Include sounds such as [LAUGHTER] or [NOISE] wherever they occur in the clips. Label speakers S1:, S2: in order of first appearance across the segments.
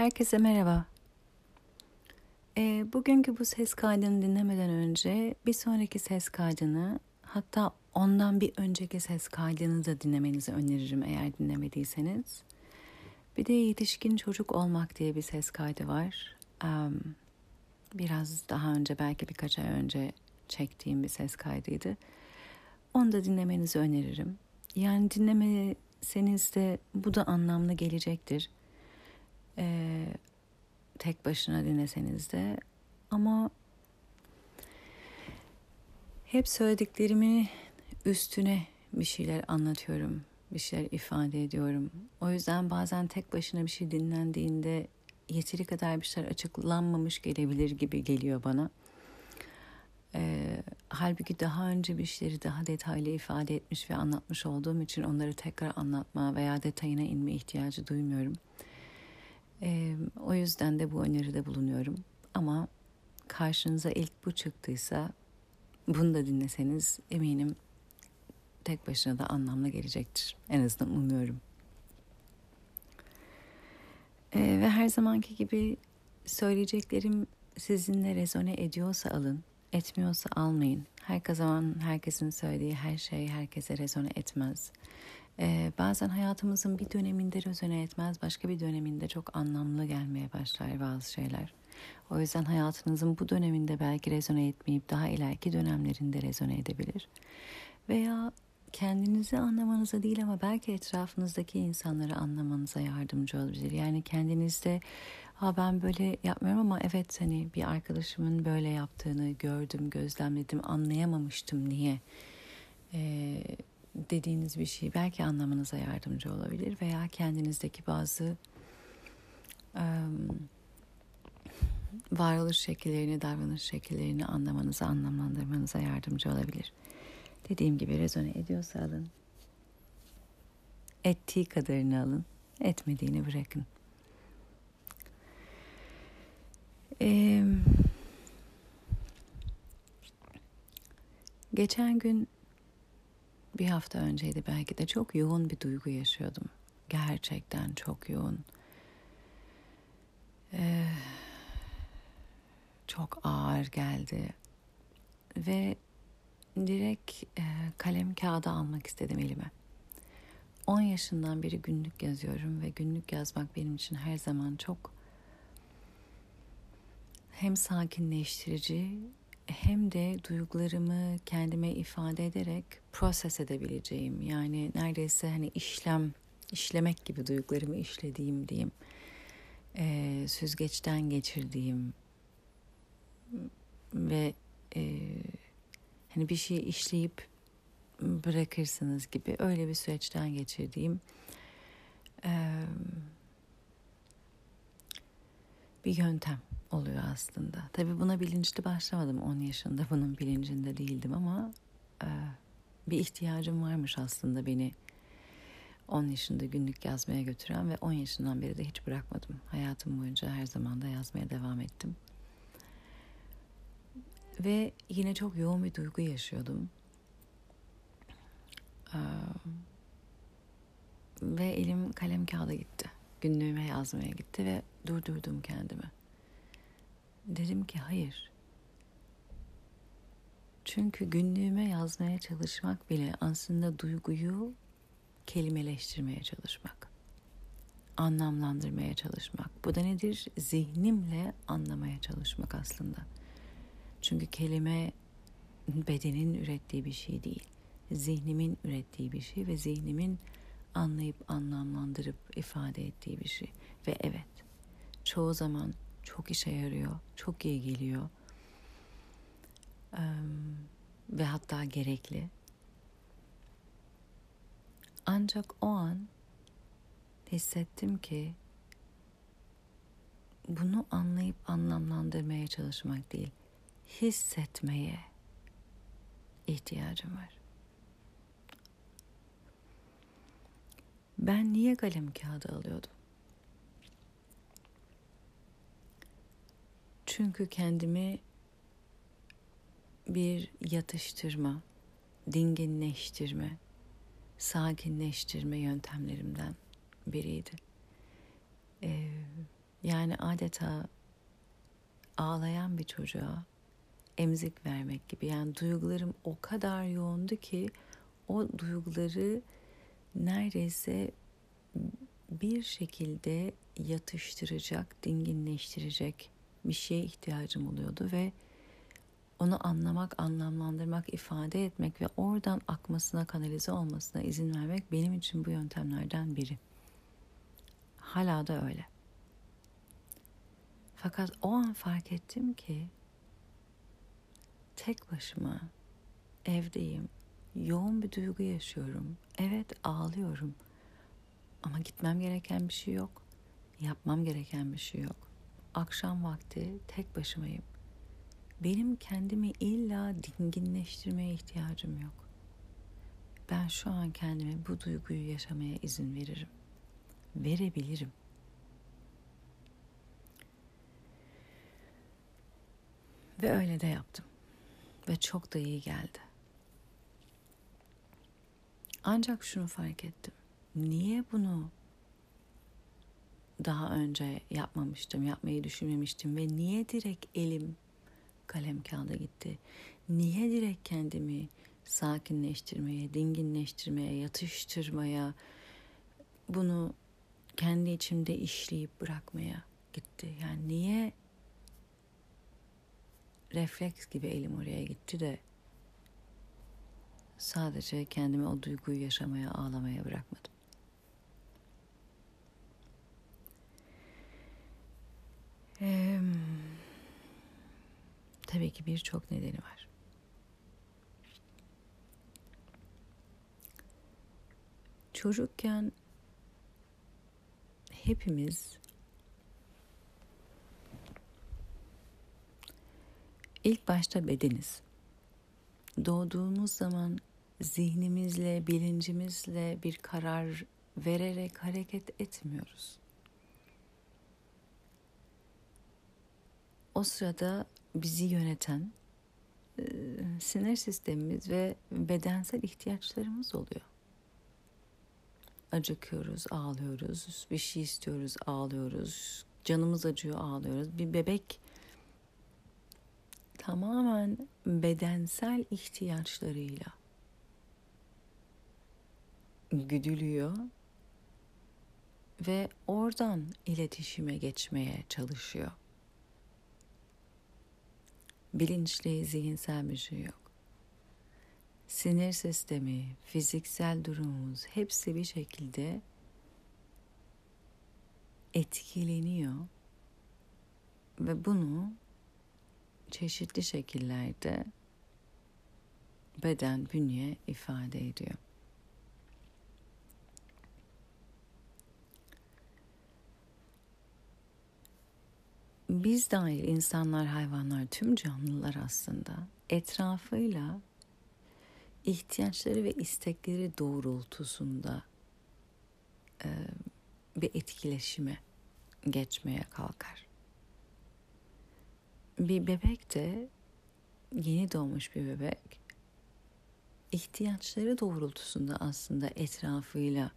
S1: Herkese merhaba. E, bugünkü bu ses kaydını dinlemeden önce bir sonraki ses kaydını hatta ondan bir önceki ses kaydını da dinlemenizi öneririm eğer dinlemediyseniz. Bir de yetişkin çocuk olmak diye bir ses kaydı var. Um, biraz daha önce belki birkaç ay önce çektiğim bir ses kaydıydı. Onu da dinlemenizi öneririm. Yani dinlemeseniz de bu da anlamlı gelecektir. Ee, tek başına dinleseniz de ama hep söylediklerimi üstüne bir şeyler anlatıyorum, bir şeyler ifade ediyorum. O yüzden bazen tek başına bir şey dinlendiğinde yeteri kadar bir şeyler açıklanmamış gelebilir gibi geliyor bana. Ee, halbuki daha önce bir şeyleri daha detaylı ifade etmiş ve anlatmış olduğum için onları tekrar anlatma veya detayına inme ihtiyacı duymuyorum. Ee, o yüzden de bu öneride bulunuyorum. Ama karşınıza ilk bu çıktıysa bunu da dinleseniz eminim tek başına da anlamlı gelecektir. En azından umuyorum. Ee, ve her zamanki gibi söyleyeceklerim sizinle rezone ediyorsa alın, etmiyorsa almayın. Her zaman herkesin söylediği her şey herkese rezone etmez. Ee, bazen hayatımızın bir döneminde rezone etmez, başka bir döneminde çok anlamlı gelmeye başlar bazı şeyler. O yüzden hayatınızın bu döneminde belki rezone etmeyip daha ileriki dönemlerinde rezone edebilir. Veya kendinizi anlamanıza değil ama belki etrafınızdaki insanları anlamanıza yardımcı olabilir. Yani kendinizde ha ben böyle yapmıyorum ama evet hani bir arkadaşımın böyle yaptığını gördüm, gözlemledim, anlayamamıştım niye ee, dediğiniz bir şey belki anlamanıza yardımcı olabilir veya kendinizdeki bazı um, varoluş şekillerini, davranış şekillerini anlamanıza, anlamlandırmanıza yardımcı olabilir. Dediğim gibi rezone ediyorsa alın. Ettiği kadarını alın. Etmediğini bırakın. Ee, geçen gün bir hafta önceydi belki de çok yoğun bir duygu yaşıyordum. Gerçekten çok yoğun. Ee, çok ağır geldi. Ve direkt e, kalem kağıda almak istedim elime. 10 yaşından beri günlük yazıyorum ve günlük yazmak benim için her zaman çok hem sakinleştirici hem de duygularımı kendime ifade ederek proses edebileceğim. Yani neredeyse hani işlem, işlemek gibi duygularımı işlediğim diyeyim. E, süzgeçten geçirdiğim ve e, hani bir şey işleyip bırakırsınız gibi öyle bir süreçten geçirdiğim e, bir yöntem oluyor aslında. Tabii buna bilinçli başlamadım 10 yaşında bunun bilincinde değildim ama e, bir ihtiyacım varmış aslında beni 10 yaşında günlük yazmaya götüren ve 10 yaşından beri de hiç bırakmadım. Hayatım boyunca her zaman da yazmaya devam ettim. Ve yine çok yoğun bir duygu yaşıyordum. Ee, ve elim kalem kağıda gitti. Günlüğüme yazmaya gitti ve durdurdum kendimi. Dedim ki hayır. Çünkü günlüğüme yazmaya çalışmak bile aslında duyguyu kelimeleştirmeye çalışmak. Anlamlandırmaya çalışmak. Bu da nedir? Zihnimle anlamaya çalışmak aslında. Çünkü kelime bedenin ürettiği bir şey değil. Zihnimin ürettiği bir şey ve zihnimin anlayıp anlamlandırıp ifade ettiği bir şey. Ve evet, çoğu zaman çok işe yarıyor, çok iyi geliyor. Um, ve hatta gerekli. Ancak o an hissettim ki bunu anlayıp anlamlandırmaya çalışmak değil, hissetmeye ihtiyacım var. Ben niye kalem kağıdı alıyordum? Çünkü kendimi bir yatıştırma, dinginleştirme, sakinleştirme yöntemlerimden biriydi. Ee, Yani adeta ağlayan bir çocuğa emzik vermek gibi. Yani duygularım o kadar yoğundu ki o duyguları neredeyse bir şekilde yatıştıracak, dinginleştirecek bir şeye ihtiyacım oluyordu ve onu anlamak, anlamlandırmak, ifade etmek ve oradan akmasına, kanalize olmasına izin vermek benim için bu yöntemlerden biri. Hala da öyle. Fakat o an fark ettim ki tek başıma evdeyim. Yoğun bir duygu yaşıyorum. Evet ağlıyorum. Ama gitmem gereken bir şey yok. Yapmam gereken bir şey yok. Akşam vakti tek başımayım. Benim kendimi illa dinginleştirmeye ihtiyacım yok. Ben şu an kendime bu duyguyu yaşamaya izin veririm. Verebilirim. Ve öyle de yaptım. Ve çok da iyi geldi. Ancak şunu fark ettim. Niye bunu daha önce yapmamıştım, yapmayı düşünmemiştim ve niye direkt elim kalem kağıda gitti? Niye direkt kendimi sakinleştirmeye, dinginleştirmeye, yatıştırmaya, bunu kendi içimde işleyip bırakmaya gitti? Yani niye refleks gibi elim oraya gitti de sadece kendimi o duyguyu yaşamaya, ağlamaya bırakmadım. Tabii ki birçok nedeni var. Çocukken hepimiz ilk başta bedeniz. Doğduğumuz zaman zihnimizle, bilincimizle bir karar vererek hareket etmiyoruz. O sırada bizi yöneten e, sinir sistemimiz ve bedensel ihtiyaçlarımız oluyor. Acıkıyoruz, ağlıyoruz, bir şey istiyoruz, ağlıyoruz, canımız acıyor, ağlıyoruz. Bir bebek tamamen bedensel ihtiyaçlarıyla güdülüyor ve oradan iletişime geçmeye çalışıyor bilinçli, zihinsel bir şey yok. Sinir sistemi, fiziksel durumumuz hepsi bir şekilde etkileniyor ve bunu çeşitli şekillerde beden, bünye ifade ediyor. Biz dahil insanlar, hayvanlar, tüm canlılar aslında etrafıyla ihtiyaçları ve istekleri doğrultusunda e, bir etkileşime geçmeye kalkar. Bir bebek de yeni doğmuş bir bebek ihtiyaçları doğrultusunda aslında etrafıyla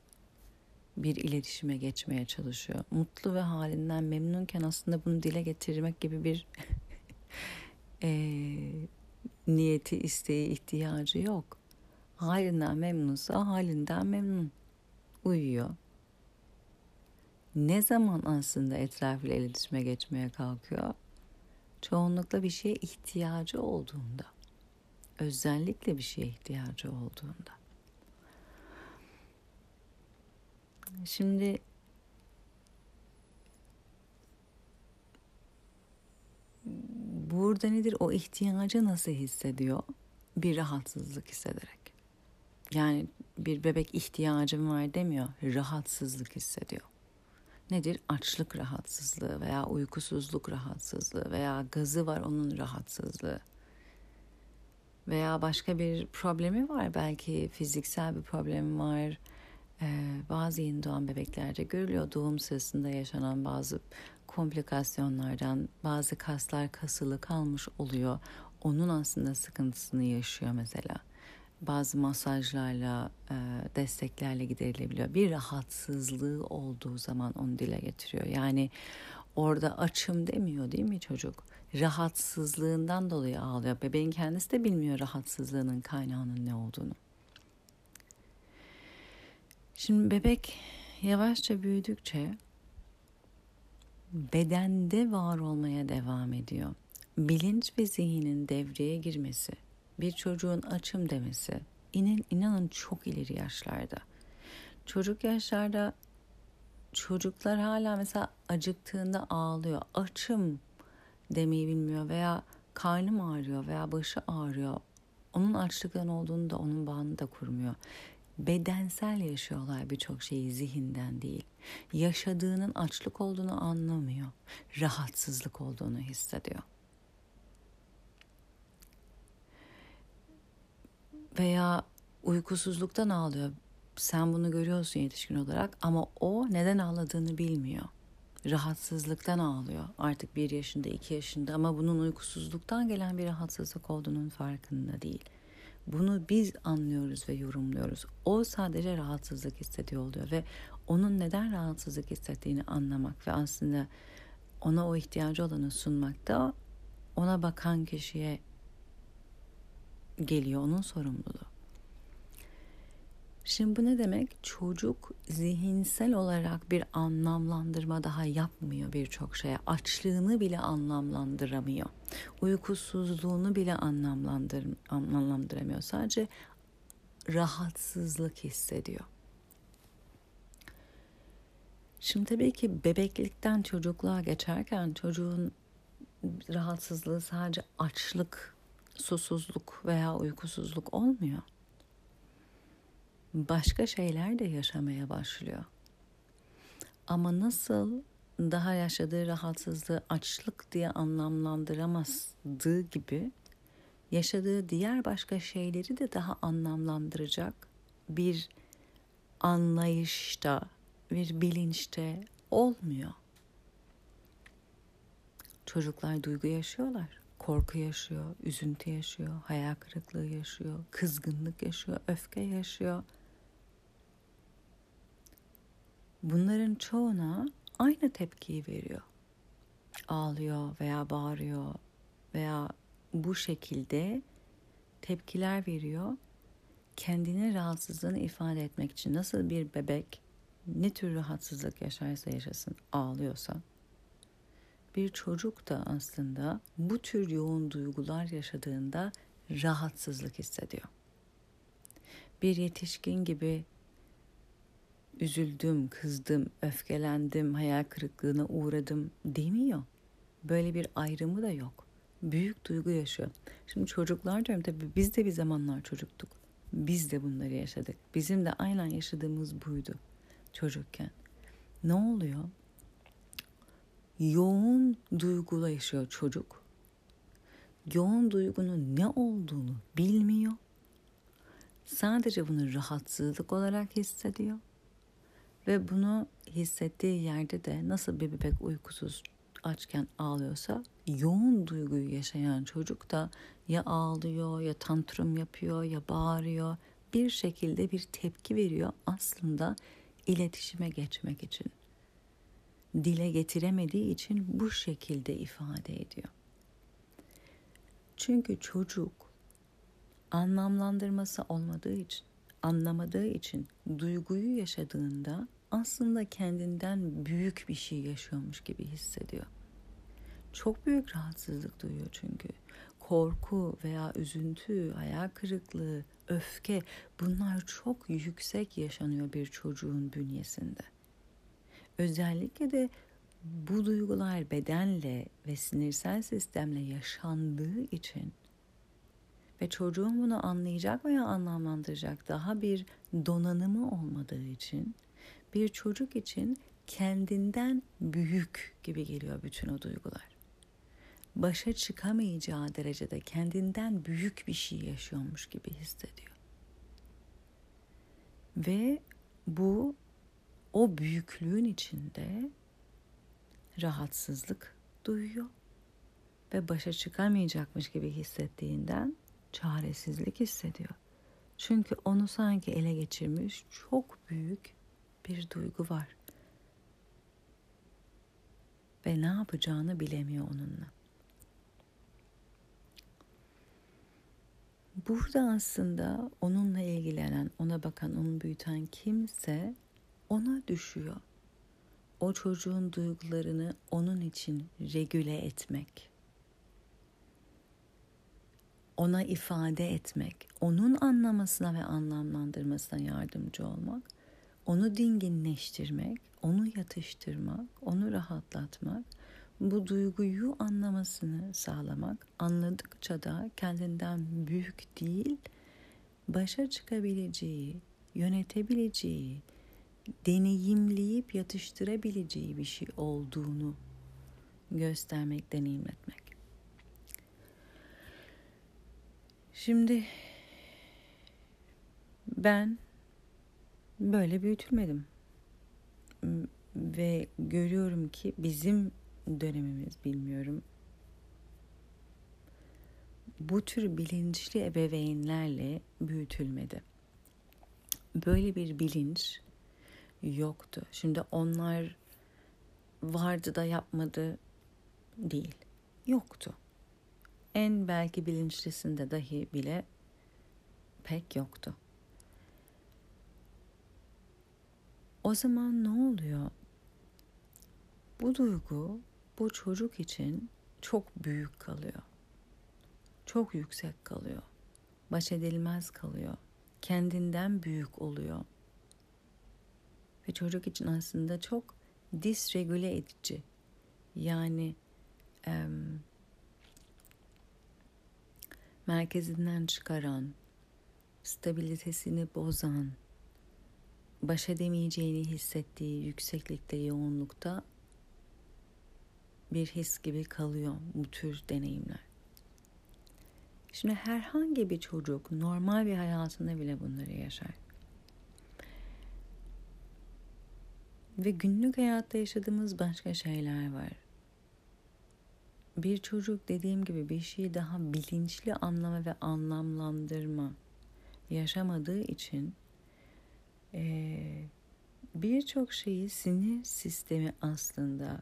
S1: bir iletişime geçmeye çalışıyor. Mutlu ve halinden memnunken aslında bunu dile getirmek gibi bir [LAUGHS] e, niyeti, isteği, ihtiyacı yok. Halinden memnunsa halinden memnun. Uyuyor. Ne zaman aslında etrafıyla iletişime geçmeye kalkıyor? Çoğunlukla bir şeye ihtiyacı olduğunda. Özellikle bir şeye ihtiyacı olduğunda. Şimdi burada nedir? O ihtiyacı nasıl hissediyor? Bir rahatsızlık hissederek. Yani bir bebek ihtiyacım var demiyor. Rahatsızlık hissediyor. Nedir? Açlık rahatsızlığı veya uykusuzluk rahatsızlığı veya gazı var onun rahatsızlığı. Veya başka bir problemi var. Belki fiziksel bir problemi var bazı yeni doğan bebeklerde görülüyor doğum sırasında yaşanan bazı komplikasyonlardan bazı kaslar kasılı kalmış oluyor. Onun aslında sıkıntısını yaşıyor mesela. Bazı masajlarla, e, desteklerle giderilebiliyor. Bir rahatsızlığı olduğu zaman onu dile getiriyor. Yani Orada açım demiyor değil mi çocuk? Rahatsızlığından dolayı ağlıyor. Bebeğin kendisi de bilmiyor rahatsızlığının kaynağının ne olduğunu. Şimdi bebek yavaşça büyüdükçe bedende var olmaya devam ediyor. Bilinç ve zihnin devreye girmesi, bir çocuğun açım demesi, inin, inanın çok ileri yaşlarda. Çocuk yaşlarda çocuklar hala mesela acıktığında ağlıyor. Açım demeyi bilmiyor veya karnım ağrıyor veya başı ağrıyor. Onun açlıktan olduğunu da onun bağını da kurmuyor. Bedensel yaşıyorlar birçok şeyi zihinden değil. Yaşadığının açlık olduğunu anlamıyor. Rahatsızlık olduğunu hissediyor. Veya uykusuzluktan ağlıyor. Sen bunu görüyorsun yetişkin olarak ama o neden ağladığını bilmiyor. Rahatsızlıktan ağlıyor. Artık bir yaşında, iki yaşında ama bunun uykusuzluktan gelen bir rahatsızlık olduğunun farkında değil. Bunu biz anlıyoruz ve yorumluyoruz. O sadece rahatsızlık hissediyor oluyor ve onun neden rahatsızlık hissettiğini anlamak ve aslında ona o ihtiyacı olanı sunmak da ona bakan kişiye geliyor onun sorumluluğu. Şimdi bu ne demek? Çocuk zihinsel olarak bir anlamlandırma daha yapmıyor birçok şeye. Açlığını bile anlamlandıramıyor. Uykusuzluğunu bile anlamlandır, anlamlandıramıyor. Sadece rahatsızlık hissediyor. Şimdi tabii ki bebeklikten çocukluğa geçerken çocuğun rahatsızlığı sadece açlık, susuzluk veya uykusuzluk olmuyor başka şeyler de yaşamaya başlıyor. Ama nasıl daha yaşadığı rahatsızlığı açlık diye anlamlandıramazdığı gibi yaşadığı diğer başka şeyleri de daha anlamlandıracak bir anlayışta, bir bilinçte olmuyor. Çocuklar duygu yaşıyorlar. Korku yaşıyor, üzüntü yaşıyor, hayal kırıklığı yaşıyor, kızgınlık yaşıyor, öfke yaşıyor. Bunların çoğuna aynı tepkiyi veriyor. Ağlıyor veya bağırıyor veya bu şekilde tepkiler veriyor. Kendini rahatsızlığını ifade etmek için nasıl bir bebek ne tür rahatsızlık yaşarsa yaşasın ağlıyorsa bir çocuk da aslında bu tür yoğun duygular yaşadığında rahatsızlık hissediyor. Bir yetişkin gibi üzüldüm, kızdım, öfkelendim, hayal kırıklığına uğradım demiyor. Böyle bir ayrımı da yok. Büyük duygu yaşıyor. Şimdi çocuklar diyorum tabii biz de bir zamanlar çocuktuk. Biz de bunları yaşadık. Bizim de aynen yaşadığımız buydu çocukken. Ne oluyor? Yoğun duyguyla yaşıyor çocuk. Yoğun duygunun ne olduğunu bilmiyor. Sadece bunu rahatsızlık olarak hissediyor ve bunu hissettiği yerde de nasıl bir bebek uykusuz açken ağlıyorsa yoğun duyguyu yaşayan çocuk da ya ağlıyor ya tantrum yapıyor ya bağırıyor bir şekilde bir tepki veriyor aslında iletişime geçmek için. Dile getiremediği için bu şekilde ifade ediyor. Çünkü çocuk anlamlandırması olmadığı için anlamadığı için duyguyu yaşadığında aslında kendinden büyük bir şey yaşıyormuş gibi hissediyor. Çok büyük rahatsızlık duyuyor çünkü. Korku veya üzüntü, hayal kırıklığı, öfke bunlar çok yüksek yaşanıyor bir çocuğun bünyesinde. Özellikle de bu duygular bedenle ve sinirsel sistemle yaşandığı için ve çocuğun bunu anlayacak veya anlamlandıracak daha bir donanımı olmadığı için bir çocuk için kendinden büyük gibi geliyor bütün o duygular. Başa çıkamayacağı derecede kendinden büyük bir şey yaşıyormuş gibi hissediyor. Ve bu o büyüklüğün içinde rahatsızlık duyuyor ve başa çıkamayacakmış gibi hissettiğinden çaresizlik hissediyor. Çünkü onu sanki ele geçirmiş çok büyük bir duygu var. ve ne yapacağını bilemiyor onunla. Burada aslında onunla ilgilenen, ona bakan, onu büyüten kimse ona düşüyor. O çocuğun duygularını onun için regüle etmek. Ona ifade etmek, onun anlamasına ve anlamlandırmasına yardımcı olmak, onu dinginleştirmek, onu yatıştırmak, onu rahatlatmak, bu duyguyu anlamasını sağlamak, anladıkça da kendinden büyük değil, başa çıkabileceği, yönetebileceği, deneyimleyip yatıştırabileceği bir şey olduğunu göstermek, deneyimletmek. Şimdi ben böyle büyütülmedim. Ve görüyorum ki bizim dönemimiz bilmiyorum. Bu tür bilinçli ebeveynlerle büyütülmedi. Böyle bir bilinç yoktu. Şimdi onlar vardı da yapmadı değil. Yoktu. En belki bilinçlisinde dahi bile pek yoktu. O zaman ne oluyor? Bu duygu bu çocuk için çok büyük kalıyor. Çok yüksek kalıyor. Baş edilmez kalıyor. Kendinden büyük oluyor. Ve çocuk için aslında çok disregüle edici. Yani e, merkezinden çıkaran, stabilitesini bozan, baş edemeyeceğini hissettiği yükseklikte, yoğunlukta bir his gibi kalıyor bu tür deneyimler. Şimdi herhangi bir çocuk normal bir hayatında bile bunları yaşar. Ve günlük hayatta yaşadığımız başka şeyler var. Bir çocuk dediğim gibi bir şeyi daha bilinçli anlama ve anlamlandırma yaşamadığı için birçok şeyi sinir sistemi aslında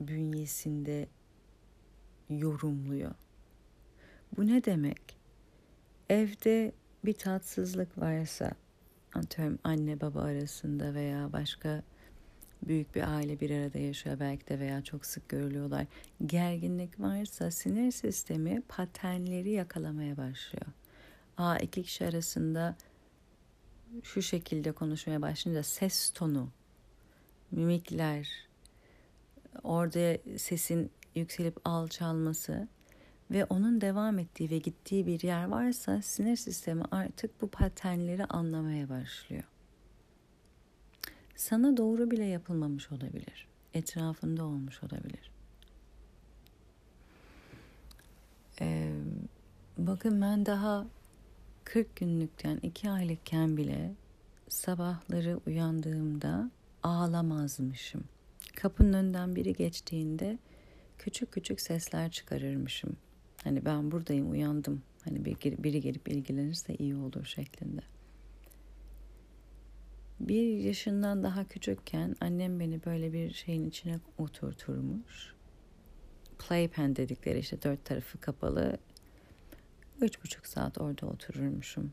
S1: bünyesinde yorumluyor. Bu ne demek? Evde bir tatsızlık varsa, atıyorum anne baba arasında veya başka büyük bir aile bir arada yaşıyor belki de veya çok sık görülüyorlar. Gerginlik varsa sinir sistemi paternleri yakalamaya başlıyor. Aa iki kişi arasında şu şekilde konuşmaya başlayınca ses tonu, mimikler, orada sesin yükselip alçalması ve onun devam ettiği ve gittiği bir yer varsa sinir sistemi artık bu paternleri anlamaya başlıyor. Sana doğru bile yapılmamış olabilir. Etrafında olmuş olabilir. Ee, bakın ben daha 40 günlükten 2 aylıkken bile sabahları uyandığımda ağlamazmışım. Kapının önünden biri geçtiğinde küçük küçük sesler çıkarırmışım. Hani ben buradayım uyandım. Hani biri gelip ilgilenirse iyi olur şeklinde. Bir yaşından daha küçükken annem beni böyle bir şeyin içine oturturmuş. Playpen dedikleri işte dört tarafı kapalı. Üç buçuk saat orada otururmuşum.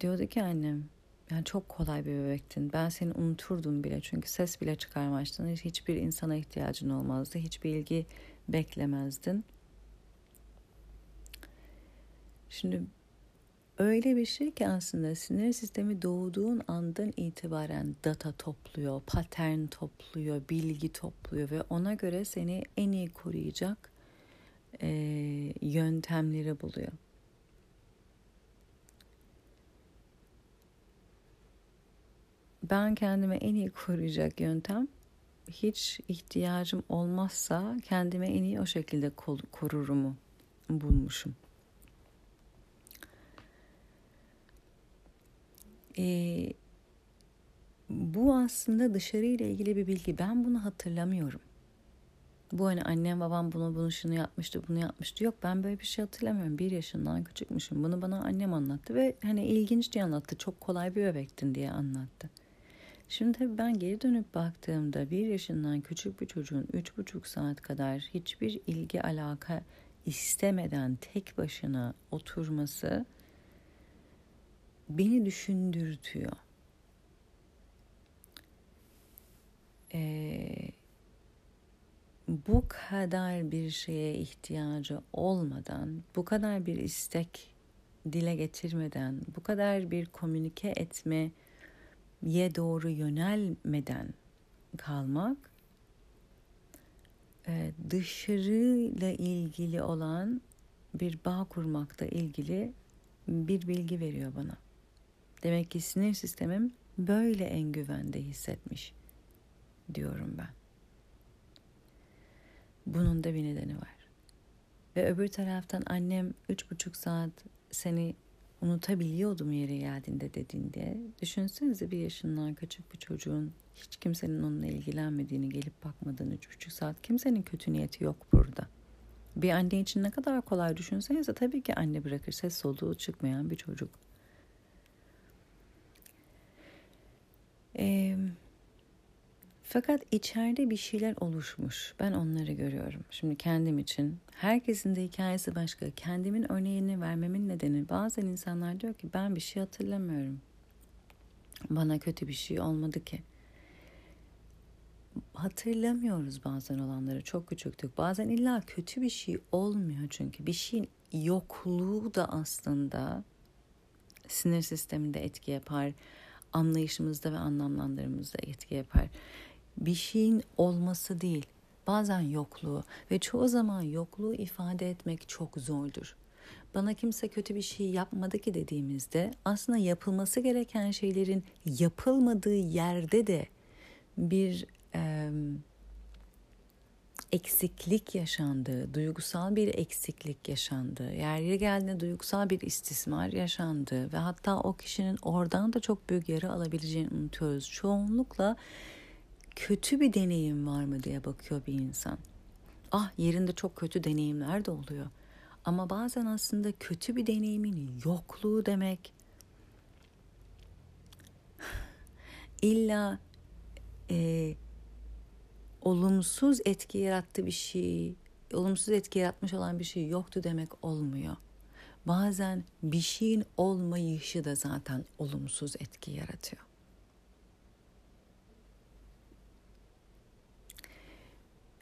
S1: Diyordu ki annem yani çok kolay bir bebektin. Ben seni unuturdum bile çünkü ses bile çıkarmazdın. Hiçbir insana ihtiyacın olmazdı. Hiçbir ilgi beklemezdin. Şimdi öyle bir şey ki aslında sinir sistemi doğduğun andan itibaren data topluyor, patern topluyor, bilgi topluyor ve ona göre seni en iyi koruyacak e, yöntemleri buluyor. ben kendime en iyi koruyacak yöntem hiç ihtiyacım olmazsa kendime en iyi o şekilde korurumu bulmuşum. Ee, bu aslında dışarıyla ilgili bir bilgi. Ben bunu hatırlamıyorum. Bu hani annem babam bunu bunu şunu yapmıştı bunu yapmıştı. Yok ben böyle bir şey hatırlamıyorum. Bir yaşından küçükmüşüm. Bunu bana annem anlattı ve hani ilginç diye anlattı. Çok kolay bir bebektin diye anlattı. Şimdi tabii ben geri dönüp baktığımda bir yaşından küçük bir çocuğun üç buçuk saat kadar hiçbir ilgi alaka istemeden tek başına oturması beni düşündürtüyor. Ee, bu kadar bir şeye ihtiyacı olmadan, bu kadar bir istek dile getirmeden, bu kadar bir komünike etmeye doğru yönelmeden kalmak e, dışarıyla ilgili olan bir bağ kurmakta ilgili bir bilgi veriyor bana. Demek ki sinir sistemim böyle en güvende hissetmiş diyorum ben. Bunun da bir nedeni var. Ve öbür taraftan annem üç buçuk saat seni unutabiliyordum yere geldiğinde dediğinde. Düşünsenize bir yaşından küçük bir çocuğun hiç kimsenin onunla ilgilenmediğini, gelip bakmadığını üç buçuk saat. Kimsenin kötü niyeti yok burada. Bir anne için ne kadar kolay düşünsenize tabii ki anne bırakır ses soluğu çıkmayan bir çocuk. Eee fakat içeride bir şeyler oluşmuş. Ben onları görüyorum. Şimdi kendim için. Herkesin de hikayesi başka. Kendimin örneğini vermemin nedeni bazen insanlar diyor ki ben bir şey hatırlamıyorum. Bana kötü bir şey olmadı ki. Hatırlamıyoruz bazen olanları. Çok küçüktük. Bazen illa kötü bir şey olmuyor çünkü. Bir şeyin yokluğu da aslında sinir sisteminde etki yapar anlayışımızda ve anlamlandırmamızda etki yapar bir şeyin olması değil, bazen yokluğu ve çoğu zaman yokluğu ifade etmek çok zordur. Bana kimse kötü bir şey yapmadı ki dediğimizde aslında yapılması gereken şeylerin yapılmadığı yerde de bir e, eksiklik yaşandığı, duygusal bir eksiklik yaşandığı, yeri geldiğinde duygusal bir istismar yaşandığı ve hatta o kişinin oradan da çok büyük yara alabileceğini unutuyoruz. Çoğunlukla kötü bir deneyim var mı diye bakıyor bir insan. Ah yerinde çok kötü deneyimler de oluyor. Ama bazen aslında kötü bir deneyimin yokluğu demek [SIGHS] illa e, olumsuz etki yarattı bir şey, olumsuz etki yaratmış olan bir şey yoktu demek olmuyor. Bazen bir şeyin olmayışı da zaten olumsuz etki yaratıyor.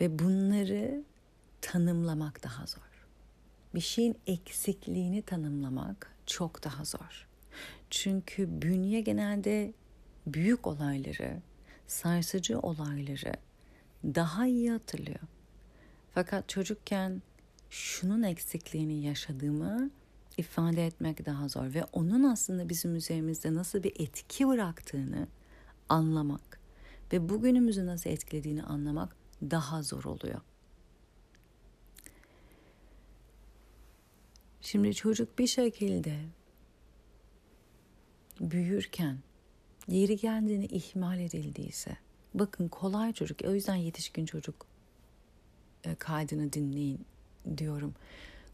S1: Ve bunları tanımlamak daha zor. Bir şeyin eksikliğini tanımlamak çok daha zor. Çünkü bünye genelde büyük olayları, sarsıcı olayları daha iyi hatırlıyor. Fakat çocukken şunun eksikliğini yaşadığımı ifade etmek daha zor ve onun aslında bizim üzerimizde nasıl bir etki bıraktığını anlamak ve bugünümüzü nasıl etkilediğini anlamak daha zor oluyor. Şimdi çocuk bir şekilde büyürken yeri geldiğini ihmal edildiyse bakın kolay çocuk o yüzden yetişkin çocuk e, kaydını dinleyin diyorum.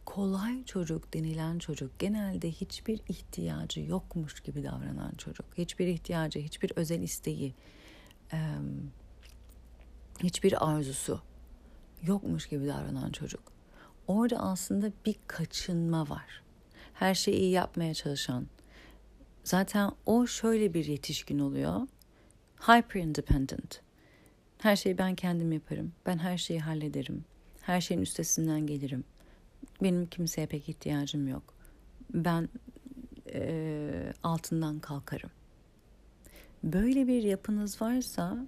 S1: Kolay çocuk denilen çocuk genelde hiçbir ihtiyacı yokmuş gibi davranan çocuk. Hiçbir ihtiyacı, hiçbir özel isteği, hiçbir arzusu yokmuş gibi davranan çocuk. Orada aslında bir kaçınma var. Her şeyi iyi yapmaya çalışan. Zaten o şöyle bir yetişkin oluyor. Hyper independent. Her şeyi ben kendim yaparım. Ben her şeyi hallederim. Her şeyin üstesinden gelirim. Benim kimseye pek ihtiyacım yok. Ben e, altından kalkarım. Böyle bir yapınız varsa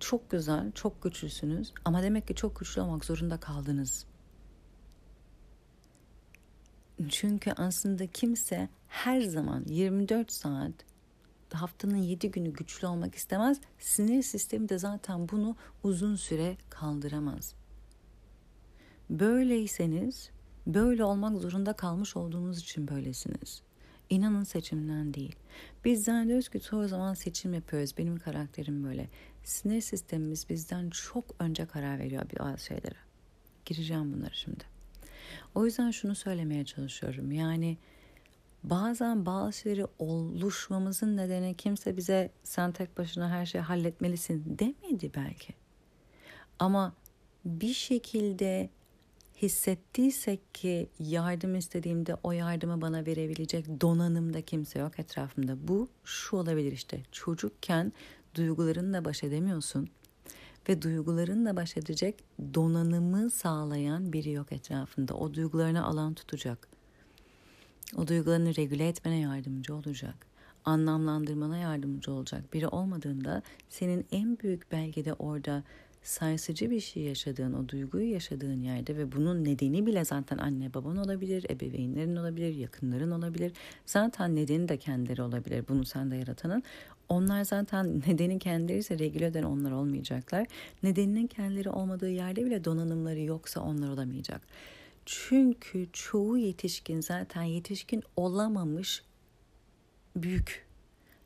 S1: çok güzel, çok güçlüsünüz ama demek ki çok güçlü olmak zorunda kaldınız. Çünkü aslında kimse her zaman 24 saat haftanın 7 günü güçlü olmak istemez. Sinir sistemi de zaten bunu uzun süre kaldıramaz. Böyleyseniz böyle olmak zorunda kalmış olduğunuz için böylesiniz. İnanın seçimden değil. Biz zannediyoruz ki çoğu zaman seçim yapıyoruz. Benim karakterim böyle. Sinir sistemimiz bizden çok önce karar veriyor bazı şeylere. Gireceğim bunları şimdi. O yüzden şunu söylemeye çalışıyorum. Yani bazen bazı şeyleri oluşmamızın nedeni kimse bize sen tek başına her şeyi halletmelisin demedi belki. Ama bir şekilde hissettiysek ki yardım istediğimde o yardımı bana verebilecek donanımda kimse yok etrafımda. Bu şu olabilir işte çocukken duygularınla baş edemiyorsun ve duygularınla baş edecek donanımı sağlayan biri yok etrafında. O duygularına alan tutacak. O duygularını regüle etmene yardımcı olacak. Anlamlandırmana yardımcı olacak biri olmadığında senin en büyük belgede orada sarsıcı bir şey yaşadığın, o duyguyu yaşadığın yerde ve bunun nedeni bile zaten anne baban olabilir, ebeveynlerin olabilir, yakınların olabilir. Zaten nedeni de kendileri olabilir bunu sende yaratanın. Onlar zaten [LAUGHS] nedeni kendileri ise regüle eden onlar olmayacaklar. Nedeninin kendileri olmadığı yerde bile donanımları yoksa onlar olamayacak. Çünkü çoğu yetişkin zaten yetişkin olamamış büyük.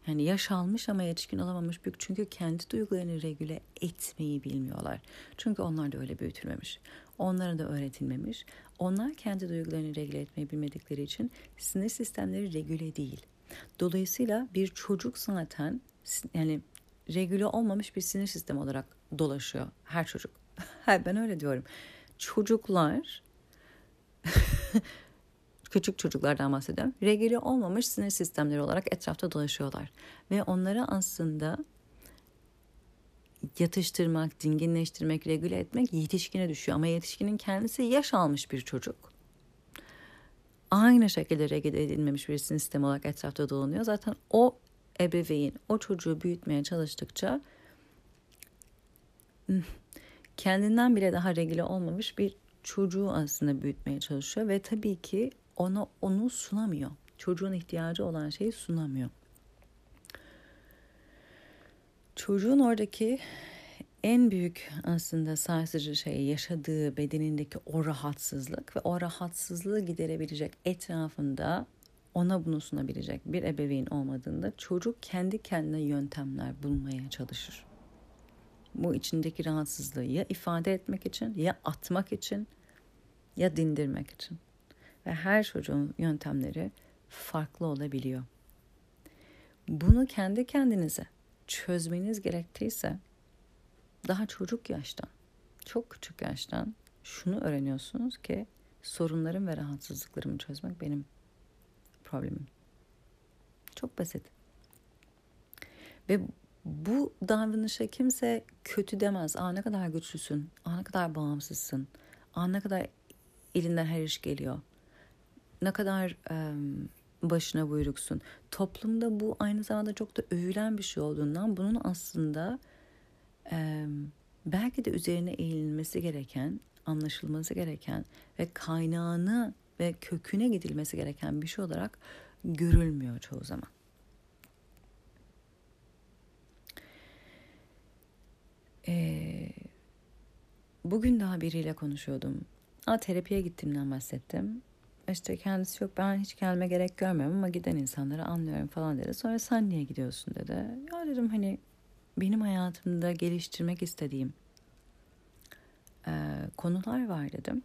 S1: Yani yaş almış ama yetişkin olamamış büyük. Çünkü kendi duygularını regüle etmeyi bilmiyorlar. Çünkü onlar da öyle büyütülmemiş. Onlara da öğretilmemiş. Onlar kendi duygularını regüle etmeyi bilmedikleri için sinir sistemleri regüle değil. Dolayısıyla bir çocuk zaten yani regüle olmamış bir sinir sistemi olarak dolaşıyor her çocuk. [LAUGHS] ben öyle diyorum. Çocuklar [LAUGHS] küçük çocuklardan bahsediyorum. Regüle olmamış sinir sistemleri olarak etrafta dolaşıyorlar. Ve onları aslında yatıştırmak, dinginleştirmek, regüle etmek yetişkine düşüyor. Ama yetişkinin kendisi yaş almış bir çocuk. Aynı şekilde regüle edilmemiş bir sinir sistemi olarak etrafta dolanıyor. Zaten o ebeveyn o çocuğu büyütmeye çalıştıkça kendinden bile daha regüle olmamış bir çocuğu aslında büyütmeye çalışıyor ve tabii ki ona onu sunamıyor. Çocuğun ihtiyacı olan şeyi sunamıyor. Çocuğun oradaki en büyük aslında sarsıcı şey yaşadığı bedenindeki o rahatsızlık ve o rahatsızlığı giderebilecek etrafında ona bunu sunabilecek bir ebeveyn olmadığında çocuk kendi kendine yöntemler bulmaya çalışır. Bu içindeki rahatsızlığı ya ifade etmek için ya atmak için ya dindirmek için. Ve her çocuğun yöntemleri farklı olabiliyor. Bunu kendi kendinize çözmeniz gerektiyse daha çocuk yaştan, çok küçük yaştan şunu öğreniyorsunuz ki sorunlarım ve rahatsızlıklarımı çözmek benim problemim. Çok basit. Ve bu davranışa kimse kötü demez. Aa ne kadar güçlüsün. Aa ne kadar bağımsızsın. Aa ne kadar elinden her iş geliyor. Ne kadar um, başına buyruksun. Toplumda bu aynı zamanda çok da övülen bir şey olduğundan bunun aslında um, belki de üzerine eğilmesi gereken, anlaşılması gereken ve kaynağını ve köküne gidilmesi gereken bir şey olarak görülmüyor çoğu zaman. Ee, bugün daha biriyle konuşuyordum. Aa, terapiye gittiğimden bahsettim. İşte kendisi yok ben hiç gelme gerek görmüyorum ama giden insanları anlıyorum falan dedi. Sonra sen niye gidiyorsun dedi. Ya dedim hani benim hayatımda geliştirmek istediğim e, konular var dedim.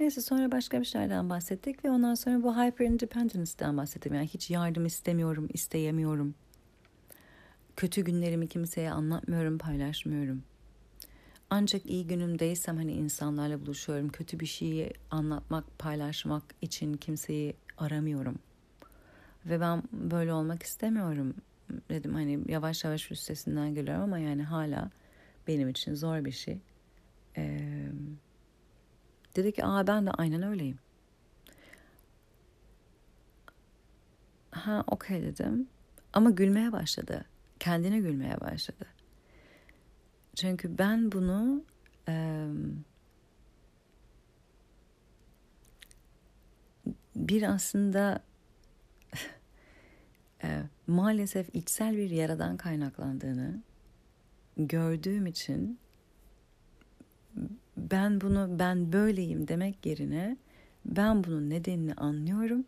S1: Neyse sonra başka bir şeylerden bahsettik ve ondan sonra bu hyper independence'den bahsettim. Yani hiç yardım istemiyorum, isteyemiyorum. Kötü günlerimi kimseye anlatmıyorum, paylaşmıyorum. Ancak iyi günümdeysem hani insanlarla buluşuyorum. Kötü bir şeyi anlatmak, paylaşmak için kimseyi aramıyorum. Ve ben böyle olmak istemiyorum. Dedim hani yavaş yavaş üstesinden geliyorum ama yani hala benim için zor bir şey. Eee Dedi ki aa ben de aynen öyleyim. Ha okey dedim. Ama gülmeye başladı. Kendine gülmeye başladı. Çünkü ben bunu e, bir aslında [LAUGHS] e, maalesef içsel bir yaradan kaynaklandığını gördüğüm için ben bunu ben böyleyim demek yerine ben bunun nedenini anlıyorum.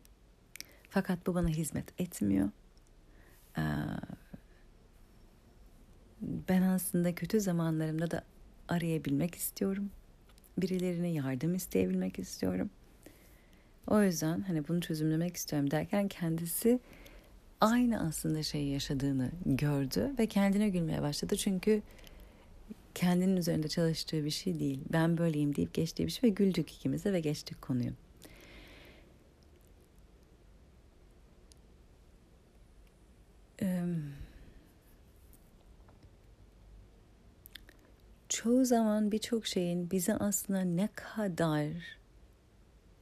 S1: Fakat bu bana hizmet etmiyor. Ben aslında kötü zamanlarımda da arayabilmek istiyorum. Birilerine yardım isteyebilmek istiyorum. O yüzden hani bunu çözümlemek istiyorum derken kendisi aynı aslında şeyi yaşadığını gördü ve kendine gülmeye başladı. Çünkü kendinin üzerinde çalıştığı bir şey değil. Ben böyleyim deyip geçtiği bir şey ve güldük ikimiz de ve geçtik konuyu. Çoğu zaman birçok şeyin bizi aslında ne kadar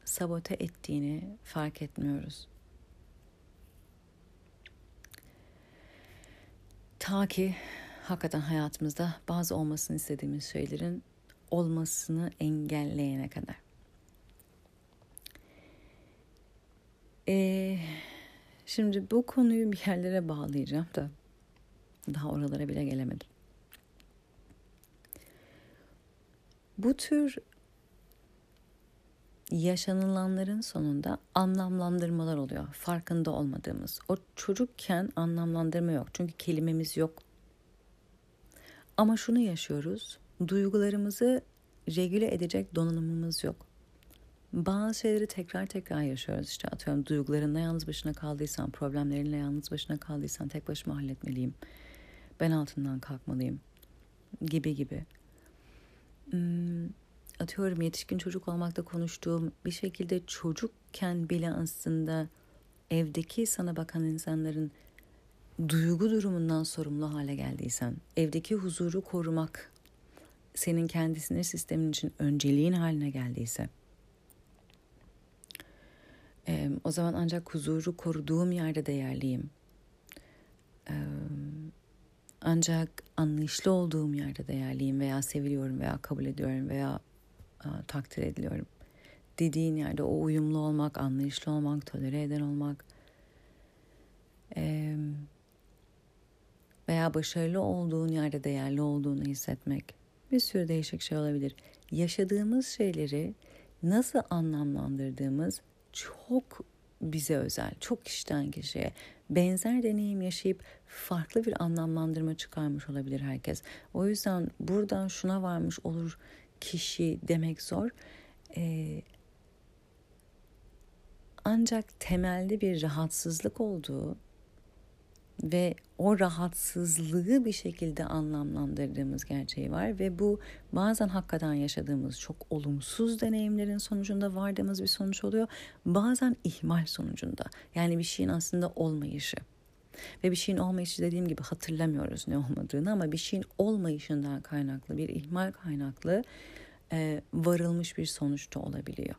S1: sabote ettiğini fark etmiyoruz. Ta ki hakikaten hayatımızda bazı olmasını istediğimiz şeylerin olmasını engelleyene kadar. Ee, şimdi bu konuyu bir yerlere bağlayacağım da daha oralara bile gelemedim. Bu tür yaşanılanların sonunda anlamlandırmalar oluyor. Farkında olmadığımız. O çocukken anlamlandırma yok. Çünkü kelimemiz yok. Ama şunu yaşıyoruz. Duygularımızı regüle edecek donanımımız yok. Bazı şeyleri tekrar tekrar yaşıyoruz. İşte atıyorum duygularınla yalnız başına kaldıysan, problemlerinle yalnız başına kaldıysan tek başıma halletmeliyim. Ben altından kalkmalıyım gibi gibi. Hmm, atıyorum yetişkin çocuk olmakta konuştuğum bir şekilde çocukken bile aslında evdeki sana bakan insanların duygu durumundan sorumlu hale geldiysen, evdeki huzuru korumak senin kendi sinir sistemin için önceliğin haline geldiyse, o zaman ancak huzuru koruduğum yerde değerliyim. E, ancak anlayışlı olduğum yerde değerliyim veya seviliyorum veya kabul ediyorum veya e, takdir ediliyorum. Dediğin yerde o uyumlu olmak, anlayışlı olmak, tolere eden olmak e, veya başarılı olduğun yerde değerli olduğunu hissetmek bir sürü değişik şey olabilir. Yaşadığımız şeyleri nasıl anlamlandırdığımız çok bize özel, çok kişiden kişiye benzer deneyim yaşayıp farklı bir anlamlandırma çıkarmış olabilir herkes. O yüzden buradan şuna varmış olur kişi demek zor. Ee, ancak temelde bir rahatsızlık olduğu ve o rahatsızlığı bir şekilde anlamlandırdığımız gerçeği var ve bu bazen hakikaten yaşadığımız çok olumsuz deneyimlerin sonucunda vardığımız bir sonuç oluyor. Bazen ihmal sonucunda. Yani bir şeyin aslında olmayışı. Ve bir şeyin olmayışı dediğim gibi hatırlamıyoruz ne olmadığını ama bir şeyin olmayışından kaynaklı bir ihmal kaynaklı varılmış bir sonuçta olabiliyor.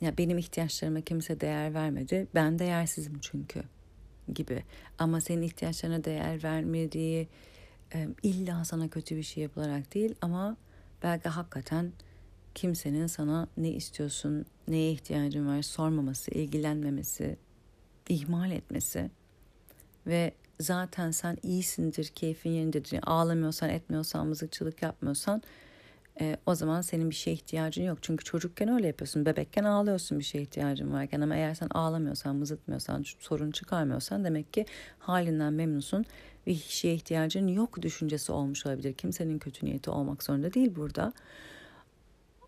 S1: Ya benim ihtiyaçlarıma kimse değer vermedi. Ben değersizim çünkü gibi. Ama senin ihtiyaçlarına değer vermediği e, illa sana kötü bir şey yapılarak değil ama belki hakikaten kimsenin sana ne istiyorsun, neye ihtiyacın var sormaması, ilgilenmemesi, ihmal etmesi ve zaten sen iyisindir, keyfin yerindedir. Ağlamıyorsan, etmiyorsan, mızıkçılık yapmıyorsan e, o zaman senin bir şeye ihtiyacın yok. Çünkü çocukken öyle yapıyorsun. Bebekken ağlıyorsun bir şeye ihtiyacın varken ama eğer sen ağlamıyorsan, mızıtmıyorsan, sorun çıkarmıyorsan demek ki halinden memnunsun. Bir şeye ihtiyacın yok düşüncesi olmuş olabilir. Kimsenin kötü niyeti olmak zorunda değil burada.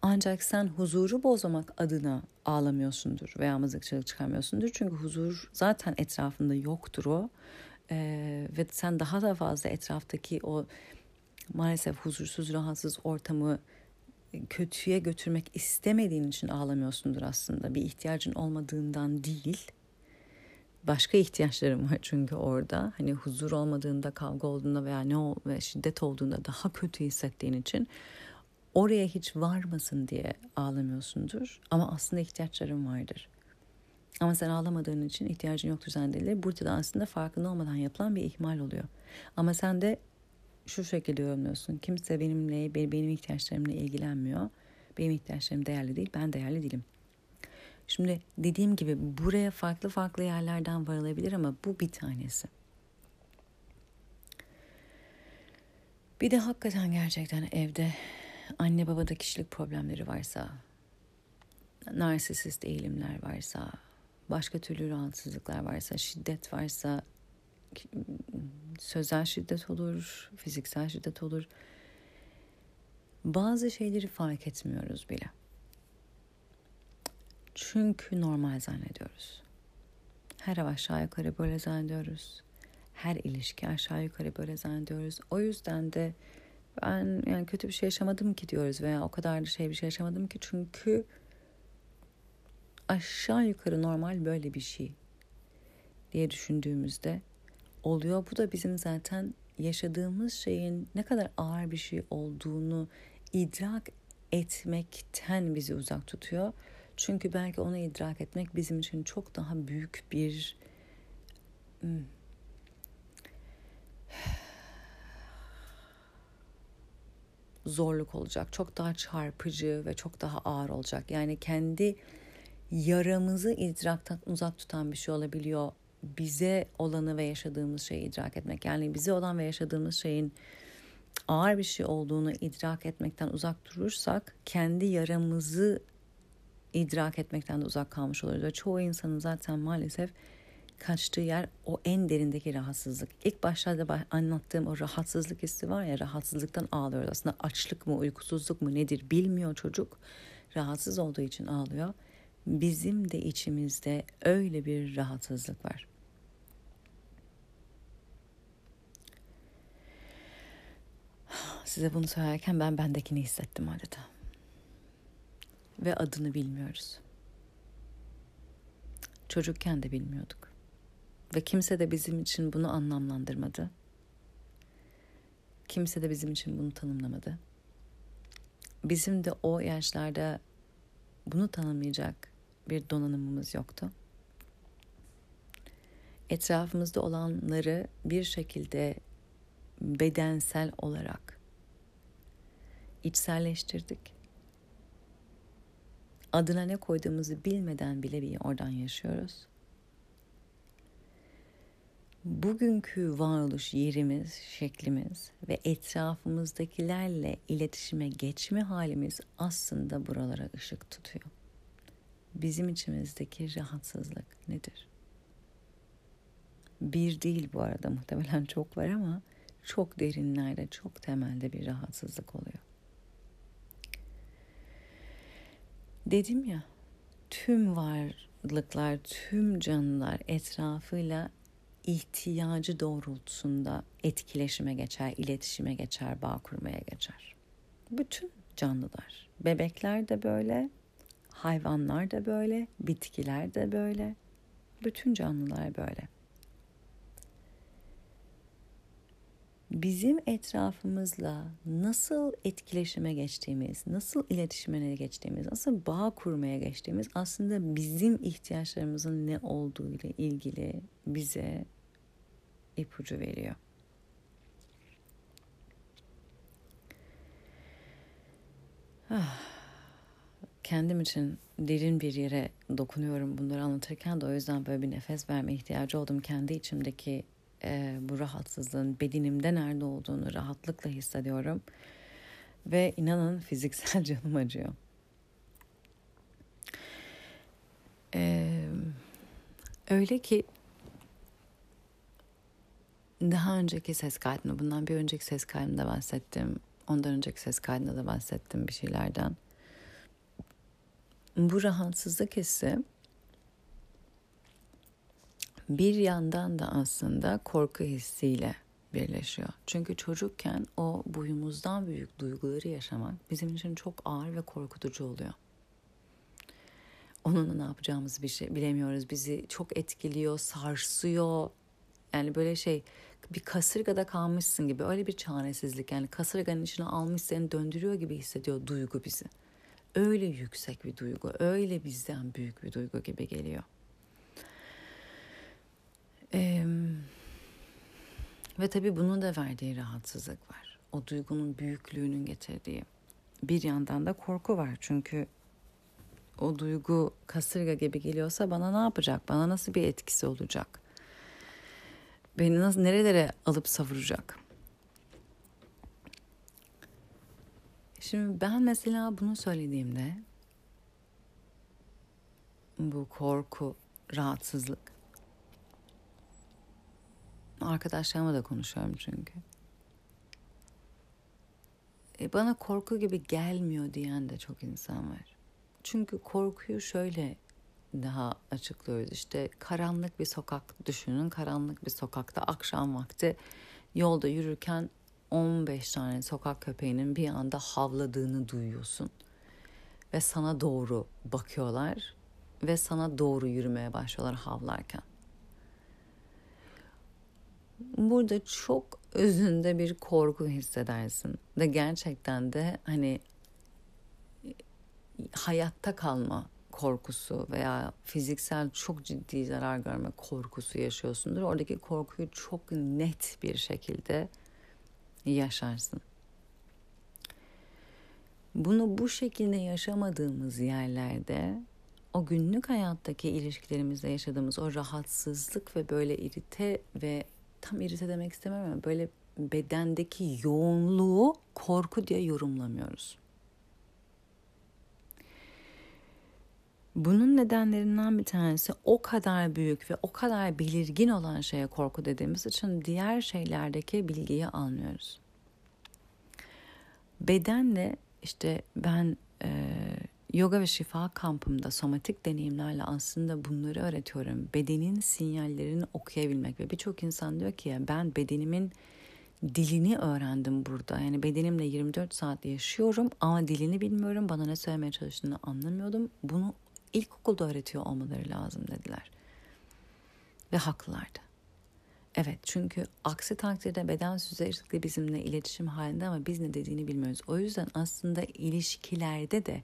S1: Ancak sen huzuru bozmak adına ağlamıyorsundur veya mızıkçılık çıkarmıyorsundur. Çünkü huzur zaten etrafında yoktur o. Ee, ve sen daha da fazla etraftaki o maalesef huzursuz, rahatsız ortamı kötüye götürmek istemediğin için ağlamıyorsundur aslında. Bir ihtiyacın olmadığından değil. Başka ihtiyaçlarım var çünkü orada. Hani huzur olmadığında, kavga olduğunda veya ne ol ve şiddet olduğunda daha kötü hissettiğin için oraya hiç varmasın diye ağlamıyorsundur. Ama aslında ihtiyaçların vardır. Ama sen ağlamadığın için ihtiyacın yoktur zannedilir. Burada da aslında farkında olmadan yapılan bir ihmal oluyor. Ama sen de şu şekilde yorumluyorsun. Kimse benimle, benim ihtiyaçlarımla ilgilenmiyor. Benim ihtiyaçlarım değerli değil, ben değerli değilim. Şimdi dediğim gibi buraya farklı farklı yerlerden varılabilir ama bu bir tanesi. Bir de hakikaten gerçekten evde anne babada kişilik problemleri varsa, narsisist eğilimler varsa, başka türlü rahatsızlıklar varsa, şiddet varsa, sözel şiddet olur, fiziksel şiddet olur. Bazı şeyleri fark etmiyoruz bile. Çünkü normal zannediyoruz. Her ev aşağı yukarı böyle zannediyoruz. Her ilişki aşağı yukarı böyle zannediyoruz. O yüzden de ben yani kötü bir şey yaşamadım ki diyoruz veya o kadar da şey bir şey yaşamadım ki çünkü aşağı yukarı normal böyle bir şey diye düşündüğümüzde oluyor. Bu da bizim zaten yaşadığımız şeyin ne kadar ağır bir şey olduğunu idrak etmekten bizi uzak tutuyor. Çünkü belki onu idrak etmek bizim için çok daha büyük bir hmm, zorluk olacak. Çok daha çarpıcı ve çok daha ağır olacak. Yani kendi yaramızı idraktan uzak tutan bir şey olabiliyor. Bize olanı ve yaşadığımız şeyi idrak etmek. Yani bize olan ve yaşadığımız şeyin ağır bir şey olduğunu idrak etmekten uzak durursak kendi yaramızı idrak etmekten de uzak kalmış oluruz. Ve çoğu insanın zaten maalesef kaçtığı yer o en derindeki rahatsızlık. İlk başlarda anlattığım o rahatsızlık hissi var ya rahatsızlıktan ağlıyoruz. Aslında açlık mı uykusuzluk mu nedir bilmiyor çocuk. Rahatsız olduğu için ağlıyor. Bizim de içimizde öyle bir rahatsızlık var. Size bunu söylerken ben bendekini hissettim adeta. Ve adını bilmiyoruz. Çocukken de bilmiyorduk. Ve kimse de bizim için bunu anlamlandırmadı. Kimse de bizim için bunu tanımlamadı. Bizim de o yaşlarda bunu tanımlayacak bir donanımımız yoktu. Etrafımızda olanları bir şekilde bedensel olarak içselleştirdik. Adına ne koyduğumuzu bilmeden bile bir oradan yaşıyoruz bugünkü varoluş yerimiz, şeklimiz ve etrafımızdakilerle iletişime geçme halimiz aslında buralara ışık tutuyor. Bizim içimizdeki rahatsızlık nedir? Bir değil bu arada muhtemelen çok var ama çok derinlerde, çok temelde bir rahatsızlık oluyor. Dedim ya, tüm varlıklar, tüm canlılar etrafıyla ihtiyacı doğrultusunda etkileşime geçer, iletişime geçer, bağ kurmaya geçer. Bütün canlılar, bebekler de böyle, hayvanlar da böyle, bitkiler de böyle, bütün canlılar böyle. bizim etrafımızla nasıl etkileşime geçtiğimiz, nasıl iletişime geçtiğimiz, nasıl bağ kurmaya geçtiğimiz aslında bizim ihtiyaçlarımızın ne olduğu ile ilgili bize ipucu veriyor. Ah, kendim için derin bir yere dokunuyorum bunları anlatırken de o yüzden böyle bir nefes verme ihtiyacı oldum. Kendi içimdeki e, bu rahatsızlığın bedenimde nerede olduğunu rahatlıkla hissediyorum. Ve inanın [LAUGHS] fiziksel canım acıyor. Ee, öyle ki daha önceki ses kaydında, bundan bir önceki ses kaydında bahsettim. Ondan önceki ses kaydında da bahsettim bir şeylerden. Bu rahatsızlık hissi bir yandan da aslında korku hissiyle birleşiyor. Çünkü çocukken o boyumuzdan büyük duyguları yaşamak bizim için çok ağır ve korkutucu oluyor. Onunla ne yapacağımızı bir şey bilemiyoruz. Bizi çok etkiliyor, sarsıyor. Yani böyle şey bir kasırgada kalmışsın gibi öyle bir çaresizlik yani kasırganın içine almış seni döndürüyor gibi hissediyor duygu bizi. Öyle yüksek bir duygu, öyle bizden büyük bir duygu gibi geliyor. Ee, ve tabii bunun da verdiği rahatsızlık var. O duygunun büyüklüğünün getirdiği. Bir yandan da korku var çünkü o duygu kasırga gibi geliyorsa bana ne yapacak? Bana nasıl bir etkisi olacak? Beni nasıl nerelere alıp savuracak? Şimdi ben mesela bunu söylediğimde bu korku, rahatsızlık arkadaşlarıma da konuşuyorum çünkü. E bana korku gibi gelmiyor diyen de çok insan var. Çünkü korkuyu şöyle daha açıklıyoruz. İşte karanlık bir sokak düşünün. Karanlık bir sokakta akşam vakti yolda yürürken 15 tane sokak köpeğinin bir anda havladığını duyuyorsun. Ve sana doğru bakıyorlar ve sana doğru yürümeye başlıyorlar havlarken. Burada çok özünde bir korku hissedersin ve gerçekten de hani hayatta kalma korkusu veya fiziksel çok ciddi zarar görme korkusu yaşıyorsundur. Oradaki korkuyu çok net bir şekilde yaşarsın. Bunu bu şekilde yaşamadığımız yerlerde o günlük hayattaki ilişkilerimizde yaşadığımız o rahatsızlık ve böyle irite ve tam irite demek istemem ama böyle bedendeki yoğunluğu korku diye yorumlamıyoruz. Bunun nedenlerinden bir tanesi o kadar büyük ve o kadar belirgin olan şeye korku dediğimiz için diğer şeylerdeki bilgiyi almıyoruz. Bedenle işte ben e, yoga ve şifa kampımda somatik deneyimlerle aslında bunları öğretiyorum. Bedenin sinyallerini okuyabilmek ve birçok insan diyor ki ya ben bedenimin dilini öğrendim burada. Yani bedenimle 24 saat yaşıyorum ama dilini bilmiyorum. Bana ne söylemeye çalıştığını anlamıyordum. Bunu ilkokulda öğretiyor olmaları lazım dediler. Ve haklılardı. Evet çünkü aksi takdirde beden sürekli bizimle iletişim halinde ama biz ne dediğini bilmiyoruz. O yüzden aslında ilişkilerde de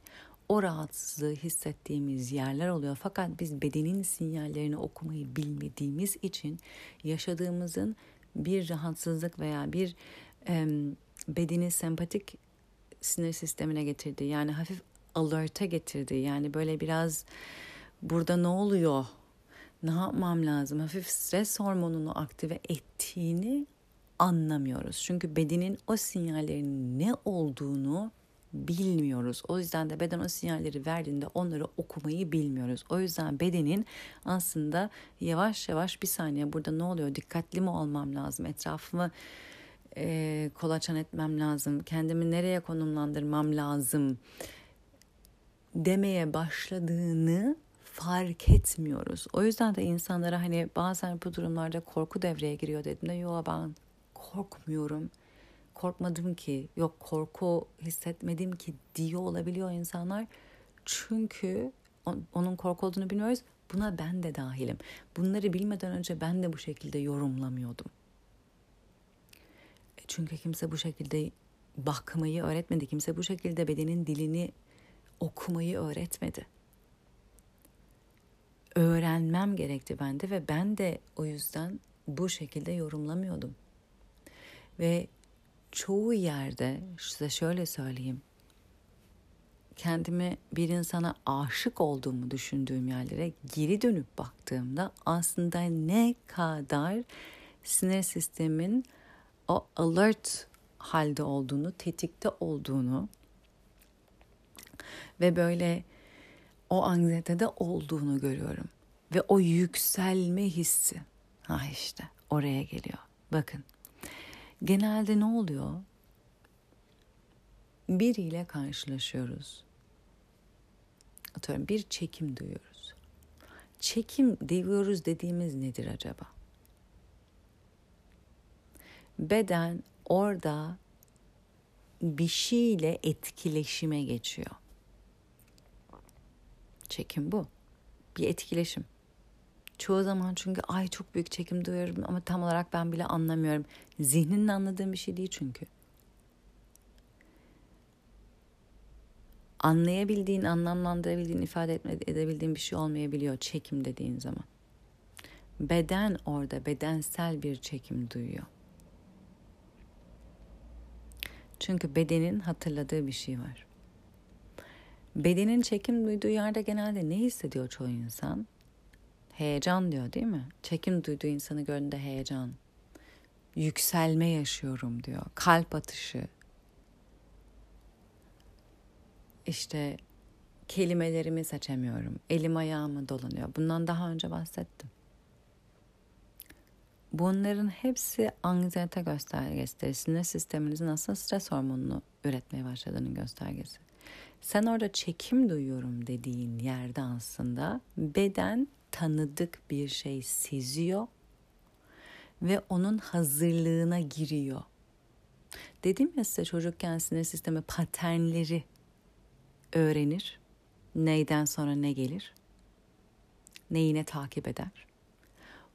S1: o rahatsızlığı hissettiğimiz yerler oluyor. Fakat biz bedenin sinyallerini okumayı bilmediğimiz için yaşadığımızın bir rahatsızlık veya bir e, bedeni sempatik sinir sistemine getirdiği yani hafif alert'e getirdiği yani böyle biraz burada ne oluyor ne yapmam lazım hafif stres hormonunu aktive ettiğini anlamıyoruz. Çünkü bedenin o sinyallerinin ne olduğunu bilmiyoruz. O yüzden de beden o sinyalleri verdiğinde onları okumayı bilmiyoruz. O yüzden bedenin aslında yavaş yavaş bir saniye burada ne oluyor dikkatli mi olmam lazım etrafımı e, kolaçan etmem lazım kendimi nereye konumlandırmam lazım demeye başladığını fark etmiyoruz. O yüzden de insanlara hani bazen bu durumlarda korku devreye giriyor dediğimde yok ben korkmuyorum korkmadım ki, yok korku hissetmedim ki diyor olabiliyor insanlar. Çünkü onun korku olduğunu bilmiyoruz. Buna ben de dahilim. Bunları bilmeden önce ben de bu şekilde yorumlamıyordum. E, çünkü kimse bu şekilde bakmayı öğretmedi. Kimse bu şekilde bedenin dilini okumayı öğretmedi. Öğrenmem gerekti bende ve ben de o yüzden bu şekilde yorumlamıyordum. Ve çoğu yerde size şöyle söyleyeyim. Kendimi bir insana aşık olduğumu düşündüğüm yerlere geri dönüp baktığımda aslında ne kadar sinir sistemin o alert halde olduğunu, tetikte olduğunu ve böyle o anksiyetede olduğunu görüyorum. Ve o yükselme hissi. Ha işte oraya geliyor. Bakın Genelde ne oluyor? Biriyle karşılaşıyoruz. Atıyorum bir çekim duyuyoruz. Çekim duyuyoruz dediğimiz nedir acaba? Beden orada bir şeyle etkileşime geçiyor. Çekim bu. Bir etkileşim. Çoğu zaman çünkü ay çok büyük çekim duyuyorum ama tam olarak ben bile anlamıyorum. Zihninin anladığım bir şey değil çünkü. Anlayabildiğin, anlamlandırabildiğin, ifade edebildiğin bir şey olmayabiliyor çekim dediğin zaman. Beden orada bedensel bir çekim duyuyor. Çünkü bedenin hatırladığı bir şey var. Bedenin çekim duyduğu yerde genelde ne hissediyor çoğu insan? Heyecan diyor değil mi? Çekim duyduğu insanı gördüğünde heyecan. Yükselme yaşıyorum diyor. Kalp atışı. İşte kelimelerimi seçemiyorum. Elim ayağımı dolanıyor. Bundan daha önce bahsettim. Bunların hepsi anksiyete göstergesi. Sinir sisteminizin nasıl stres hormonunu üretmeye başladığının göstergesi. Sen orada çekim duyuyorum dediğin yerde aslında beden tanıdık bir şey seziyor ve onun hazırlığına giriyor. Dedim ya size çocukken sinir sistemi paternleri öğrenir. Neyden sonra ne gelir? Neyine takip eder?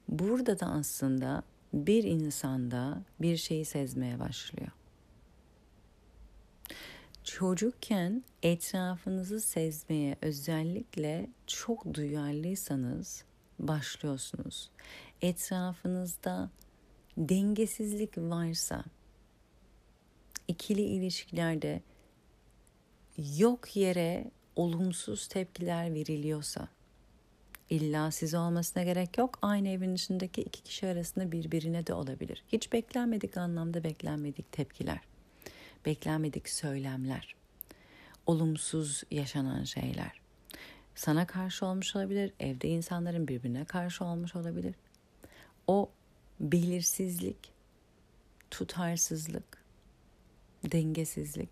S1: Burada da aslında bir insanda bir şeyi sezmeye başlıyor. Çocukken etrafınızı sezmeye özellikle çok duyarlıysanız başlıyorsunuz. Etrafınızda dengesizlik varsa, ikili ilişkilerde yok yere olumsuz tepkiler veriliyorsa, illa size olmasına gerek yok. Aynı evin içindeki iki kişi arasında birbirine de olabilir. Hiç beklenmedik anlamda beklenmedik tepkiler, beklenmedik söylemler, olumsuz yaşanan şeyler. Sana karşı olmuş olabilir, evde insanların birbirine karşı olmuş olabilir. O belirsizlik, tutarsızlık, dengesizlik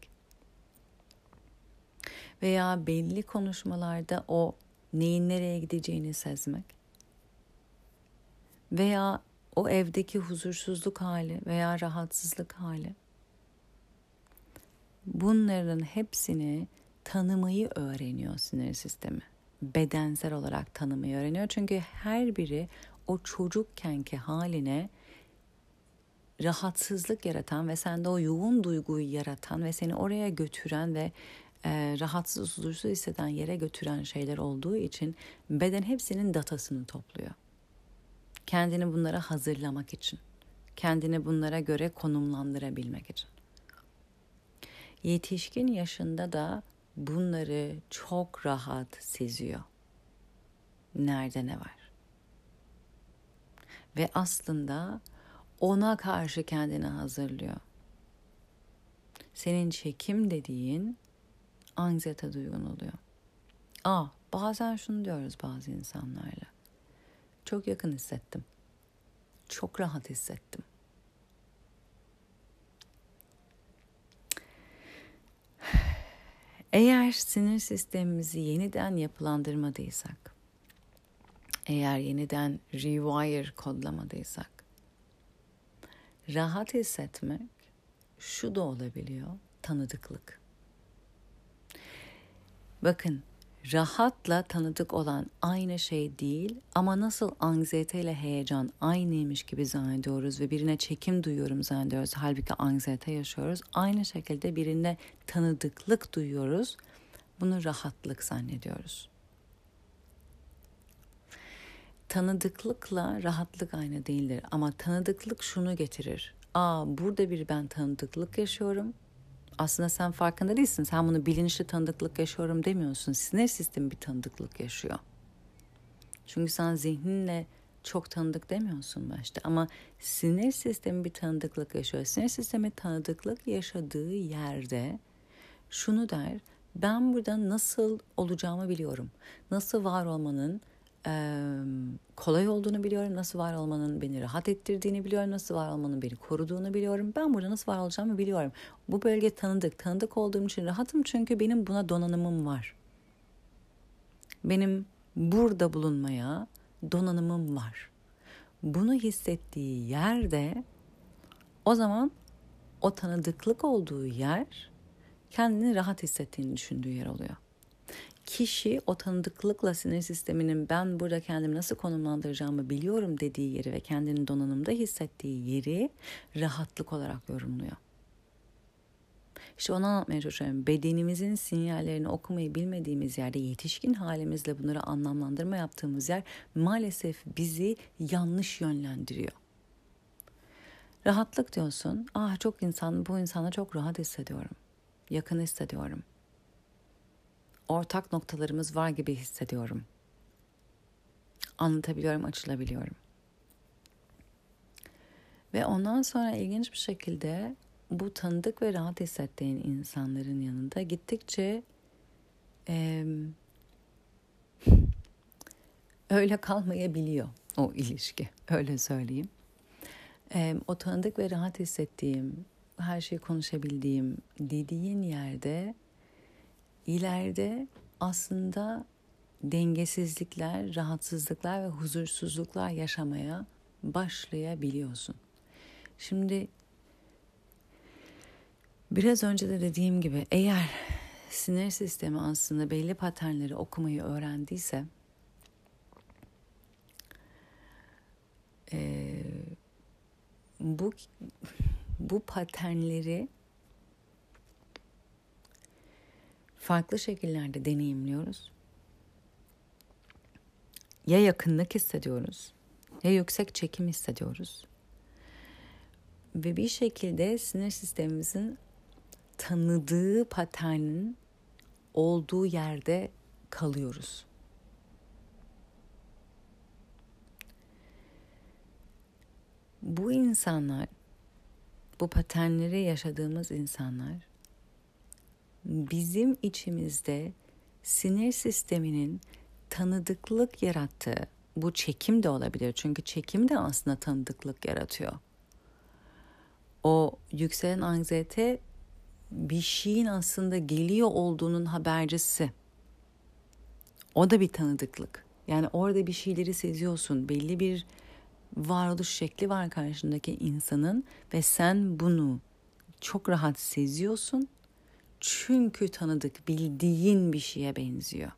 S1: veya belli konuşmalarda o neyin nereye gideceğini sezmek veya o evdeki huzursuzluk hali veya rahatsızlık hali bunların hepsini tanımayı öğreniyor sinir sistemi. Bedensel olarak tanımayı öğreniyor. Çünkü her biri o çocukkenki haline rahatsızlık yaratan ve sende o yoğun duyguyu yaratan ve seni oraya götüren ve e, rahatsız huzursuz hisseden yere götüren şeyler olduğu için beden hepsinin datasını topluyor. Kendini bunlara hazırlamak için. Kendini bunlara göre konumlandırabilmek için. Yetişkin yaşında da bunları çok rahat seziyor. Nerede ne var? Ve aslında ona karşı kendini hazırlıyor. Senin çekim dediğin anksiyete duygun oluyor. Aa, bazen şunu diyoruz bazı insanlarla. Çok yakın hissettim. Çok rahat hissettim. Eğer sinir sistemimizi yeniden yapılandırmadıysak, eğer yeniden rewire kodlamadıysak, rahat hissetmek şu da olabiliyor, tanıdıklık. Bakın rahatla tanıdık olan aynı şey değil ama nasıl anksiyete ile heyecan aynıymış gibi zannediyoruz ve birine çekim duyuyorum zannediyoruz. Halbuki anksiyete yaşıyoruz. Aynı şekilde birine tanıdıklık duyuyoruz. Bunu rahatlık zannediyoruz. Tanıdıklıkla rahatlık aynı değildir ama tanıdıklık şunu getirir. Aa burada bir ben tanıdıklık yaşıyorum aslında sen farkında değilsin. Sen bunu bilinçli tanıdıklık yaşıyorum demiyorsun. Sinir sistemi bir tanıdıklık yaşıyor. Çünkü sen zihninle çok tanıdık demiyorsun başta ama sinir sistemi bir tanıdıklık yaşıyor. Sinir sistemi tanıdıklık yaşadığı yerde şunu der. Ben burada nasıl olacağımı biliyorum. Nasıl var olmanın kolay olduğunu biliyorum. Nasıl var olmanın beni rahat ettirdiğini biliyorum. Nasıl var olmanın beni koruduğunu biliyorum. Ben burada nasıl var olacağımı biliyorum. Bu bölge tanıdık. Tanıdık olduğum için rahatım çünkü benim buna donanımım var. Benim burada bulunmaya donanımım var. Bunu hissettiği yerde o zaman o tanıdıklık olduğu yer kendini rahat hissettiğini düşündüğü yer oluyor kişi o tanıdıklıkla sinir sisteminin ben burada kendimi nasıl konumlandıracağımı biliyorum dediği yeri ve kendini donanımda hissettiği yeri rahatlık olarak yorumluyor. İşte onu anlatmaya çalışıyorum. Bedenimizin sinyallerini okumayı bilmediğimiz yerde yetişkin halimizle bunları anlamlandırma yaptığımız yer maalesef bizi yanlış yönlendiriyor. Rahatlık diyorsun. Ah çok insan bu insana çok rahat hissediyorum. Yakın hissediyorum ortak noktalarımız var gibi hissediyorum. Anlatabiliyorum, açılabiliyorum. Ve ondan sonra ilginç bir şekilde bu tanıdık ve rahat hissettiğin insanların yanında gittikçe e, [LAUGHS] öyle kalmayabiliyor o ilişki. Öyle söyleyeyim. E, o tanıdık ve rahat hissettiğim, her şeyi konuşabildiğim dediğin yerde ileride aslında dengesizlikler, rahatsızlıklar ve huzursuzluklar yaşamaya başlayabiliyorsun. Şimdi biraz önce de dediğim gibi eğer sinir sistemi aslında belli paternleri okumayı öğrendiyse e, bu bu paternleri farklı şekillerde deneyimliyoruz. Ya yakınlık hissediyoruz ya yüksek çekim hissediyoruz. Ve bir şekilde sinir sistemimizin tanıdığı paternin olduğu yerde kalıyoruz. Bu insanlar, bu paternleri yaşadığımız insanlar bizim içimizde sinir sisteminin tanıdıklık yarattığı, bu çekim de olabilir çünkü çekim de aslında tanıdıklık yaratıyor. O yükselen anksiyete bir şeyin aslında geliyor olduğunun habercisi. O da bir tanıdıklık. Yani orada bir şeyleri seziyorsun. Belli bir varoluş şekli var karşındaki insanın ve sen bunu çok rahat seziyorsun. Çünkü tanıdık, bildiğin bir şeye benziyor.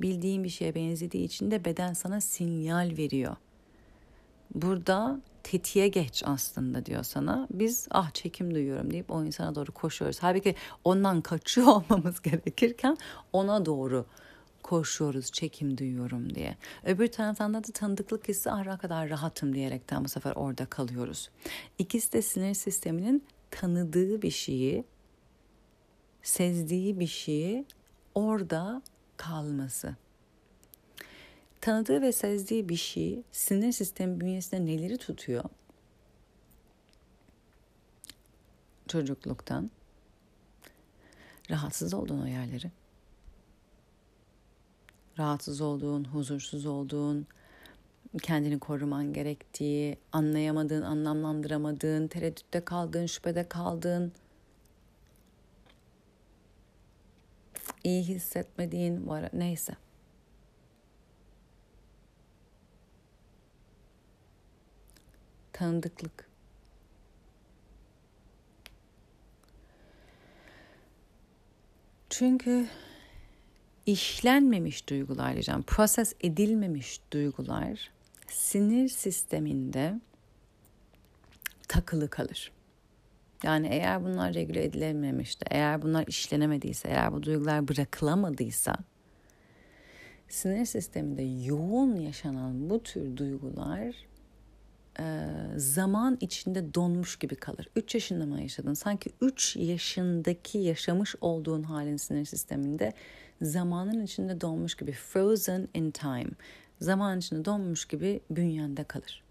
S1: Bildiğin bir şeye benzediği için de beden sana sinyal veriyor. Burada tetiğe geç aslında diyor sana. Biz ah çekim duyuyorum deyip o insana doğru koşuyoruz. Halbuki ondan kaçıyor [LAUGHS] olmamız gerekirken ona doğru koşuyoruz çekim duyuyorum diye. Öbür taraftan da tanıdıklık hissi ah kadar rahatım diyerekten bu sefer orada kalıyoruz. İkisi de sinir sisteminin tanıdığı bir şeyi, sezdiği bir şeyi orada kalması tanıdığı ve sezdiği bir şey sinir sistemi bünyesinde neleri tutuyor? Çocukluktan rahatsız olduğun o yerleri. Rahatsız olduğun, huzursuz olduğun, kendini koruman gerektiği, anlayamadığın, anlamlandıramadığın, tereddütte kaldığın, şüphede kaldığın, iyi hissetmediğin, neyse. tanıdıklık. Çünkü işlenmemiş duygular diyeceğim, proses edilmemiş duygular sinir sisteminde takılı kalır. Yani eğer bunlar regüle edilememişti, eğer bunlar işlenemediyse, eğer bu duygular bırakılamadıysa sinir sisteminde yoğun yaşanan bu tür duygular e, zaman içinde donmuş gibi kalır. 3 yaşında mı yaşadın? Sanki 3 yaşındaki yaşamış olduğun halin sinir sisteminde zamanın içinde donmuş gibi frozen in time. Zaman içinde donmuş gibi bünyende kalır.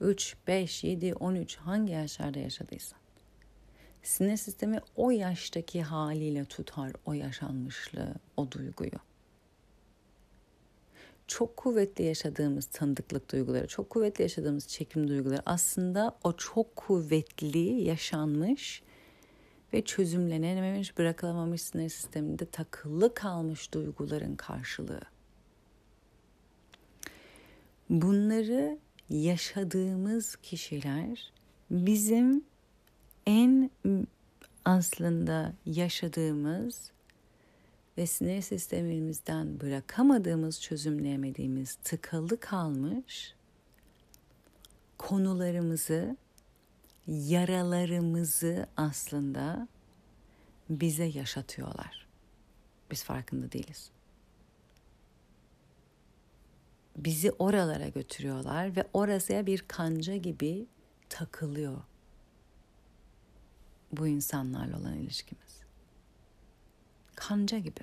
S1: 3, 5, 7, 13 hangi yaşlarda yaşadıysan. Sinir sistemi o yaştaki haliyle tutar o yaşanmışlığı, o duyguyu çok kuvvetli yaşadığımız tanıdıklık duyguları, çok kuvvetli yaşadığımız çekim duyguları aslında o çok kuvvetli yaşanmış ve çözümlenememiş, bırakılamamış sinir sisteminde takılı kalmış duyguların karşılığı. Bunları yaşadığımız kişiler bizim en aslında yaşadığımız ve sinir sistemimizden bırakamadığımız, çözümleyemediğimiz, tıkalı kalmış konularımızı, yaralarımızı aslında bize yaşatıyorlar. Biz farkında değiliz. Bizi oralara götürüyorlar ve orasıya bir kanca gibi takılıyor bu insanlarla olan ilişkimiz kanca gibi.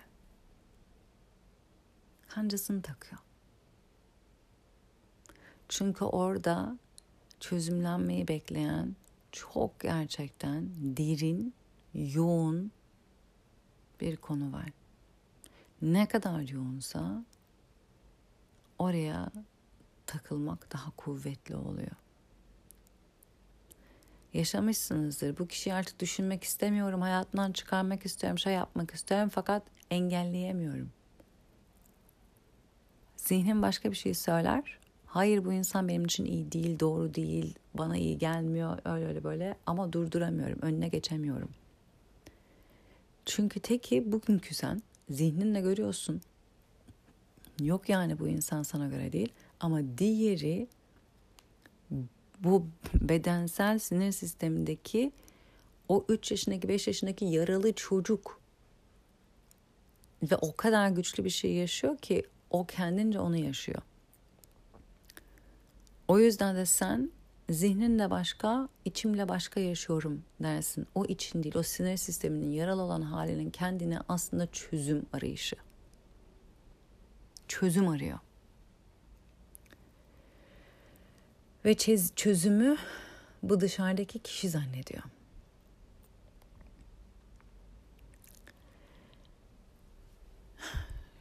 S1: Kancasını takıyor. Çünkü orada çözümlenmeyi bekleyen çok gerçekten derin, yoğun bir konu var. Ne kadar yoğunsa oraya takılmak daha kuvvetli oluyor. Yaşamışsınızdır. Bu kişiyi artık düşünmek istemiyorum, hayatından çıkarmak istiyorum, şey yapmak istiyorum fakat engelleyemiyorum. Zihnim başka bir şey söyler. Hayır bu insan benim için iyi değil, doğru değil, bana iyi gelmiyor, öyle öyle böyle ama durduramıyorum, önüne geçemiyorum. Çünkü teki bugünkü sen zihninle görüyorsun. Yok yani bu insan sana göre değil ama diğeri bu bedensel sinir sistemindeki o 3 yaşındaki 5 yaşındaki yaralı çocuk ve o kadar güçlü bir şey yaşıyor ki o kendince onu yaşıyor. O yüzden de sen zihninle başka, içimle başka yaşıyorum dersin. O için değil, o sinir sisteminin yaralı olan halinin kendine aslında çözüm arayışı. Çözüm arıyor. Ve çözümü bu dışarıdaki kişi zannediyor.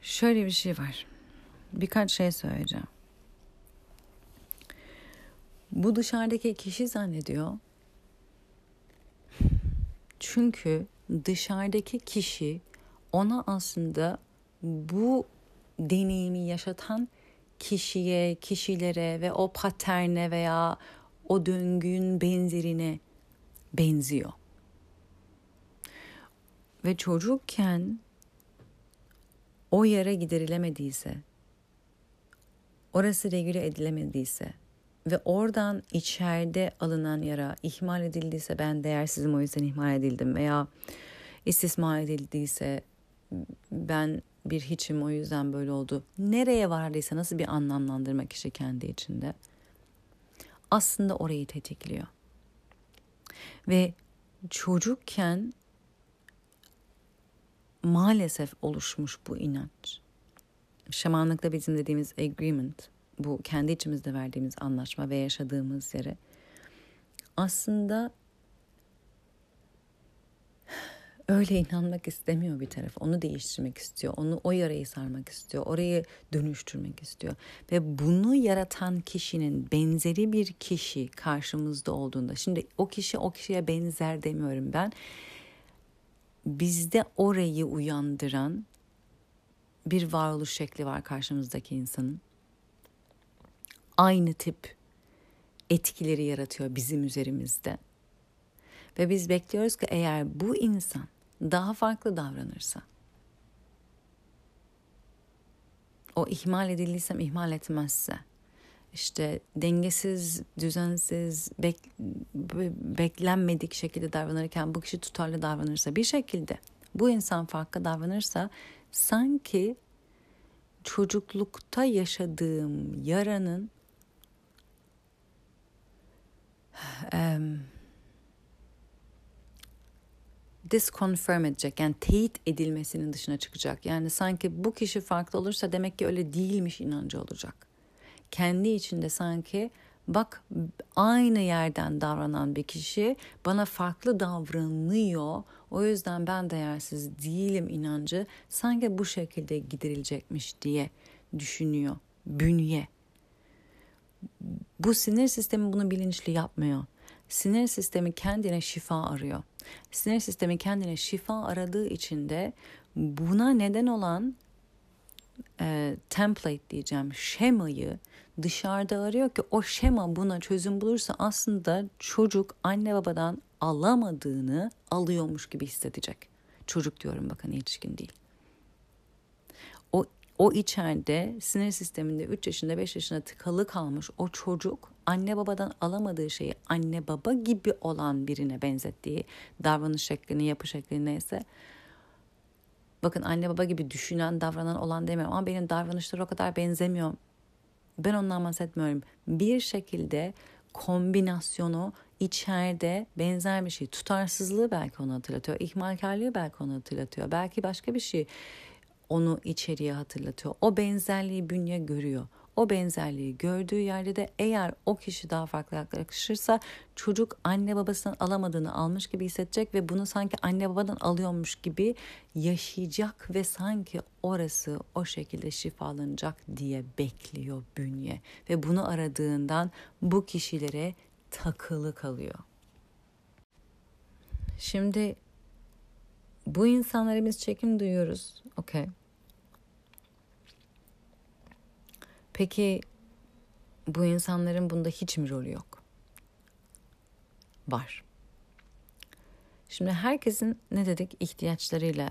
S1: Şöyle bir şey var. Birkaç şey söyleyeceğim. Bu dışarıdaki kişi zannediyor. Çünkü dışarıdaki kişi ona aslında bu deneyimi yaşatan kişiye, kişilere ve o paterne veya o döngünün benzerine benziyor. Ve çocukken o yara giderilemediyse, orası regüle edilemediyse ve oradan içeride alınan yara ihmal edildiyse ben değersizim o yüzden ihmal edildim veya istismar edildiyse ben bir hiçim o yüzden böyle oldu. Nereye vardıysa nasıl bir anlamlandırma kişi kendi içinde aslında orayı tetikliyor. Ve çocukken maalesef oluşmuş bu inanç. Şamanlıkta bizim dediğimiz agreement, bu kendi içimizde verdiğimiz anlaşma ve yaşadığımız yere aslında öyle inanmak istemiyor bir taraf. Onu değiştirmek istiyor. Onu o yarayı sarmak istiyor. Orayı dönüştürmek istiyor. Ve bunu yaratan kişinin benzeri bir kişi karşımızda olduğunda şimdi o kişi o kişiye benzer demiyorum ben. Bizde orayı uyandıran bir varoluş şekli var karşımızdaki insanın. Aynı tip etkileri yaratıyor bizim üzerimizde. Ve biz bekliyoruz ki eğer bu insan daha farklı davranırsa, o ihmal edildiysem ihmal etmezse, işte dengesiz, düzensiz, bek, beklenmedik şekilde davranırken bu kişi tutarlı davranırsa bir şekilde bu insan farklı davranırsa sanki çocuklukta yaşadığım yaranın disconfirm edecek yani teyit edilmesinin dışına çıkacak. Yani sanki bu kişi farklı olursa demek ki öyle değilmiş inancı olacak. Kendi içinde sanki bak aynı yerden davranan bir kişi bana farklı davranıyor. O yüzden ben değersiz değilim inancı sanki bu şekilde giderilecekmiş diye düşünüyor bünye. Bu sinir sistemi bunu bilinçli yapmıyor. Sinir sistemi kendine şifa arıyor. Sinir sistemi kendine şifa aradığı için de buna neden olan e, template diyeceğim şemayı dışarıda arıyor ki o şema buna çözüm bulursa aslında çocuk anne babadan alamadığını alıyormuş gibi hissedecek. Çocuk diyorum bakın yetişkin değil. O içeride sinir sisteminde 3 yaşında 5 yaşında tıkalı kalmış o çocuk anne babadan alamadığı şeyi anne baba gibi olan birine benzettiği davranış şeklini, yapı şeklini neyse bakın anne baba gibi düşünen, davranan olan demiyorum ama benim davranışları o kadar benzemiyor. Ben ondan bahsetmiyorum. Bir şekilde kombinasyonu içeride benzer bir şey. Tutarsızlığı belki onu hatırlatıyor. ihmalkarlığı belki onu hatırlatıyor. Belki başka bir şey onu içeriye hatırlatıyor. O benzerliği bünye görüyor. O benzerliği gördüğü yerde de eğer o kişi daha farklı yaklaşırsa çocuk anne babasından alamadığını almış gibi hissedecek ve bunu sanki anne babadan alıyormuş gibi yaşayacak ve sanki orası o şekilde şifalanacak diye bekliyor bünye ve bunu aradığından bu kişilere takılı kalıyor. Şimdi bu insanlara biz çekim duyuyoruz. Okey. Peki bu insanların bunda hiç mi rolü yok? Var. Şimdi herkesin ne dedik ihtiyaçlarıyla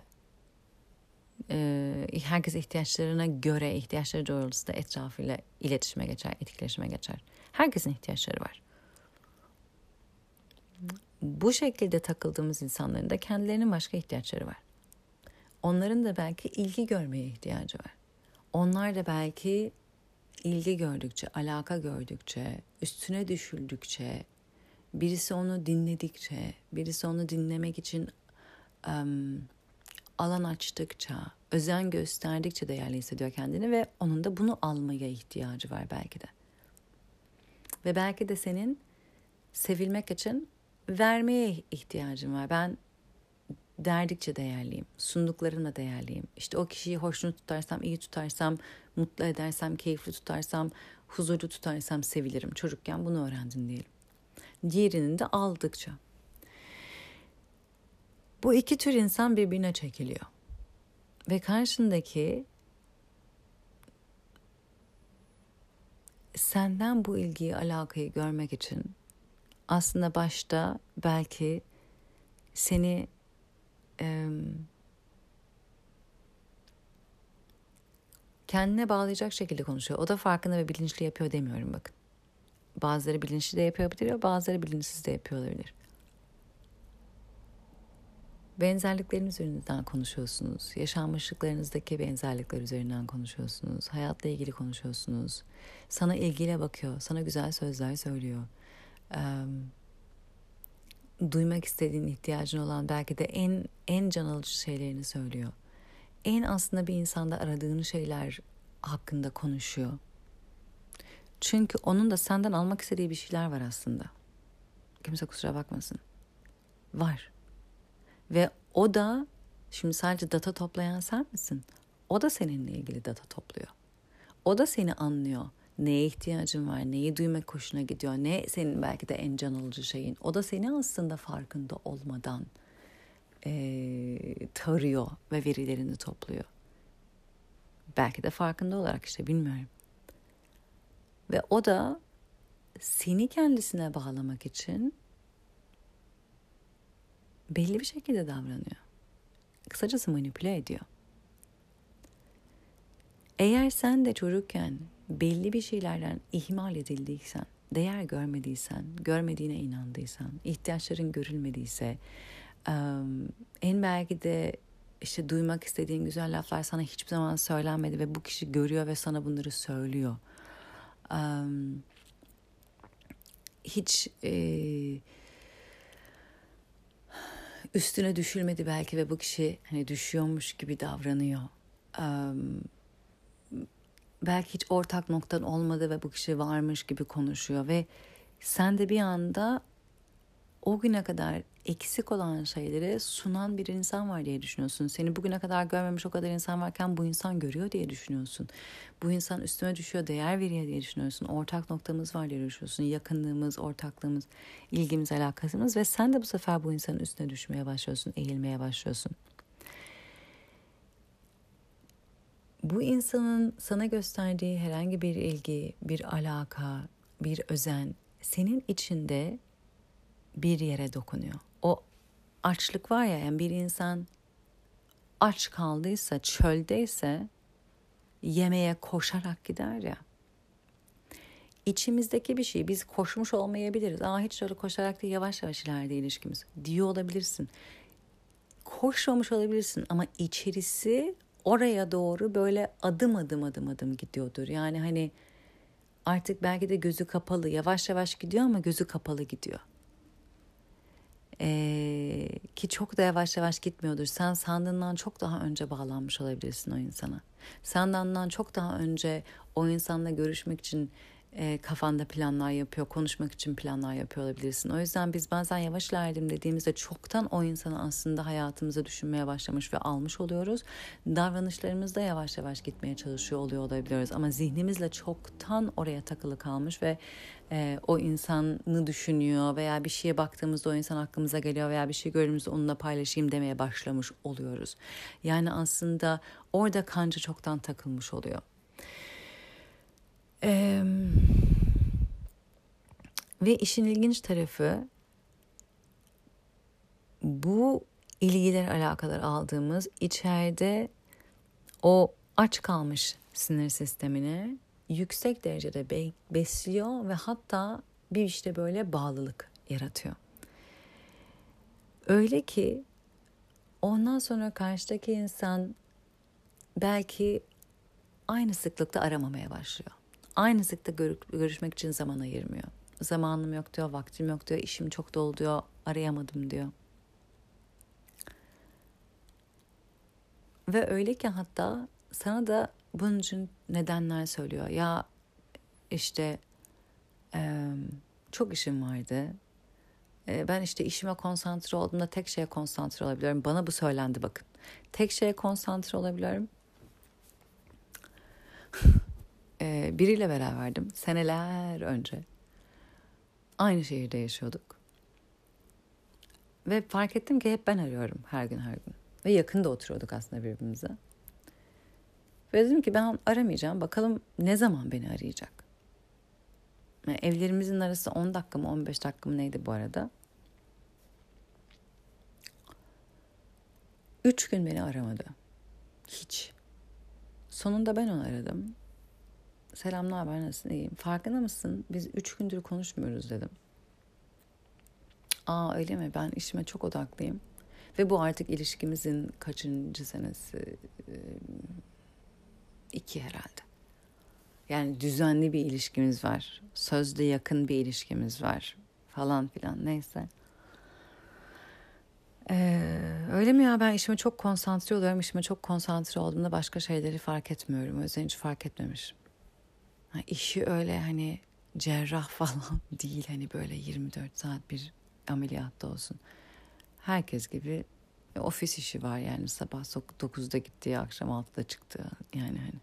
S1: herkes ihtiyaçlarına göre ihtiyaçları doğrultusunda etrafıyla iletişime geçer, etkileşime geçer. Herkesin ihtiyaçları var. Bu şekilde takıldığımız insanların da kendilerinin başka ihtiyaçları var. Onların da belki ilgi görmeye ihtiyacı var. Onlar da belki ilgi gördükçe, alaka gördükçe, üstüne düşüldükçe, birisi onu dinledikçe, birisi onu dinlemek için um, alan açtıkça, özen gösterdikçe değerli hissediyor kendini ve onun da bunu almaya ihtiyacı var belki de. Ve belki de senin sevilmek için vermeye ihtiyacın var. Ben derdikçe değerliyim. Sunduklarımla değerliyim. İşte o kişiyi hoşnut tutarsam, iyi tutarsam, mutlu edersem, keyifli tutarsam, huzurlu tutarsam sevilirim. Çocukken bunu öğrendim diyelim. Diğerinin de aldıkça. Bu iki tür insan birbirine çekiliyor. Ve karşındaki senden bu ilgiyi, alakayı görmek için aslında başta belki seni kendine bağlayacak şekilde konuşuyor. O da farkında ve bilinçli yapıyor demiyorum bakın. Bazıları bilinçli de yapabiliyor, bazıları bilinçsiz de yapıyor olabilir. Benzerlikleriniz üzerinden konuşuyorsunuz. Yaşanmışlıklarınızdaki benzerlikler üzerinden konuşuyorsunuz. Hayatla ilgili konuşuyorsunuz. Sana ilgiyle bakıyor. Sana güzel sözler söylüyor. Ee, duymak istediğin, ihtiyacın olan belki de en en can alıcı şeylerini söylüyor. En aslında bir insanda aradığın şeyler hakkında konuşuyor. Çünkü onun da senden almak istediği bir şeyler var aslında. Kimse kusura bakmasın. Var. Ve o da şimdi sadece data toplayan sen misin? O da seninle ilgili data topluyor. O da seni anlıyor. Neye ihtiyacın var, neyi duymak hoşuna gidiyor, ne senin belki de en can alıcı şeyin. O da seni aslında farkında olmadan e, tarıyor ve verilerini topluyor. Belki de farkında olarak işte bilmiyorum. Ve o da seni kendisine bağlamak için belli bir şekilde davranıyor. Kısacası manipüle ediyor. Eğer sen de çocukken belli bir şeylerden ihmal edildiysen, değer görmediysen, görmediğine inandıysan, ihtiyaçların görülmediyse, en belki de işte duymak istediğin güzel laflar sana hiçbir zaman söylenmedi ve bu kişi görüyor ve sana bunları söylüyor. Hiç üstüne düşülmedi belki ve bu kişi hani düşüyormuş gibi davranıyor. Belki hiç ortak noktan olmadı ve bu kişi varmış gibi konuşuyor ve sen de bir anda o güne kadar eksik olan şeyleri sunan bir insan var diye düşünüyorsun. Seni bugüne kadar görmemiş o kadar insan varken bu insan görüyor diye düşünüyorsun. Bu insan üstüme düşüyor, değer veriyor diye düşünüyorsun. Ortak noktamız var diye düşünüyorsun. Yakınlığımız, ortaklığımız, ilgimiz, alakasımız ve sen de bu sefer bu insanın üstüne düşmeye başlıyorsun, eğilmeye başlıyorsun. Bu insanın sana gösterdiği herhangi bir ilgi, bir alaka, bir özen senin içinde bir yere dokunuyor. O açlık var ya yani bir insan aç kaldıysa, çöldeyse yemeğe koşarak gider ya. İçimizdeki bir şey biz koşmuş olmayabiliriz. Aa hiç öyle koşarak değil yavaş yavaş ileride ilişkimiz diyor olabilirsin. Koşmamış olabilirsin ama içerisi oraya doğru böyle adım adım adım adım gidiyordur. Yani hani artık belki de gözü kapalı yavaş yavaş gidiyor ama gözü kapalı gidiyor. Ee, ki çok da yavaş yavaş gitmiyordur. Sen sandığından çok daha önce bağlanmış olabilirsin o insana. Sandığından çok daha önce o insanla görüşmek için e, kafanda planlar yapıyor, konuşmak için planlar yapıyor olabilirsin. O yüzden biz bazen yavaş ilerledim dediğimizde çoktan o insanı aslında hayatımıza düşünmeye başlamış ve almış oluyoruz. Davranışlarımız da yavaş yavaş gitmeye çalışıyor oluyor olabiliyoruz. Ama zihnimizle çoktan oraya takılı kalmış ve e, o insanı düşünüyor veya bir şeye baktığımızda o insan aklımıza geliyor veya bir şey gördüğümüzde onunla paylaşayım demeye başlamış oluyoruz. Yani aslında orada kanca çoktan takılmış oluyor. Ee, ve işin ilginç tarafı bu ilgiler alakalar aldığımız içeride o aç kalmış sinir sistemini yüksek derecede be besliyor ve hatta bir işte böyle bağlılık yaratıyor. Öyle ki ondan sonra karşıdaki insan belki aynı sıklıkta aramamaya başlıyor aynı sıkta görüşmek için zaman ayırmıyor. Zamanım yok diyor, vaktim yok diyor, işim çok dolu diyor, arayamadım diyor. Ve öyle ki hatta sana da bunun için nedenler söylüyor. Ya işte e, çok işim vardı. E, ben işte işime konsantre olduğumda tek şeye konsantre olabiliyorum. Bana bu söylendi bakın. Tek şeye konsantre olabiliyorum [LAUGHS] e, biriyle beraberdim seneler önce. Aynı şehirde yaşıyorduk. Ve fark ettim ki hep ben arıyorum her gün her gün. Ve yakında oturuyorduk aslında birbirimize. Ve dedim ki ben aramayacağım. Bakalım ne zaman beni arayacak. Yani evlerimizin arası 10 dakika mı 15 dakika mı neydi bu arada. Üç gün beni aramadı. Hiç. Sonunda ben onu aradım. Selam ne haber nasılsın iyiyim. Farkında mısın biz üç gündür konuşmuyoruz dedim. Aa öyle mi ben işime çok odaklıyım. Ve bu artık ilişkimizin kaçıncı senesi? iki herhalde. Yani düzenli bir ilişkimiz var. Sözde yakın bir ilişkimiz var. Falan filan neyse. Ee, öyle mi ya ben işime çok konsantre oluyorum. İşime çok konsantre olduğumda başka şeyleri fark etmiyorum. O yüzden hiç fark etmemişim. Ha, işi öyle hani cerrah [LAUGHS] falan değil hani böyle 24 saat bir ameliyatta olsun. Herkes gibi ofis işi var yani sabah 9'da gittiği akşam 6'da çıktı yani hani.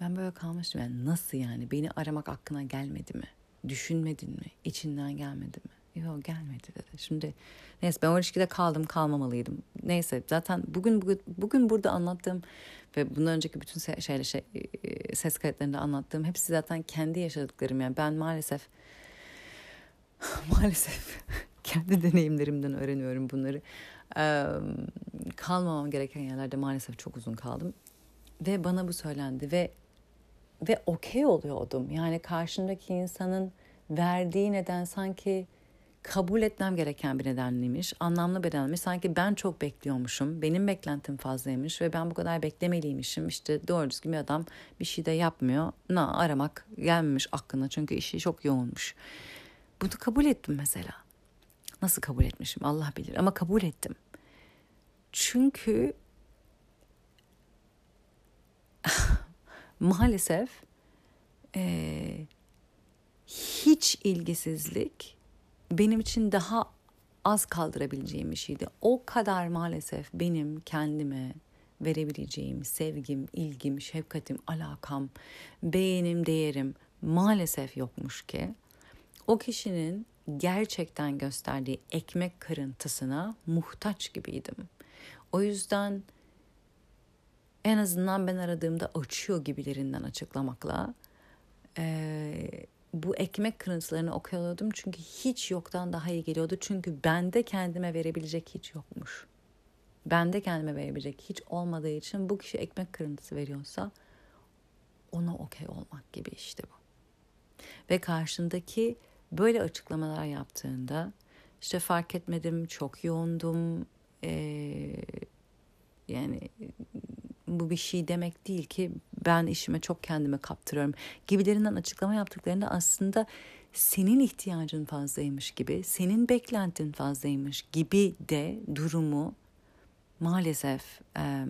S1: Ben böyle kalmıştım yani nasıl yani beni aramak aklına gelmedi mi? Düşünmedin mi? İçinden gelmedi mi? Yok gelmedi dedi. Şimdi neyse ben o ilişkide kaldım kalmamalıydım. Neyse zaten bugün bugün, bugün burada anlattığım ve bundan önceki bütün se- şeyle şey, e, ses kayıtlarında anlattığım hepsi zaten kendi yaşadıklarım yani ben maalesef [LAUGHS] maalesef kendi deneyimlerimden öğreniyorum bunları. Ee, kalmamam gereken yerlerde maalesef çok uzun kaldım ve bana bu söylendi ve ve okey oluyordum. Yani karşımdaki insanın verdiği neden sanki kabul etmem gereken bir nedenliymiş. Anlamlı bir nedenmiş. Sanki ben çok bekliyormuşum. Benim beklentim fazlaymış ve ben bu kadar beklemeliymişim. İşte doğru düzgün bir adam bir şey de yapmıyor. Na aramak gelmemiş aklına çünkü işi çok yoğunmuş. Bunu kabul ettim mesela. Nasıl kabul etmişim Allah bilir ama kabul ettim. Çünkü [LAUGHS] maalesef e, hiç ilgisizlik benim için daha az kaldırabileceğim bir şeydi. O kadar maalesef benim kendime verebileceğim sevgim, ilgim, şefkatim, alakam, beğenim, değerim maalesef yokmuş ki o kişinin gerçekten gösterdiği ekmek kırıntısına muhtaç gibiydim. O yüzden en azından ben aradığımda açıyor gibilerinden açıklamakla e, bu ekmek kırıntılarını okuyordum çünkü hiç yoktan daha iyi geliyordu. Çünkü bende kendime verebilecek hiç yokmuş. Bende kendime verebilecek hiç olmadığı için bu kişi ekmek kırıntısı veriyorsa ona okey olmak gibi işte bu. Ve karşındaki böyle açıklamalar yaptığında işte fark etmedim, çok yoğundum, ee, yani bu bir şey demek değil ki ben işime çok kendime kaptırıyorum gibilerinden açıklama yaptıklarında aslında senin ihtiyacın fazlaymış gibi, senin beklentin fazlaymış gibi de durumu maalesef e,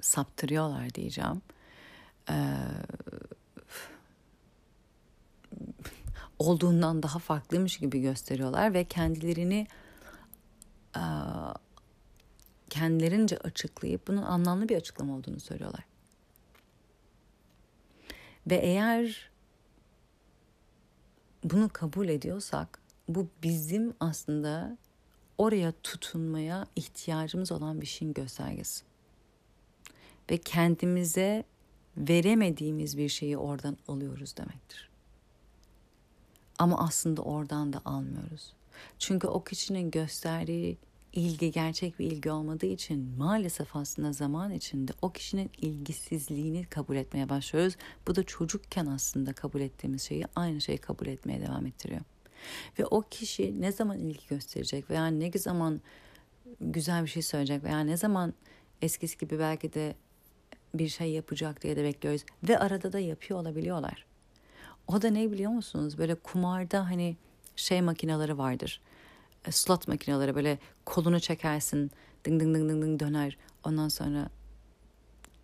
S1: saptırıyorlar diyeceğim. e, olduğundan daha farklıymış gibi gösteriyorlar ve kendilerini e, kendilerince açıklayıp bunun anlamlı bir açıklama olduğunu söylüyorlar. Ve eğer bunu kabul ediyorsak bu bizim aslında oraya tutunmaya ihtiyacımız olan bir şeyin göstergesi. Ve kendimize veremediğimiz bir şeyi oradan alıyoruz demektir. Ama aslında oradan da almıyoruz. Çünkü o kişinin gösterdiği ilgi gerçek bir ilgi olmadığı için maalesef aslında zaman içinde o kişinin ilgisizliğini kabul etmeye başlıyoruz. Bu da çocukken aslında kabul ettiğimiz şeyi aynı şeyi kabul etmeye devam ettiriyor. Ve o kişi ne zaman ilgi gösterecek veya ne zaman güzel bir şey söyleyecek veya ne zaman eskisi gibi belki de bir şey yapacak diye de bekliyoruz. Ve arada da yapıyor olabiliyorlar. O da ne biliyor musunuz? Böyle kumarda hani şey makineleri vardır. E, slot makineleri böyle kolunu çekersin. Ding ding ding ding ding döner. Ondan sonra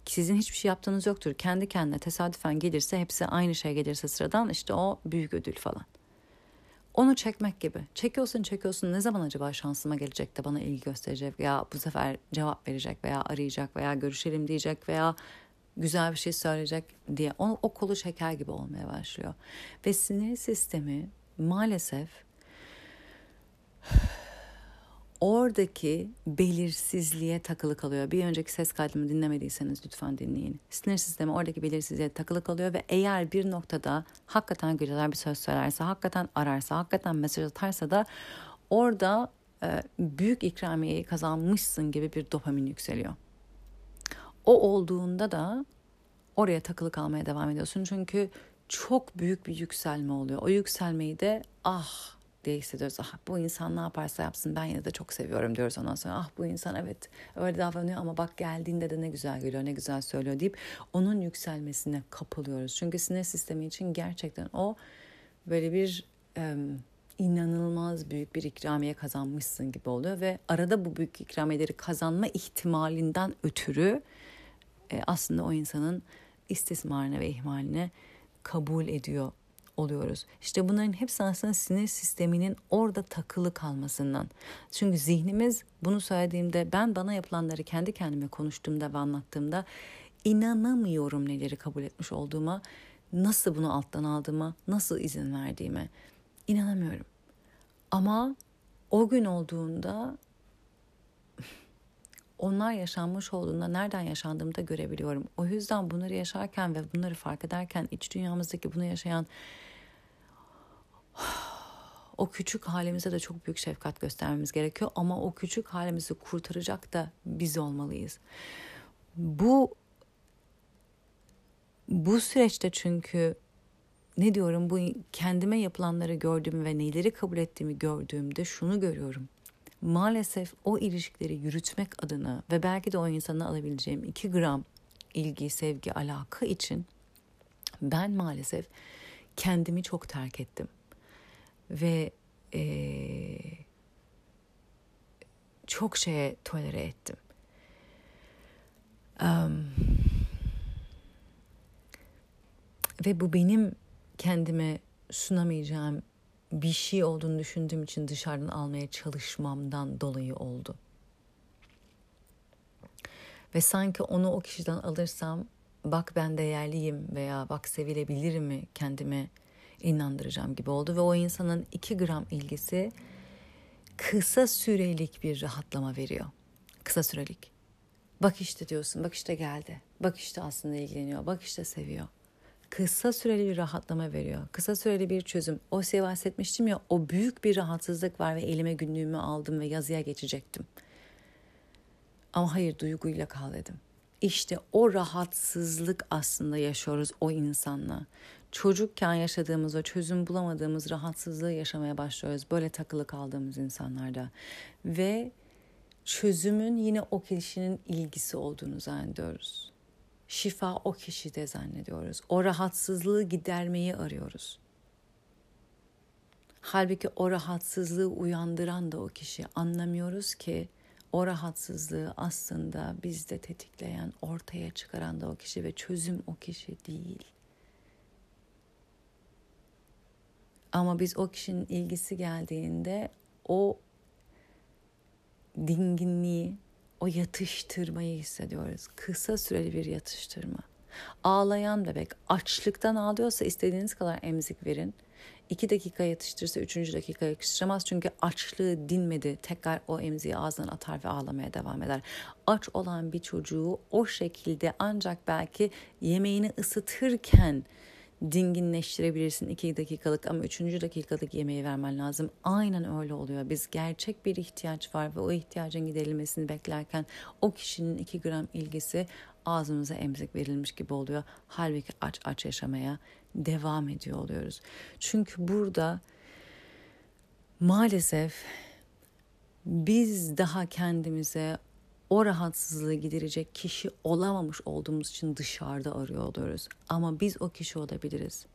S1: sizin hiçbir şey yaptığınız yoktur. Kendi kendine tesadüfen gelirse hepsi aynı şey gelirse sıradan işte o büyük ödül falan. Onu çekmek gibi. Çekiyorsun çekiyorsun ne zaman acaba şansıma gelecek de bana ilgi gösterecek veya bu sefer cevap verecek veya arayacak veya görüşelim diyecek veya güzel bir şey söyleyecek diye o, o kolu çeker gibi olmaya başlıyor. Ve sinir sistemi maalesef oradaki belirsizliğe takılı kalıyor. Bir önceki ses kaydımı dinlemediyseniz lütfen dinleyin. Sinir sistemi oradaki belirsizliğe takılı kalıyor ve eğer bir noktada hakikaten güzel bir söz söylerse, hakikaten ararsa, hakikaten mesaj atarsa da orada e, büyük ikramiyeyi kazanmışsın gibi bir dopamin yükseliyor. O olduğunda da oraya takılı kalmaya devam ediyorsun. Çünkü çok büyük bir yükselme oluyor. O yükselmeyi de ah diye hissediyoruz. Ah bu insan ne yaparsa yapsın ben yine de çok seviyorum diyoruz ondan sonra. Ah bu insan evet öyle davranıyor ama bak geldiğinde de ne güzel geliyor ne güzel söylüyor deyip onun yükselmesine kapılıyoruz. Çünkü sinir sistemi için gerçekten o böyle bir e, inanılmaz büyük bir ikramiye kazanmışsın gibi oluyor ve arada bu büyük ikramiyeleri kazanma ihtimalinden ötürü e, aslında o insanın istismarına ve ihmaline kabul ediyor oluyoruz. İşte bunların hepsi aslında sinir sisteminin orada takılı kalmasından. Çünkü zihnimiz bunu söylediğimde ben bana yapılanları kendi kendime konuştuğumda ve anlattığımda inanamıyorum neleri kabul etmiş olduğuma, nasıl bunu alttan aldığıma, nasıl izin verdiğime inanamıyorum. Ama o gün olduğunda onlar yaşanmış olduğunda nereden yaşandığımı da görebiliyorum. O yüzden bunları yaşarken ve bunları fark ederken iç dünyamızdaki bunu yaşayan [SIGHS] o küçük halimize de çok büyük şefkat göstermemiz gerekiyor ama o küçük halimizi kurtaracak da biz olmalıyız. Bu bu süreçte çünkü ne diyorum bu kendime yapılanları gördüğüm ve neleri kabul ettiğimi gördüğümde şunu görüyorum. Maalesef o ilişkileri yürütmek adına ve belki de o insana alabileceğim iki gram ilgi, sevgi, alaka için ben maalesef kendimi çok terk ettim ve e, çok şeye tolere ettim. Um, ve bu benim kendime sunamayacağım bir şey olduğunu düşündüğüm için dışarıdan almaya çalışmamdan dolayı oldu. Ve sanki onu o kişiden alırsam bak ben değerliyim veya bak sevilebilirim mi kendime inandıracağım gibi oldu ve o insanın iki gram ilgisi kısa sürelik bir rahatlama veriyor. Kısa sürelik. Bak işte diyorsun, bak işte geldi. Bak işte aslında ilgileniyor, bak işte seviyor. Kısa süreli bir rahatlama veriyor. Kısa süreli bir çözüm. O size bahsetmiştim ya o büyük bir rahatsızlık var ve elime günlüğümü aldım ve yazıya geçecektim. Ama hayır duyguyla kal dedim. İşte o rahatsızlık aslında yaşıyoruz o insanla çocukken yaşadığımız o çözüm bulamadığımız rahatsızlığı yaşamaya başlıyoruz. Böyle takılı kaldığımız insanlarda. Ve çözümün yine o kişinin ilgisi olduğunu zannediyoruz. Şifa o kişide zannediyoruz. O rahatsızlığı gidermeyi arıyoruz. Halbuki o rahatsızlığı uyandıran da o kişi. Anlamıyoruz ki o rahatsızlığı aslında bizde tetikleyen, ortaya çıkaran da o kişi ve çözüm o kişi değil. Ama biz o kişinin ilgisi geldiğinde o dinginliği, o yatıştırmayı hissediyoruz. Kısa süreli bir yatıştırma. Ağlayan bebek açlıktan ağlıyorsa istediğiniz kadar emzik verin. İki dakika yatıştırırsa üçüncü dakika yatıştıramaz. Çünkü açlığı dinmedi. Tekrar o emziği ağzından atar ve ağlamaya devam eder. Aç olan bir çocuğu o şekilde ancak belki yemeğini ısıtırken dinginleştirebilirsin iki dakikalık ama üçüncü dakikalık yemeği vermen lazım. Aynen öyle oluyor. Biz gerçek bir ihtiyaç var ve o ihtiyacın giderilmesini beklerken o kişinin iki gram ilgisi ağzımıza emzik verilmiş gibi oluyor. Halbuki aç aç yaşamaya devam ediyor oluyoruz. Çünkü burada maalesef biz daha kendimize o rahatsızlığı giderecek kişi olamamış olduğumuz için dışarıda arıyor oluyoruz. Ama biz o kişi olabiliriz.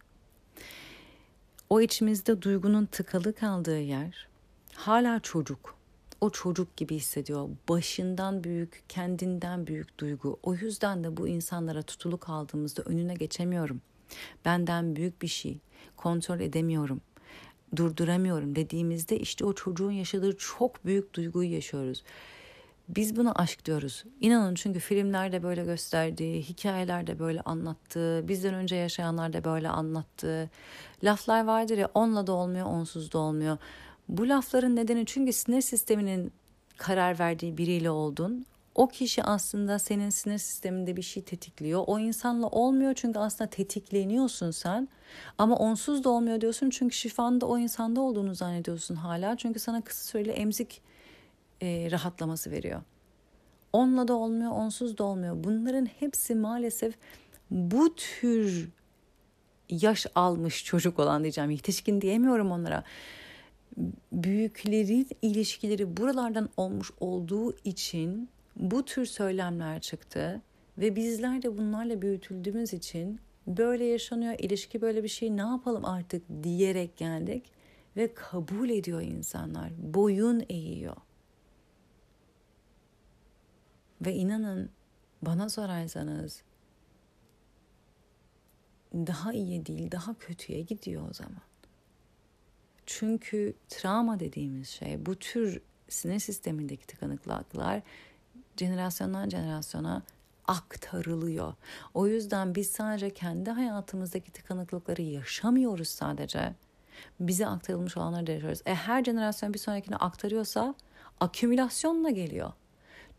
S1: O içimizde duygunun tıkalı kaldığı yer hala çocuk. O çocuk gibi hissediyor. Başından büyük, kendinden büyük duygu. O yüzden de bu insanlara tutulu kaldığımızda önüne geçemiyorum. Benden büyük bir şey. Kontrol edemiyorum durduramıyorum dediğimizde işte o çocuğun yaşadığı çok büyük duyguyu yaşıyoruz. Biz buna aşk diyoruz. İnanın çünkü filmlerde böyle gösterdiği, hikayelerde böyle anlattığı, bizden önce yaşayanlar da böyle anlattığı laflar vardır ya onla da olmuyor, onsuz da olmuyor. Bu lafların nedeni çünkü sinir sisteminin karar verdiği biriyle oldun. O kişi aslında senin sinir sisteminde bir şey tetikliyor. O insanla olmuyor çünkü aslında tetikleniyorsun sen. Ama onsuz da olmuyor diyorsun çünkü şifanın da o insanda olduğunu zannediyorsun hala. Çünkü sana kısa süreli emzik e, rahatlaması veriyor. Onunla da olmuyor, onsuz da olmuyor. Bunların hepsi maalesef bu tür yaş almış çocuk olan diyeceğim. Yetişkin diyemiyorum onlara. Büyüklerin ilişkileri buralardan olmuş olduğu için bu tür söylemler çıktı ve bizler de bunlarla büyütüldüğümüz için böyle yaşanıyor, ilişki böyle bir şey ne yapalım artık diyerek geldik ve kabul ediyor insanlar. Boyun eğiyor. Ve inanın bana sorarsanız daha iyi değil, daha kötüye gidiyor o zaman. Çünkü travma dediğimiz şey, bu tür sinir sistemindeki tıkanıklıklar jenerasyondan jenerasyona aktarılıyor. O yüzden biz sadece kendi hayatımızdaki tıkanıklıkları yaşamıyoruz sadece. Bize aktarılmış olanları da yaşıyoruz. E her jenerasyon bir sonrakine aktarıyorsa akümülasyonla geliyor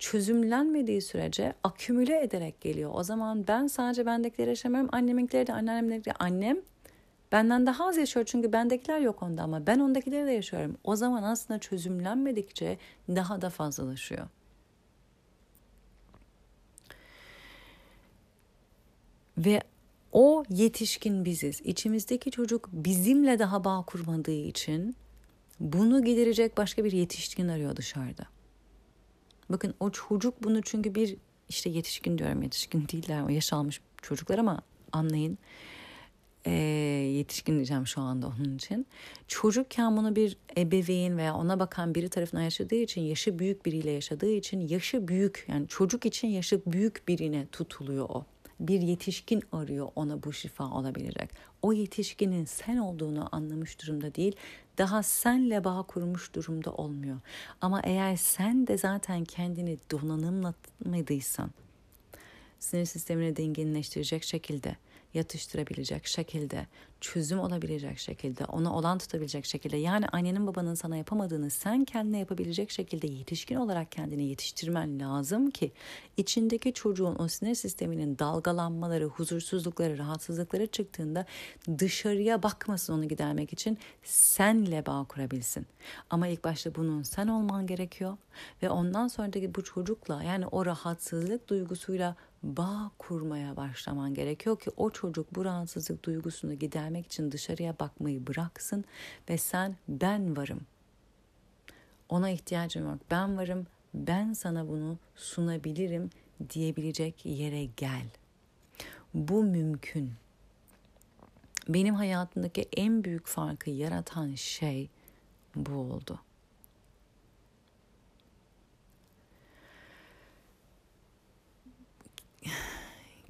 S1: çözümlenmediği sürece akümüle ederek geliyor. O zaman ben sadece bendekileri yaşamıyorum. Anneminkileri de anneannemleri de annem benden daha az yaşıyor çünkü bendekiler yok onda ama ben ondakileri de yaşıyorum. O zaman aslında çözümlenmedikçe daha da fazlalaşıyor. Ve o yetişkin biziz. İçimizdeki çocuk bizimle daha bağ kurmadığı için bunu giderecek başka bir yetişkin arıyor dışarıda. Bakın o çocuk bunu çünkü bir işte yetişkin diyorum yetişkin değiller o yaş almış çocuklar ama anlayın e, yetişkin diyeceğim şu anda onun için. Çocukken bunu bir ebeveyn veya ona bakan biri tarafından yaşadığı için yaşı büyük biriyle yaşadığı için yaşı büyük yani çocuk için yaşı büyük birine tutuluyor o bir yetişkin arıyor ona bu şifa olabilecek. O yetişkinin sen olduğunu anlamış durumda değil, daha senle bağ kurmuş durumda olmuyor. Ama eğer sen de zaten kendini donanımlamadıysan, sinir sistemini denginleştirecek şekilde yatıştırabilecek şekilde, çözüm olabilecek şekilde, ona olan tutabilecek şekilde yani annenin babanın sana yapamadığını sen kendine yapabilecek şekilde yetişkin olarak kendini yetiştirmen lazım ki içindeki çocuğun o sinir sisteminin dalgalanmaları, huzursuzlukları, rahatsızlıkları çıktığında dışarıya bakmasın onu gidermek için senle bağ kurabilsin. Ama ilk başta bunun sen olman gerekiyor ve ondan sonraki bu çocukla yani o rahatsızlık duygusuyla bağ kurmaya başlaman gerekiyor ki o çocuk bu rahatsızlık duygusunu gidermek için dışarıya bakmayı bıraksın ve sen ben varım. Ona ihtiyacım yok. Ben varım. Ben sana bunu sunabilirim diyebilecek yere gel. Bu mümkün. Benim hayatımdaki en büyük farkı yaratan şey bu oldu.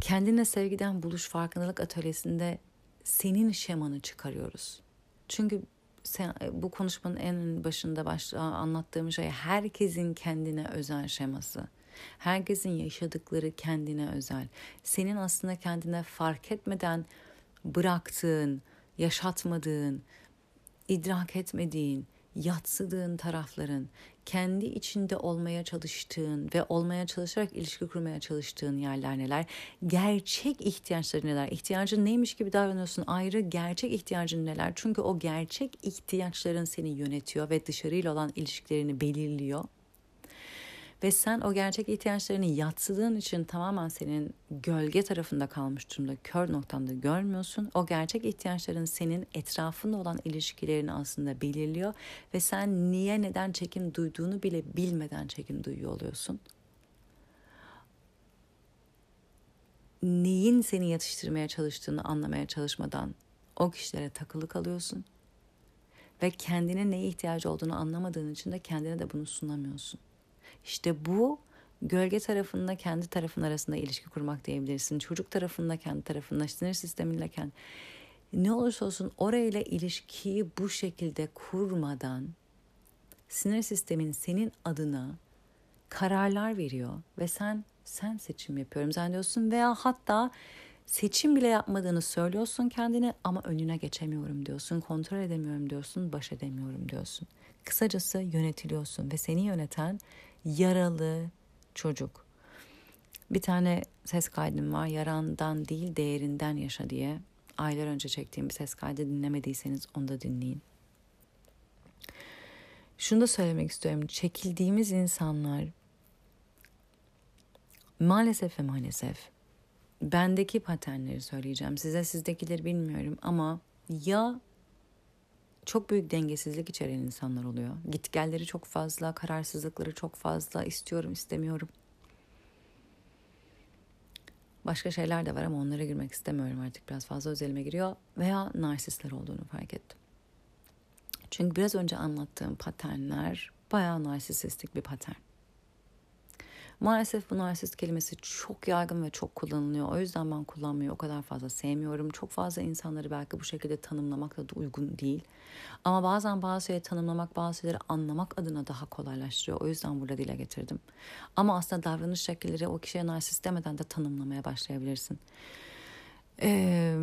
S1: Kendine sevgiden buluş farkındalık atölyesinde senin şemanı çıkarıyoruz. Çünkü sen, bu konuşmanın en başında başta anlattığım şey herkesin kendine özel şeması. Herkesin yaşadıkları kendine özel. Senin aslında kendine fark etmeden bıraktığın, yaşatmadığın, idrak etmediğin, yatsıdığın tarafların, kendi içinde olmaya çalıştığın ve olmaya çalışarak ilişki kurmaya çalıştığın yerler neler? Gerçek ihtiyaçları neler? İhtiyacın neymiş gibi davranıyorsun ayrı, gerçek ihtiyacın neler? Çünkü o gerçek ihtiyaçların seni yönetiyor ve dışarıyla olan ilişkilerini belirliyor. Ve sen o gerçek ihtiyaçlarını yatsıdığın için tamamen senin gölge tarafında kalmış durumda, kör noktanda görmüyorsun. O gerçek ihtiyaçların senin etrafında olan ilişkilerini aslında belirliyor. Ve sen niye neden çekim duyduğunu bile bilmeden çekim duyuyor oluyorsun. Neyin seni yatıştırmaya çalıştığını anlamaya çalışmadan o kişilere takılı kalıyorsun. Ve kendine neye ihtiyacı olduğunu anlamadığın için de kendine de bunu sunamıyorsun. İşte bu gölge tarafında kendi tarafın arasında ilişki kurmak diyebilirsin. Çocuk tarafında kendi tarafında, sinir sisteminle kendi. Ne olursa olsun orayla ilişkiyi bu şekilde kurmadan sinir sistemin senin adına kararlar veriyor ve sen sen seçim yapıyorum zannediyorsun veya hatta seçim bile yapmadığını söylüyorsun kendine ama önüne geçemiyorum diyorsun, kontrol edemiyorum diyorsun, baş edemiyorum diyorsun. Kısacası yönetiliyorsun ve seni yöneten yaralı çocuk. Bir tane ses kaydım var. Yarandan değil değerinden yaşa diye. Aylar önce çektiğim bir ses kaydı dinlemediyseniz onu da dinleyin. Şunu da söylemek istiyorum. Çekildiğimiz insanlar maalesef ve maalesef bendeki paternleri söyleyeceğim. Size sizdekileri bilmiyorum ama ya çok büyük dengesizlik içeren insanlar oluyor. Gitgelleri çok fazla, kararsızlıkları çok fazla, istiyorum istemiyorum. Başka şeyler de var ama onlara girmek istemiyorum artık biraz fazla özelime giriyor. Veya narsistler olduğunu fark ettim. Çünkü biraz önce anlattığım paternler bayağı narsistik bir patern. Maalesef bu narsist kelimesi çok yaygın ve çok kullanılıyor. O yüzden ben kullanmayı o kadar fazla sevmiyorum. Çok fazla insanları belki bu şekilde tanımlamak da uygun değil. Ama bazen bazı şeyleri tanımlamak, bazı şeyleri anlamak adına daha kolaylaştırıyor. O yüzden burada dile getirdim. Ama aslında davranış şekilleri o kişiye narsist demeden de tanımlamaya başlayabilirsin. Ee,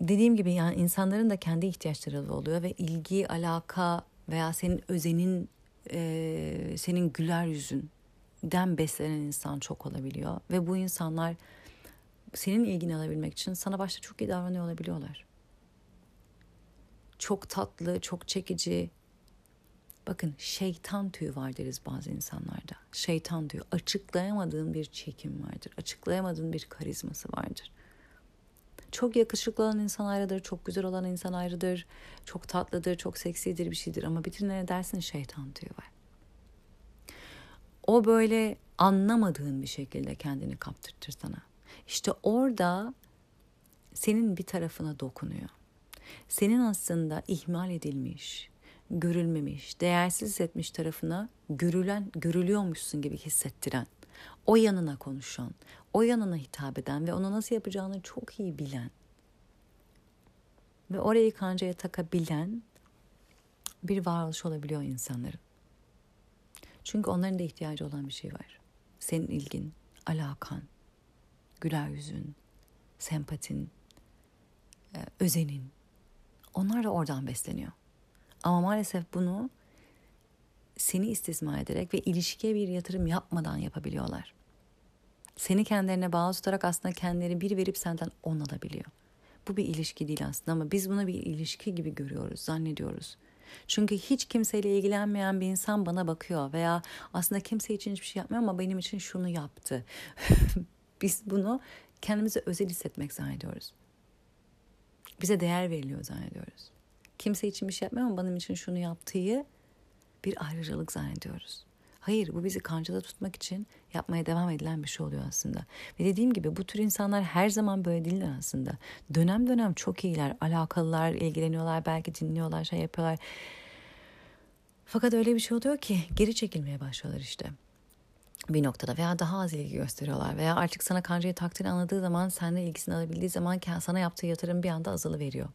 S1: dediğim gibi yani insanların da kendi ihtiyaçları oluyor ve ilgi, alaka veya senin özenin e, senin güler yüzünden beslenen insan çok olabiliyor. Ve bu insanlar senin ilgini alabilmek için sana başta çok iyi davranıyor olabiliyorlar. Çok tatlı, çok çekici. Bakın şeytan tüyü var deriz bazı insanlarda. Şeytan tüyü. Açıklayamadığın bir çekim vardır. Açıklayamadığın bir karizması vardır. Çok yakışıklı olan insan ayrıdır, çok güzel olan insan ayrıdır, çok tatlıdır, çok seksidir bir şeydir ama bitirine dersin şeytan tüyü var. O böyle anlamadığın bir şekilde kendini kaptırtır sana. İşte orada senin bir tarafına dokunuyor. Senin aslında ihmal edilmiş, görülmemiş, değersiz hissetmiş tarafına görülen, görülüyormuşsun gibi hissettiren o yanına konuşan, o yanına hitap eden ve onu nasıl yapacağını çok iyi bilen ve orayı kancaya takabilen bir varoluş olabiliyor insanların. Çünkü onların da ihtiyacı olan bir şey var. Senin ilgin, alakan, güler yüzün, sempatin, e, özenin. Onlar da oradan besleniyor. Ama maalesef bunu seni istismar ederek ve ilişkiye bir yatırım yapmadan yapabiliyorlar. Seni kendilerine bağlı tutarak aslında kendileri bir verip senden on alabiliyor. Bu bir ilişki değil aslında ama biz bunu bir ilişki gibi görüyoruz, zannediyoruz. Çünkü hiç kimseyle ilgilenmeyen bir insan bana bakıyor veya aslında kimse için hiçbir şey yapmıyor ama benim için şunu yaptı. [LAUGHS] biz bunu kendimize özel hissetmek zannediyoruz. Bize değer veriliyor zannediyoruz. Kimse için bir şey yapmıyor ama benim için şunu yaptığı bir ayrıcalık zannediyoruz. Hayır bu bizi kancada tutmak için yapmaya devam edilen bir şey oluyor aslında. Ve dediğim gibi bu tür insanlar her zaman böyle değiller aslında. Dönem dönem çok iyiler, alakalılar, ilgileniyorlar, belki dinliyorlar, şey yapıyorlar. Fakat öyle bir şey oluyor ki geri çekilmeye başlıyorlar işte. bir noktada veya daha az ilgi gösteriyorlar veya artık sana kancayı taktığını anladığı zaman seninle ilgisini alabildiği zaman sana yaptığı yatırım bir anda azalı veriyor.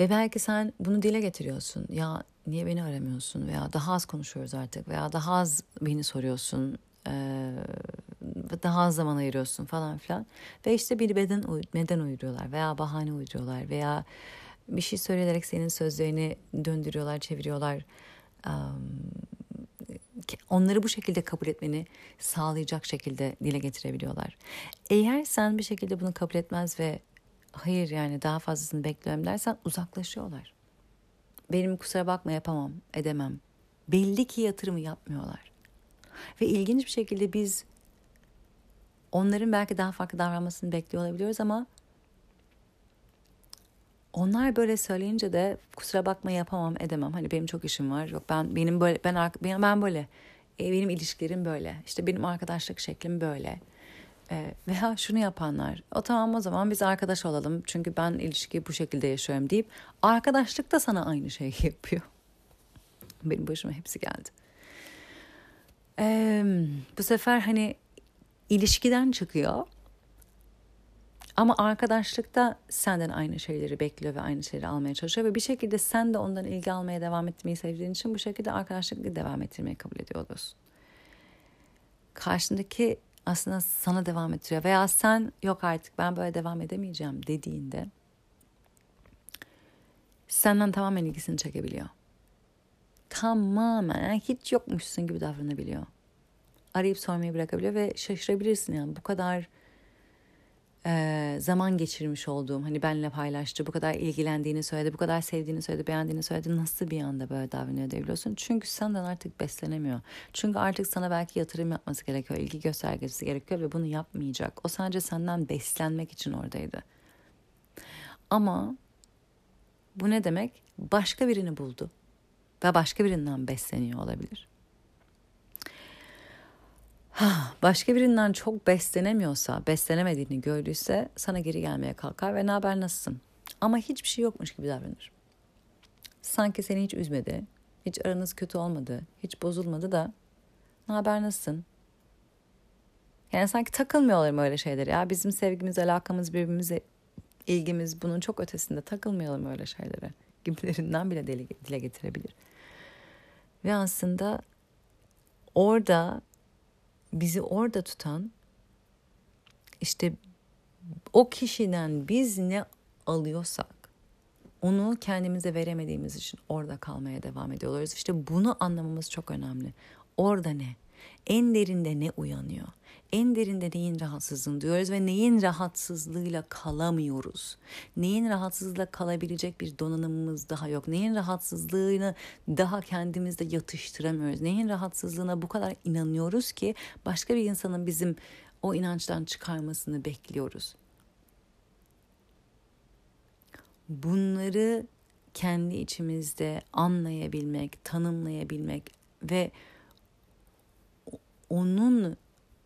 S1: Ve belki sen bunu dile getiriyorsun. Ya niye beni aramıyorsun veya daha az konuşuyoruz artık veya daha az beni soruyorsun daha az zaman ayırıyorsun falan filan. Ve işte bir beden neden uyduruyorlar veya bahane uyduruyorlar veya bir şey söyleyerek senin sözlerini döndürüyorlar, çeviriyorlar. Onları bu şekilde kabul etmeni sağlayacak şekilde dile getirebiliyorlar. Eğer sen bir şekilde bunu kabul etmez ve hayır yani daha fazlasını bekliyorum dersen uzaklaşıyorlar. Benim kusura bakma yapamam, edemem. Belli ki yatırımı yapmıyorlar. Ve ilginç bir şekilde biz onların belki daha farklı davranmasını bekliyor olabiliyoruz ama onlar böyle söyleyince de kusura bakma yapamam edemem. Hani benim çok işim var. Yok ben benim böyle ben ben, böyle. E, benim ilişkilerim böyle. İşte benim arkadaşlık şeklim böyle. E, veya şunu yapanlar. O tamam o zaman biz arkadaş olalım. Çünkü ben ilişkiyi bu şekilde yaşıyorum deyip arkadaşlık da sana aynı şeyi [LAUGHS] yapıyor. Benim başıma hepsi geldi. E, bu sefer hani ilişkiden çıkıyor. Ama arkadaşlıkta senden aynı şeyleri bekliyor ve aynı şeyleri almaya çalışıyor ve bir şekilde sen de ondan ilgi almaya devam etmeyi sevdiğin için bu şekilde arkadaşlıkla devam ettirmeyi kabul ediyor oluyorsun. Karşındaki aslında sana devam ettiriyor. Veya sen yok artık ben böyle devam edemeyeceğim dediğinde senden tamamen ilgisini çekebiliyor. Tamamen yani hiç yokmuşsun gibi davranabiliyor. Arayıp sormayı bırakabiliyor ve şaşırabilirsin yani. Bu kadar e, zaman geçirmiş olduğum hani benle paylaştı bu kadar ilgilendiğini söyledi bu kadar sevdiğini söyledi beğendiğini söyledi. Nasıl bir anda böyle davranıyor diyebiliyorsun çünkü senden artık beslenemiyor. Çünkü artık sana belki yatırım yapması gerekiyor ilgi göstergesi gerekiyor ve bunu yapmayacak. O sadece senden beslenmek için oradaydı. Ama bu ne demek? Başka birini buldu ve başka birinden besleniyor olabilir başka birinden çok beslenemiyorsa, beslenemediğini gördüyse sana geri gelmeye kalkar ve ne haber nasılsın? Ama hiçbir şey yokmuş gibi davranır. Sanki seni hiç üzmedi, hiç aranız kötü olmadı, hiç bozulmadı da ne haber nasılsın? Yani sanki takılmıyorlar öyle şeyler ya. Bizim sevgimiz, alakamız, birbirimize ilgimiz bunun çok ötesinde takılmayalım öyle şeylere. Gibilerinden bile dile getirebilir. Ve aslında orada bizi orada tutan işte o kişiden biz ne alıyorsak onu kendimize veremediğimiz için orada kalmaya devam ediyoruz. İşte bunu anlamamız çok önemli. Orada ne? En derinde ne uyanıyor? En derinde neyin rahatsızlığını diyoruz ve neyin rahatsızlığıyla kalamıyoruz? Neyin rahatsızlığıyla kalabilecek bir donanımımız daha yok? Neyin rahatsızlığını daha kendimizde yatıştıramıyoruz? Neyin rahatsızlığına bu kadar inanıyoruz ki başka bir insanın bizim o inançtan çıkarmasını bekliyoruz? Bunları kendi içimizde anlayabilmek, tanımlayabilmek ve onun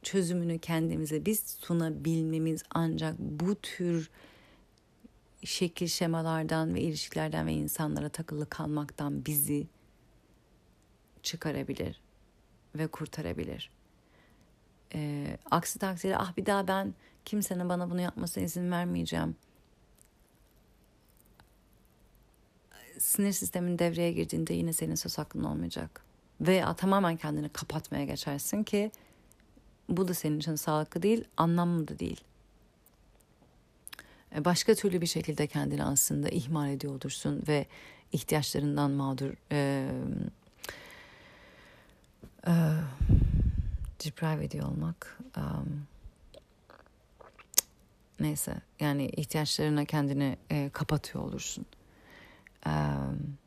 S1: çözümünü kendimize biz sunabilmemiz ancak bu tür şekil şemalardan ve ilişkilerden ve insanlara takılı kalmaktan bizi çıkarabilir ve kurtarabilir. Ee, aksi takdirde ah bir daha ben kimsenin bana bunu yapmasına izin vermeyeceğim. Sinir sistemin devreye girdiğinde yine senin söz hakkın olmayacak. Veya tamamen kendini kapatmaya geçersin ki bu da senin için sağlıklı değil, anlamlı da değil. E, başka türlü bir şekilde kendini aslında ihmal ediyor olursun ve ihtiyaçlarından mağdur e, e, deprive ediyor olmak um, neyse yani ihtiyaçlarına kendini e, kapatıyor olursun. Um,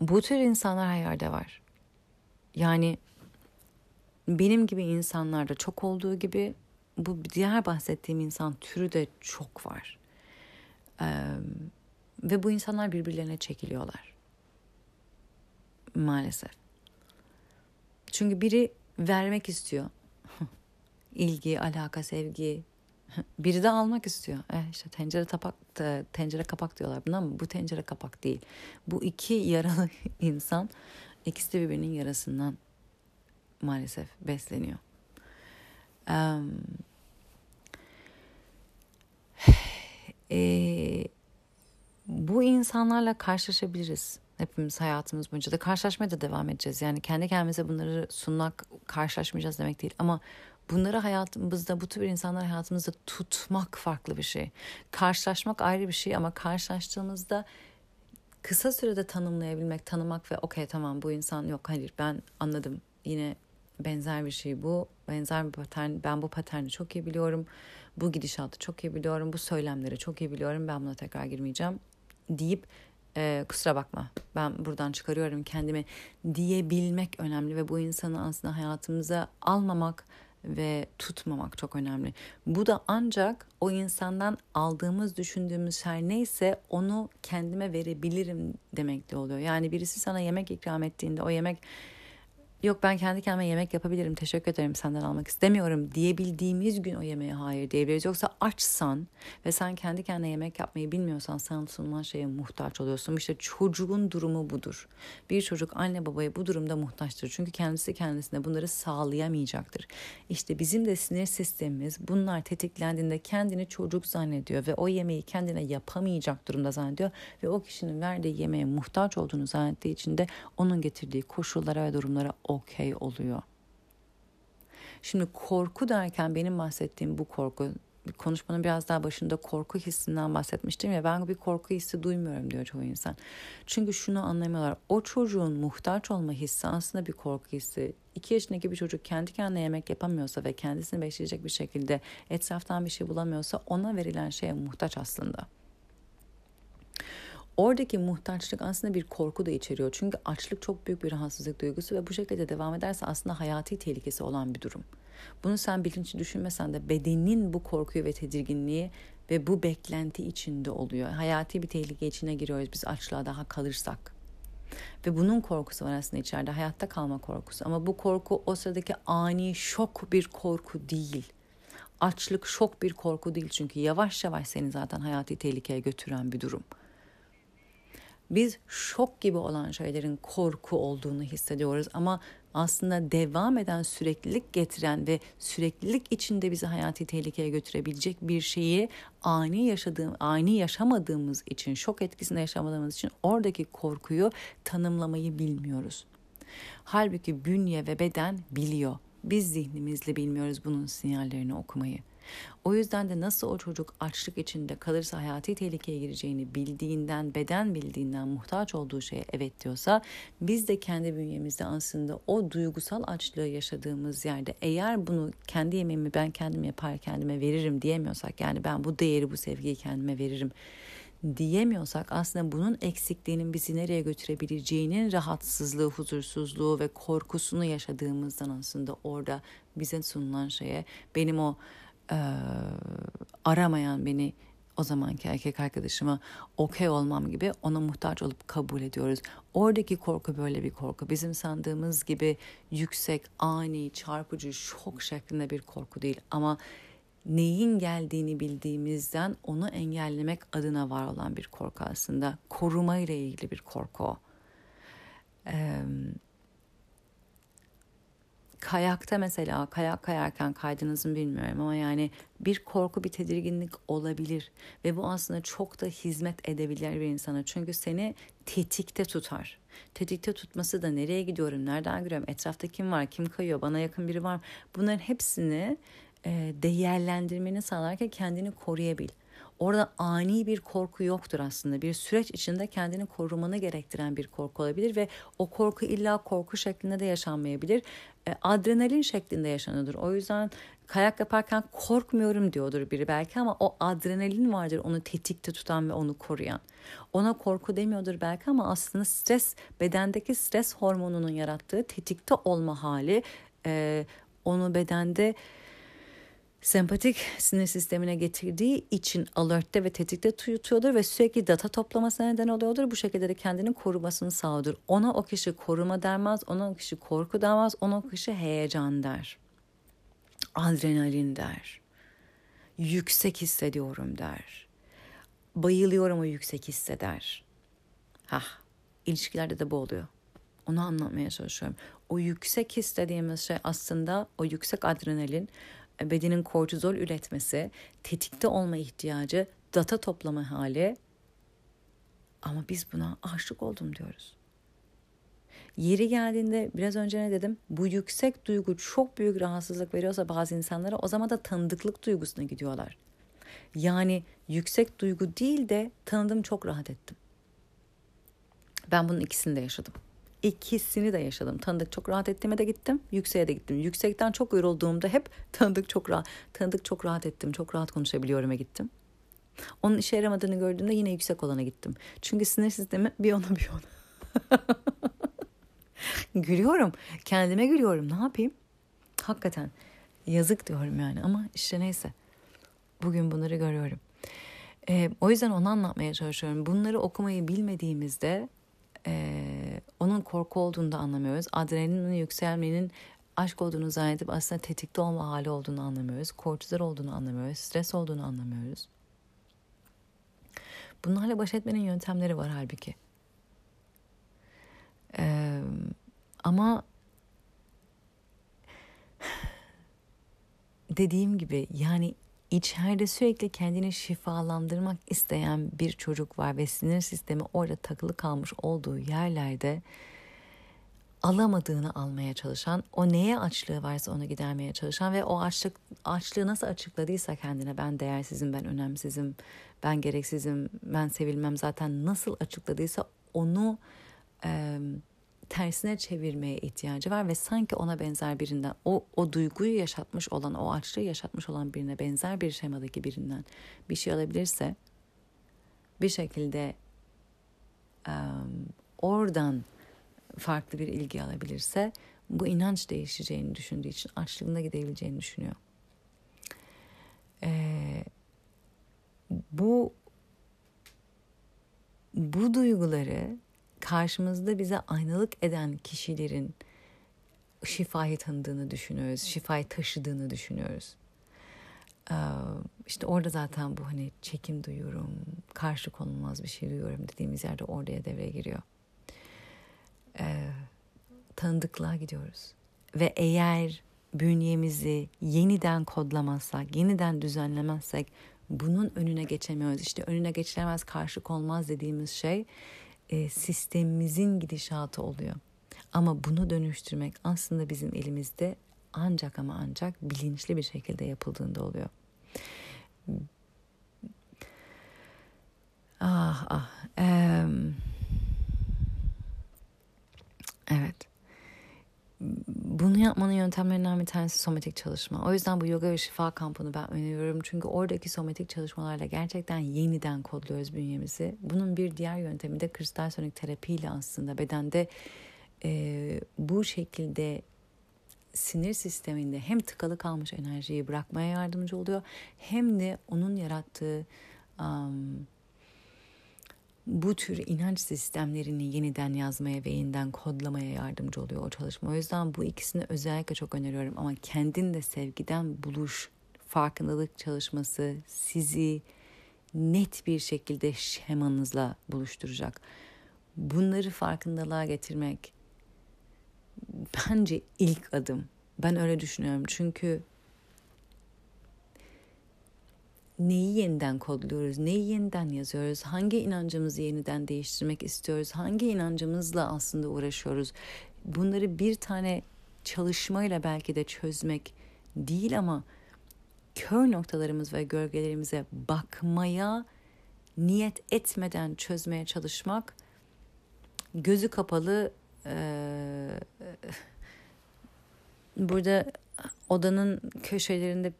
S1: bu tür insanlar her yerde var. Yani benim gibi insanlarda çok olduğu gibi bu diğer bahsettiğim insan türü de çok var. Ee, ve bu insanlar birbirlerine çekiliyorlar. Maalesef. Çünkü biri vermek istiyor. [LAUGHS] İlgi, alaka, sevgi. [LAUGHS] Biri de almak istiyor. Eh işte tencere tapak, tencere kapak diyorlar buna ama bu tencere kapak değil. Bu iki yaralı [LAUGHS] insan İkisi de birbirinin yarasından maalesef besleniyor. Um, [SIGHS] e, bu insanlarla karşılaşabiliriz. Hepimiz hayatımız boyunca da karşılaşmaya da devam edeceğiz. Yani kendi kendimize bunları sunmak, karşılaşmayacağız demek değil. Ama bunları hayatımızda, bu tür insanları hayatımızda tutmak farklı bir şey. Karşılaşmak ayrı bir şey ama karşılaştığımızda kısa sürede tanımlayabilmek, tanımak ve okey tamam bu insan yok hayır ben anladım yine benzer bir şey bu. Benzer bir patern. Ben bu paterni çok iyi biliyorum. Bu gidişatı çok iyi biliyorum. Bu söylemleri çok iyi biliyorum. Ben buna tekrar girmeyeceğim deyip e, kusura bakma ben buradan çıkarıyorum kendimi diyebilmek önemli ve bu insanı aslında hayatımıza almamak ve tutmamak çok önemli. Bu da ancak o insandan aldığımız, düşündüğümüz şey neyse onu kendime verebilirim demekle oluyor. Yani birisi sana yemek ikram ettiğinde o yemek yok ben kendi kendime yemek yapabilirim teşekkür ederim senden almak istemiyorum diyebildiğimiz gün o yemeğe hayır diyebiliriz. Yoksa açsan ve sen kendi kendine yemek yapmayı bilmiyorsan sana sunulan şeye muhtaç oluyorsun. İşte çocuğun durumu budur. Bir çocuk anne babaya bu durumda muhtaçtır. Çünkü kendisi kendisine bunları sağlayamayacaktır. İşte bizim de sinir sistemimiz bunlar tetiklendiğinde kendini çocuk zannediyor ve o yemeği kendine yapamayacak durumda zannediyor ve o kişinin verdiği yemeğe muhtaç olduğunu zannettiği için de onun getirdiği koşullara ve durumlara okey oluyor. Şimdi korku derken benim bahsettiğim bu korku konuşmanın biraz daha başında korku hissinden bahsetmiştim ya ben bir korku hissi duymuyorum diyor çoğu insan. Çünkü şunu anlamıyorlar. O çocuğun muhtaç olma hissi aslında bir korku hissi. İki yaşındaki bir çocuk kendi kendine yemek yapamıyorsa ve kendisini besleyecek bir şekilde etraftan bir şey bulamıyorsa ona verilen şeye muhtaç aslında. Oradaki muhtaçlık aslında bir korku da içeriyor. Çünkü açlık çok büyük bir rahatsızlık duygusu ve bu şekilde devam ederse aslında hayati tehlikesi olan bir durum. Bunu sen bilinçli düşünmesen de bedenin bu korkuyu ve tedirginliği ve bu beklenti içinde oluyor. Hayati bir tehlike içine giriyoruz biz açlığa daha kalırsak. Ve bunun korkusu var aslında içeride hayatta kalma korkusu. Ama bu korku o sıradaki ani şok bir korku değil. Açlık şok bir korku değil çünkü yavaş yavaş seni zaten hayati tehlikeye götüren bir durum biz şok gibi olan şeylerin korku olduğunu hissediyoruz ama aslında devam eden süreklilik getiren ve süreklilik içinde bizi hayati tehlikeye götürebilecek bir şeyi ani yaşadığım ani yaşamadığımız için şok etkisinde yaşamadığımız için oradaki korkuyu tanımlamayı bilmiyoruz. Halbuki bünye ve beden biliyor. Biz zihnimizle bilmiyoruz bunun sinyallerini okumayı. O yüzden de nasıl o çocuk açlık içinde kalırsa hayati tehlikeye gireceğini bildiğinden, beden bildiğinden muhtaç olduğu şeye evet diyorsa biz de kendi bünyemizde aslında o duygusal açlığı yaşadığımız yerde eğer bunu kendi yemeğimi ben kendim yapar kendime veririm diyemiyorsak yani ben bu değeri bu sevgiyi kendime veririm diyemiyorsak aslında bunun eksikliğinin bizi nereye götürebileceğinin rahatsızlığı, huzursuzluğu ve korkusunu yaşadığımızdan aslında orada bize sunulan şeye benim o e, aramayan beni o zamanki erkek arkadaşıma okey olmam gibi ona muhtaç olup kabul ediyoruz. Oradaki korku böyle bir korku. Bizim sandığımız gibi yüksek, ani, çarpıcı, şok şeklinde bir korku değil. Ama neyin geldiğini bildiğimizden onu engellemek adına var olan bir korku aslında. Koruma ile ilgili bir korku. Ee, kayakta mesela kayak kayarken kaydınızı mı bilmiyorum ama yani bir korku bir tedirginlik olabilir ve bu aslında çok da hizmet edebilir bir insana çünkü seni tetikte tutar. Tetikte tutması da nereye gidiyorum, nereden görüyorum, etrafta kim var, kim kayıyor, bana yakın biri var. Bunların hepsini değerlendirmeni sağlarken kendini koruyabil. Orada ani bir korku yoktur aslında. Bir süreç içinde kendini korumanı gerektiren bir korku olabilir ve o korku illa korku şeklinde de yaşanmayabilir. E, adrenalin şeklinde yaşanıyordur. O yüzden kayak yaparken korkmuyorum diyordur biri belki ama o adrenalin vardır onu tetikte tutan ve onu koruyan. Ona korku demiyordur belki ama aslında stres bedendeki stres hormonunun yarattığı tetikte olma hali e, onu bedende sempatik sinir sistemine getirdiği için alertte ve tetikte tutuyordur ve sürekli data toplamasına neden oluyordur. Bu şekilde de kendini korumasını sağlıyordur. Ona o kişi koruma dermez, ona o kişi korku dermez, ona o kişi heyecan der. Adrenalin der. Yüksek hissediyorum der. Bayılıyorum o yüksek hisseder. Hah, ilişkilerde de bu oluyor. Onu anlatmaya çalışıyorum. O yüksek his dediğimiz şey aslında o yüksek adrenalin, bedenin kortizol üretmesi, tetikte olma ihtiyacı, data toplama hali. Ama biz buna aşık oldum diyoruz. Yeri geldiğinde biraz önce ne dedim? Bu yüksek duygu çok büyük rahatsızlık veriyorsa bazı insanlara o zaman da tanıdıklık duygusuna gidiyorlar. Yani yüksek duygu değil de tanıdım çok rahat ettim. Ben bunun ikisini de yaşadım. İkisini de yaşadım. Tanıdık çok rahat ettiğime de gittim. Yükseğe de gittim. Yüksekten çok yorulduğumda hep [LAUGHS] tanıdık çok rahat, tanıdık çok rahat ettim. Çok rahat konuşabiliyorum'a gittim. Onun işe yaramadığını gördüğümde yine yüksek olana gittim. Çünkü sinir sistemi [LAUGHS] bir ona bir ona. [LAUGHS] gülüyorum. Kendime gülüyorum. Ne yapayım? Hakikaten yazık diyorum yani ama işte neyse. Bugün bunları görüyorum. Ee, o yüzden onu anlatmaya çalışıyorum. Bunları okumayı bilmediğimizde e, onun korku olduğunu da anlamıyoruz. Adrenalinin yükselmenin aşk olduğunu zannedip aslında tetikte olma hali olduğunu anlamıyoruz. Kortizol olduğunu anlamıyoruz. Stres olduğunu anlamıyoruz. Bunlarla baş etmenin yöntemleri var halbuki. Ee, ama [SIGHS] dediğim gibi yani içeride sürekli kendini şifalandırmak isteyen bir çocuk var ve sinir sistemi orada takılı kalmış olduğu yerlerde alamadığını almaya çalışan, o neye açlığı varsa onu gidermeye çalışan ve o açlık açlığı nasıl açıkladıysa kendine ben değersizim, ben önemsizim, ben gereksizim, ben sevilmem zaten nasıl açıkladıysa onu e, tersine çevirmeye ihtiyacı var ve sanki ona benzer birinden o o duyguyu yaşatmış olan o açlığı yaşatmış olan birine benzer bir şemadaki birinden bir şey alabilirse bir şekilde um, oradan farklı bir ilgi alabilirse bu inanç değişeceğini düşündüğü için açlığında gidebileceğini düşünüyor. Ee, bu bu duyguları karşımızda bize aynalık eden kişilerin şifayı tanıdığını düşünüyoruz, şifayı taşıdığını düşünüyoruz. Ee, işte orada zaten bu hani çekim duyuyorum, karşı konulmaz bir şey duyuyorum dediğimiz yerde oraya devreye giriyor. Ee, tanıdıklığa gidiyoruz. Ve eğer bünyemizi yeniden kodlamazsak, yeniden düzenlemezsek bunun önüne geçemiyoruz. İşte önüne geçilemez, karşı konmaz dediğimiz şey e, sistemimizin gidişatı oluyor. Ama bunu dönüştürmek aslında bizim elimizde ancak ama ancak bilinçli bir şekilde yapıldığında oluyor. Ah ah. Ee, evet bunu yapmanın yöntemlerinden bir tanesi somatik çalışma. O yüzden bu yoga ve şifa kampını ben öneriyorum. Çünkü oradaki somatik çalışmalarla gerçekten yeniden kodluyoruz bünyemizi. Bunun bir diğer yöntemi de kristal sonik terapiyle aslında bedende e, bu şekilde sinir sisteminde hem tıkalı kalmış enerjiyi bırakmaya yardımcı oluyor hem de onun yarattığı um, bu tür inanç sistemlerini yeniden yazmaya ve yeniden kodlamaya yardımcı oluyor o çalışma. O yüzden bu ikisini özellikle çok öneriyorum ama kendin de sevgiden buluş, farkındalık çalışması sizi net bir şekilde şemanızla buluşturacak. Bunları farkındalığa getirmek bence ilk adım. Ben öyle düşünüyorum. Çünkü neyi yeniden kodluyoruz, neyi yeniden yazıyoruz, hangi inancımızı yeniden değiştirmek istiyoruz, hangi inancımızla aslında uğraşıyoruz. Bunları bir tane çalışmayla belki de çözmek değil ama kör noktalarımız ve gölgelerimize bakmaya niyet etmeden çözmeye çalışmak gözü kapalı e, burada odanın köşelerinde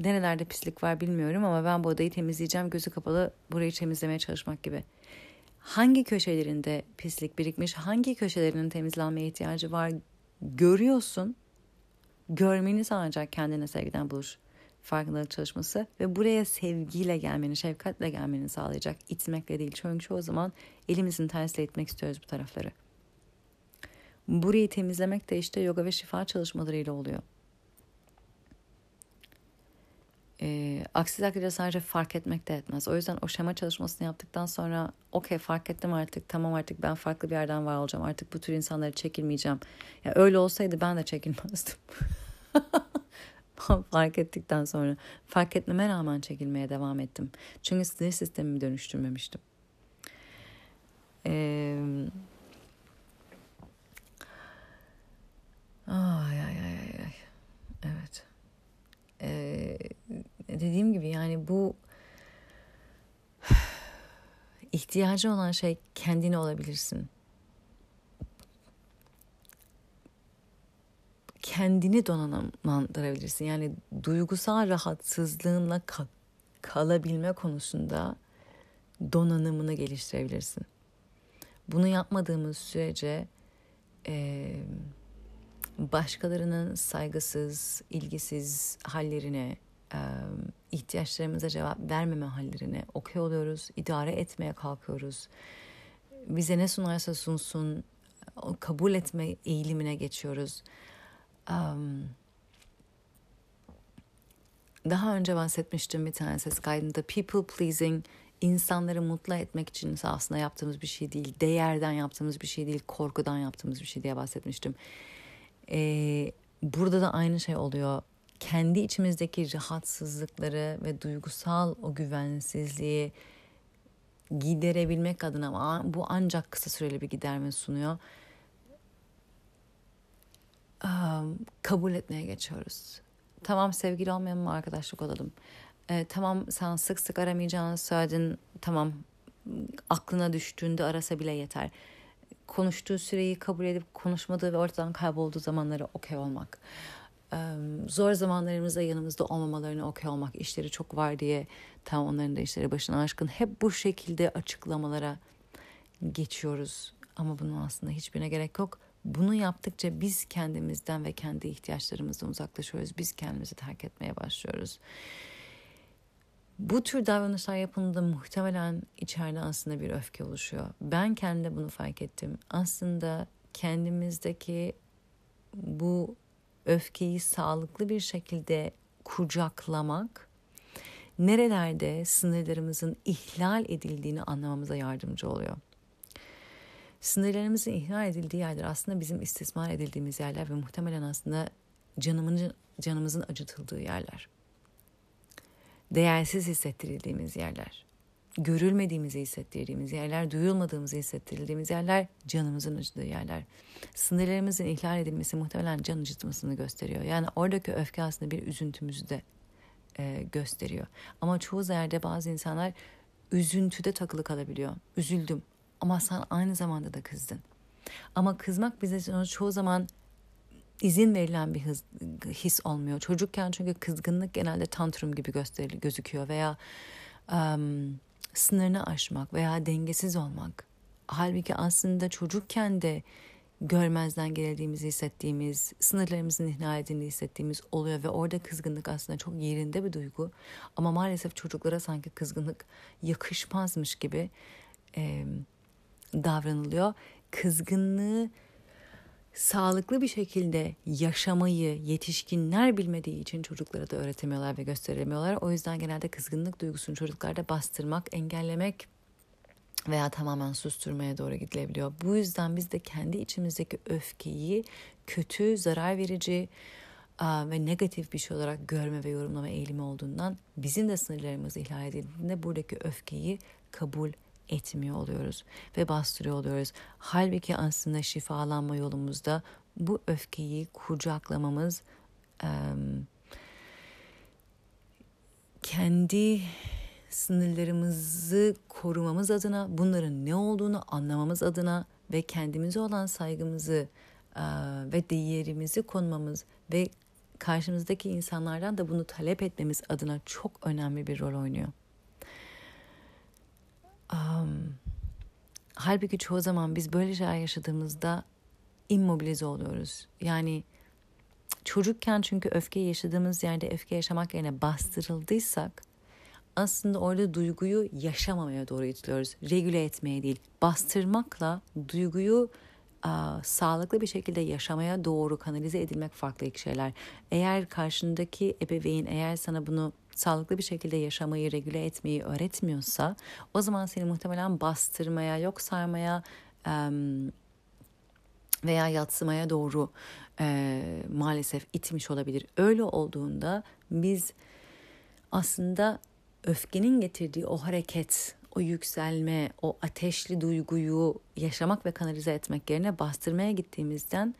S1: nerelerde pislik var bilmiyorum ama ben bu odayı temizleyeceğim gözü kapalı burayı temizlemeye çalışmak gibi. Hangi köşelerinde pislik birikmiş, hangi köşelerinin temizlenmeye ihtiyacı var görüyorsun. Görmeni sağlayacak kendine sevgiden buluş farkındalık çalışması ve buraya sevgiyle gelmeni, şefkatle gelmeni sağlayacak. itmekle değil. Çünkü çoğu zaman elimizin tersiyle itmek istiyoruz bu tarafları. Burayı temizlemek de işte yoga ve şifa çalışmalarıyla oluyor. E, aksi takdirde sadece fark etmek de etmez. O yüzden o şema çalışmasını yaptıktan sonra okey fark ettim artık tamam artık ben farklı bir yerden var olacağım. Artık bu tür insanları çekilmeyeceğim. Ya öyle olsaydı ben de çekilmezdim. [LAUGHS] fark ettikten sonra fark etmeme rağmen çekilmeye devam ettim. Çünkü sinir sistemimi dönüştürmemiştim. Ee, ay ay ay ay. Evet. Ee, dediğim gibi yani bu ihtiyacı olan şey kendini olabilirsin. kendini donanımlandırabilirsin. Yani duygusal rahatsızlığınla kal- kalabilme konusunda donanımını geliştirebilirsin. Bunu yapmadığımız sürece e, başkalarının saygısız, ilgisiz hallerine, ihtiyaçlarımıza cevap vermeme hallerine okey oluyoruz, idare etmeye kalkıyoruz. Bize ne sunarsa sunsun, kabul etme eğilimine geçiyoruz. Daha önce bahsetmiştim bir tane ses kaydında people pleasing insanları mutlu etmek için aslında yaptığımız bir şey değil. Değerden yaptığımız bir şey değil. Korkudan yaptığımız bir şey diye bahsetmiştim. Ee, burada da aynı şey oluyor. Kendi içimizdeki rahatsızlıkları ve duygusal o güvensizliği giderebilmek adına bu ancak kısa süreli bir giderme sunuyor kabul etmeye geçiyoruz. Tamam sevgili olmayalım mı arkadaşlık olalım. Ee, tamam sen sık sık aramayacağını söyledin. Tamam aklına düştüğünde arasa bile yeter. Konuştuğu süreyi kabul edip konuşmadığı ve ortadan kaybolduğu zamanları okey olmak. Zor zamanlarımızda yanımızda olmamalarını okey olmak. işleri çok var diye tam onların da işleri başına aşkın. Hep bu şekilde açıklamalara geçiyoruz. Ama bunun aslında hiçbirine gerek yok bunu yaptıkça biz kendimizden ve kendi ihtiyaçlarımızdan uzaklaşıyoruz. Biz kendimizi terk etmeye başlıyoruz. Bu tür davranışlar yapıldığında muhtemelen içeride aslında bir öfke oluşuyor. Ben kendi bunu fark ettim. Aslında kendimizdeki bu öfkeyi sağlıklı bir şekilde kucaklamak nerelerde sınırlarımızın ihlal edildiğini anlamamıza yardımcı oluyor. Sınırlarımızın ihlal edildiği yerler aslında bizim istismar edildiğimiz yerler ve muhtemelen aslında canımın, canımızın acıtıldığı yerler. Değersiz hissettirildiğimiz yerler. Görülmediğimizi hissettirdiğimiz yerler, duyulmadığımızı hissettirildiğimiz yerler, canımızın acıdığı yerler. Sınırlarımızın ihlal edilmesi muhtemelen can acıtmasını gösteriyor. Yani oradaki öfke aslında bir üzüntümüzü de e, gösteriyor. Ama çoğu yerde bazı insanlar üzüntüde takılı kalabiliyor. Üzüldüm, ama sen aynı zamanda da kızdın. Ama kızmak bize çoğu zaman izin verilen bir his, his olmuyor. Çocukken çünkü kızgınlık genelde tantrum gibi gösterili, gözüküyor veya um, sınırını aşmak veya dengesiz olmak. Halbuki aslında çocukken de görmezden geldiğimizi hissettiğimiz, sınırlarımızın ihlal edildiğini hissettiğimiz oluyor ve orada kızgınlık aslında çok yerinde bir duygu. Ama maalesef çocuklara sanki kızgınlık yakışmazmış gibi e, davranılıyor. Kızgınlığı sağlıklı bir şekilde yaşamayı yetişkinler bilmediği için çocuklara da öğretemiyorlar ve gösteremiyorlar. O yüzden genelde kızgınlık duygusunu çocuklarda bastırmak, engellemek veya tamamen susturmaya doğru gidilebiliyor. Bu yüzden biz de kendi içimizdeki öfkeyi kötü, zarar verici ve negatif bir şey olarak görme ve yorumlama eğilimi olduğundan bizim de sınırlarımız ihlal edildiğinde buradaki öfkeyi kabul etmiyor oluyoruz ve bastırıyor oluyoruz. Halbuki aslında şifalanma yolumuzda bu öfkeyi kucaklamamız kendi sınırlarımızı korumamız adına, bunların ne olduğunu anlamamız adına ve kendimize olan saygımızı ve değerimizi konmamız ve karşımızdaki insanlardan da bunu talep etmemiz adına çok önemli bir rol oynuyor. Um, halbuki çoğu zaman biz böyle şeyler yaşadığımızda immobilize oluyoruz. Yani çocukken çünkü öfkeyi yaşadığımız yerde öfke yaşamak yerine bastırıldıysak aslında orada duyguyu yaşamamaya doğru itiliyoruz. Regüle etmeye değil. Bastırmakla duyguyu a, sağlıklı bir şekilde yaşamaya doğru kanalize edilmek farklı iki şeyler. Eğer karşındaki ebeveyn eğer sana bunu sağlıklı bir şekilde yaşamayı, regüle etmeyi öğretmiyorsa o zaman seni muhtemelen bastırmaya, yok saymaya veya yatsımaya doğru e, maalesef itmiş olabilir. Öyle olduğunda biz aslında öfkenin getirdiği o hareket, o yükselme, o ateşli duyguyu yaşamak ve kanalize etmek yerine bastırmaya gittiğimizden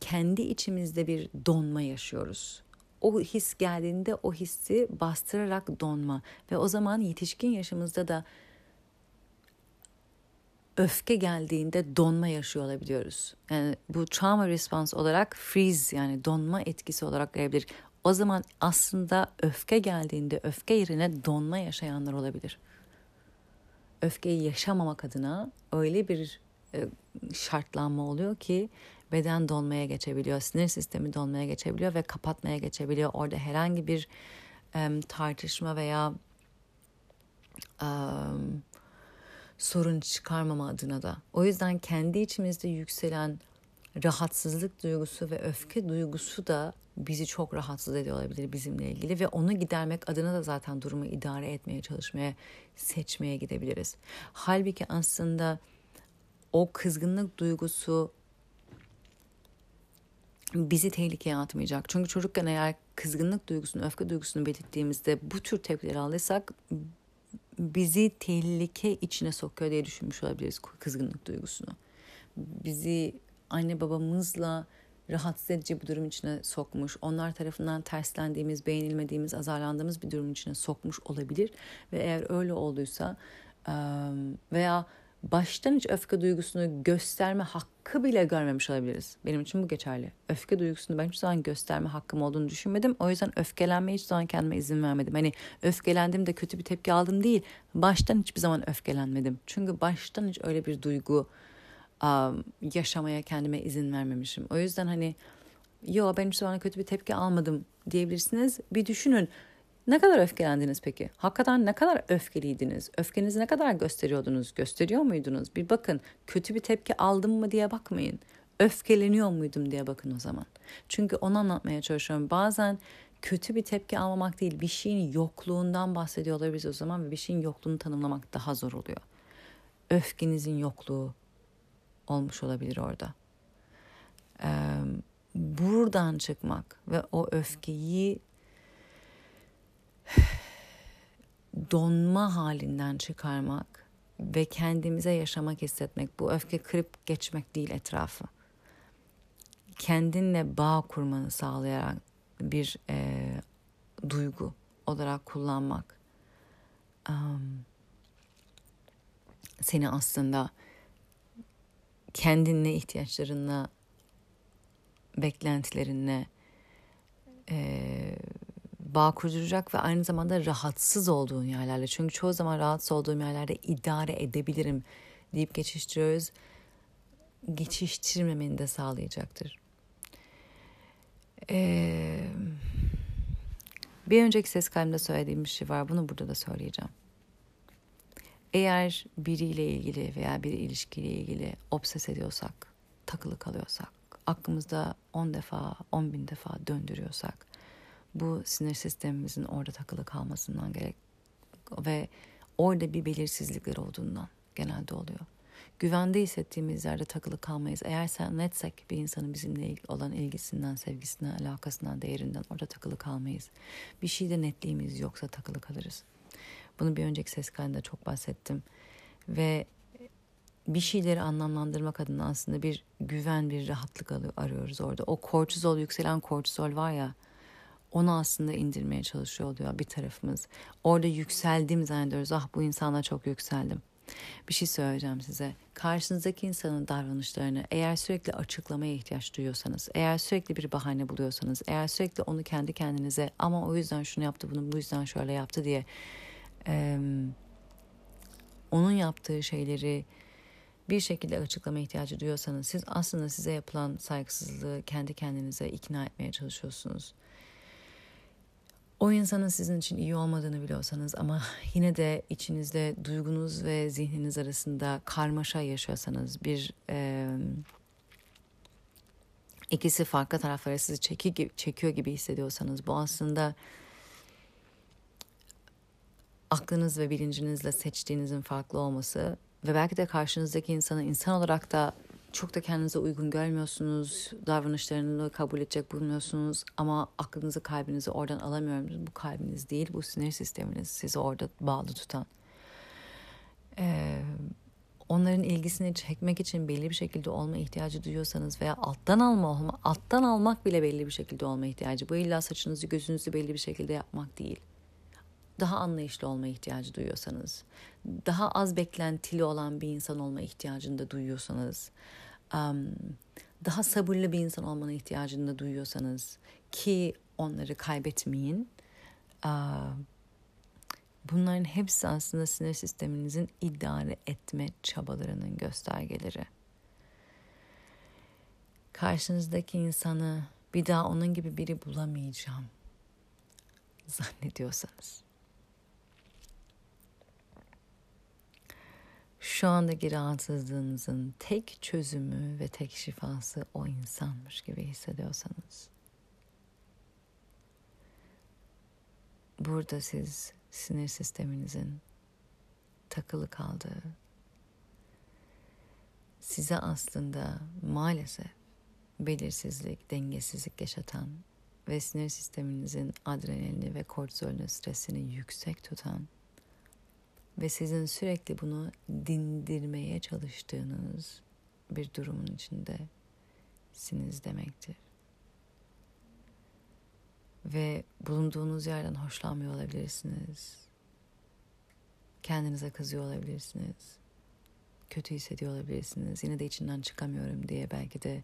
S1: kendi içimizde bir donma yaşıyoruz. O his geldiğinde o hissi bastırarak donma ve o zaman yetişkin yaşımızda da öfke geldiğinde donma yaşıyor olabiliyoruz. Yani bu trauma response olarak freeze yani donma etkisi olarak gelebilir. O zaman aslında öfke geldiğinde öfke yerine donma yaşayanlar olabilir. Öfkeyi yaşamamak adına öyle bir e, şartlanma oluyor ki beden donmaya geçebiliyor, sinir sistemi donmaya geçebiliyor ve kapatmaya geçebiliyor. Orada herhangi bir um, tartışma veya um, sorun çıkarmama adına da. O yüzden kendi içimizde yükselen rahatsızlık duygusu ve öfke duygusu da bizi çok rahatsız ediyor olabilir bizimle ilgili ve onu gidermek adına da zaten durumu idare etmeye çalışmaya, seçmeye gidebiliriz. Halbuki aslında o kızgınlık duygusu bizi tehlikeye atmayacak. Çünkü çocukken eğer kızgınlık duygusunu, öfke duygusunu belirttiğimizde bu tür tepkileri alırsak bizi tehlike içine sokuyor diye düşünmüş olabiliriz kızgınlık duygusunu. Bizi anne babamızla rahatsız edici bir durum içine sokmuş, onlar tarafından terslendiğimiz, beğenilmediğimiz, azarlandığımız bir durum içine sokmuş olabilir. Ve eğer öyle olduysa veya baştan hiç öfke duygusunu gösterme hakkı bile görmemiş olabiliriz. Benim için bu geçerli. Öfke duygusunu ben hiç zaman gösterme hakkım olduğunu düşünmedim. O yüzden öfkelenmeye hiç zaman kendime izin vermedim. Hani öfkelendim de kötü bir tepki aldım değil. Baştan hiçbir zaman öfkelenmedim. Çünkü baştan hiç öyle bir duygu um, yaşamaya kendime izin vermemişim. O yüzden hani yo ben hiç zaman kötü bir tepki almadım diyebilirsiniz. Bir düşünün ne kadar öfkelendiniz peki? Hakikaten ne kadar öfkeliydiniz? Öfkenizi ne kadar gösteriyordunuz? Gösteriyor muydunuz? Bir bakın kötü bir tepki aldım mı diye bakmayın. Öfkeleniyor muydum diye bakın o zaman. Çünkü onu anlatmaya çalışıyorum. Bazen kötü bir tepki almamak değil bir şeyin yokluğundan bahsediyor olabiliriz o zaman ve bir şeyin yokluğunu tanımlamak daha zor oluyor. Öfkenizin yokluğu olmuş olabilir orada. Ee, buradan çıkmak ve o öfkeyi donma halinden çıkarmak ve kendimize yaşamak hissetmek. Bu öfke kırıp geçmek değil etrafı. Kendinle bağ kurmanı sağlayan bir e, duygu olarak kullanmak. Um, seni aslında kendinle ihtiyaçlarınla, beklentilerinle, e, bağ kurduracak ve aynı zamanda rahatsız olduğun yerlerle. Çünkü çoğu zaman rahatsız olduğum yerlerde idare edebilirim deyip geçiştiriyoruz. Geçiştirmemeni de sağlayacaktır. Ee, bir önceki ses kaydımda söylediğim bir şey var. Bunu burada da söyleyeceğim. Eğer biriyle ilgili veya bir ilişkiyle ilgili obses ediyorsak, takılı kalıyorsak, aklımızda 10 defa, 10 bin defa döndürüyorsak, bu sinir sistemimizin orada takılı kalmasından gerek ve orada bir belirsizlikler olduğundan genelde oluyor. Güvende hissettiğimiz yerde takılı kalmayız. Eğer sen netsek bir insanın bizimle olan ilgisinden, sevgisinden, alakasından, değerinden orada takılı kalmayız. Bir şeyde netliğimiz yoksa takılı kalırız. Bunu bir önceki ses kaydında çok bahsettim. Ve bir şeyleri anlamlandırmak adına aslında bir güven, bir rahatlık arıyoruz orada. O kortizol, yükselen kortizol var ya, onu aslında indirmeye çalışıyor oluyor bir tarafımız. Orada yükseldiğim zannediyoruz. Ah bu insana çok yükseldim. Bir şey söyleyeceğim size. Karşınızdaki insanın davranışlarını eğer sürekli açıklamaya ihtiyaç duyuyorsanız, eğer sürekli bir bahane buluyorsanız, eğer sürekli onu kendi kendinize ama o yüzden şunu yaptı, bunu bu yüzden şöyle yaptı diye e, onun yaptığı şeyleri bir şekilde açıklama ihtiyacı duyuyorsanız siz aslında size yapılan saygısızlığı kendi kendinize ikna etmeye çalışıyorsunuz o insanın sizin için iyi olmadığını biliyorsanız ama [LAUGHS] yine de içinizde duygunuz ve zihniniz arasında karmaşa yaşıyorsanız bir e, ikisi farklı taraflara sizi çeki, çekiyor gibi hissediyorsanız bu aslında aklınız ve bilincinizle seçtiğinizin farklı olması ve belki de karşınızdaki insanı insan olarak da çok da kendinize uygun görmüyorsunuz, davranışlarını kabul edecek bulmuyorsunuz ama aklınızı kalbinizi oradan alamıyorum. Bu kalbiniz değil, bu sinir sisteminiz sizi orada bağlı tutan. Ee, onların ilgisini çekmek için belli bir şekilde olma ihtiyacı duyuyorsanız veya alttan alma olma, alttan almak bile belli bir şekilde olma ihtiyacı. Bu illa saçınızı gözünüzü belli bir şekilde yapmak değil. Daha anlayışlı olma ihtiyacı duyuyorsanız, daha az beklentili olan bir insan olma ihtiyacını duyuyorsanız, daha sabırlı bir insan olmanın ihtiyacını duyuyorsanız ki onları kaybetmeyin. Bunların hepsi aslında sinir sisteminizin idare etme çabalarının göstergeleri. Karşınızdaki insanı bir daha onun gibi biri bulamayacağım zannediyorsanız. Şu andaki rahatsızlığınızın tek çözümü ve tek şifası o insanmış gibi hissediyorsanız. Burada siz sinir sisteminizin takılı kaldığı, size aslında maalesef belirsizlik, dengesizlik yaşatan ve sinir sisteminizin adrenalini ve kortizolünü stresini yüksek tutan ve sizin sürekli bunu dindirmeye çalıştığınız bir durumun içinde siniz demektir ve bulunduğunuz yerden hoşlanmıyor olabilirsiniz. Kendinize kızıyor olabilirsiniz. Kötü hissediyor olabilirsiniz. Yine de içinden çıkamıyorum diye belki de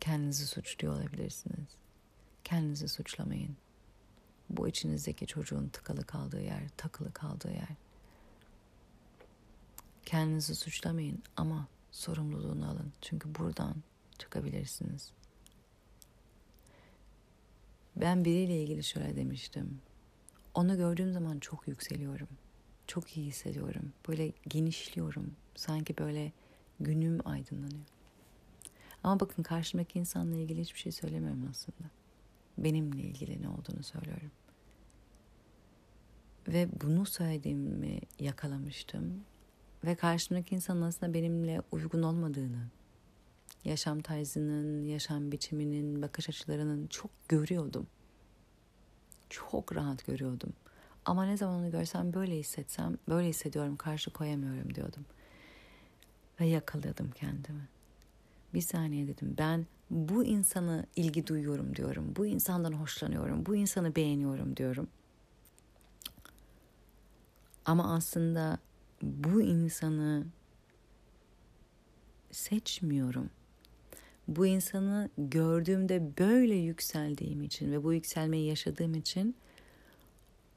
S1: kendinizi suçluyor olabilirsiniz. Kendinizi suçlamayın. Bu içinizdeki çocuğun tıkalı kaldığı yer, takılı kaldığı yer. Kendinizi suçlamayın ama sorumluluğunu alın. Çünkü buradan çıkabilirsiniz. Ben biriyle ilgili şöyle demiştim. Onu gördüğüm zaman çok yükseliyorum. Çok iyi hissediyorum. Böyle genişliyorum. Sanki böyle günüm aydınlanıyor. Ama bakın karşımdaki insanla ilgili hiçbir şey söylemiyorum aslında. Benimle ilgili ne olduğunu söylüyorum. Ve bunu söylediğimi yakalamıştım. Ve karşımdaki insanın aslında benimle uygun olmadığını, yaşam tarzının, yaşam biçiminin, bakış açılarının çok görüyordum. Çok rahat görüyordum. Ama ne zaman onu görsem böyle hissetsem, böyle hissediyorum, karşı koyamıyorum diyordum. Ve yakaladım kendimi. Bir saniye dedim ben bu insana ilgi duyuyorum diyorum. Bu insandan hoşlanıyorum. Bu insanı beğeniyorum diyorum. Ama aslında bu insanı seçmiyorum bu insanı gördüğümde böyle yükseldiğim için ve bu yükselmeyi yaşadığım için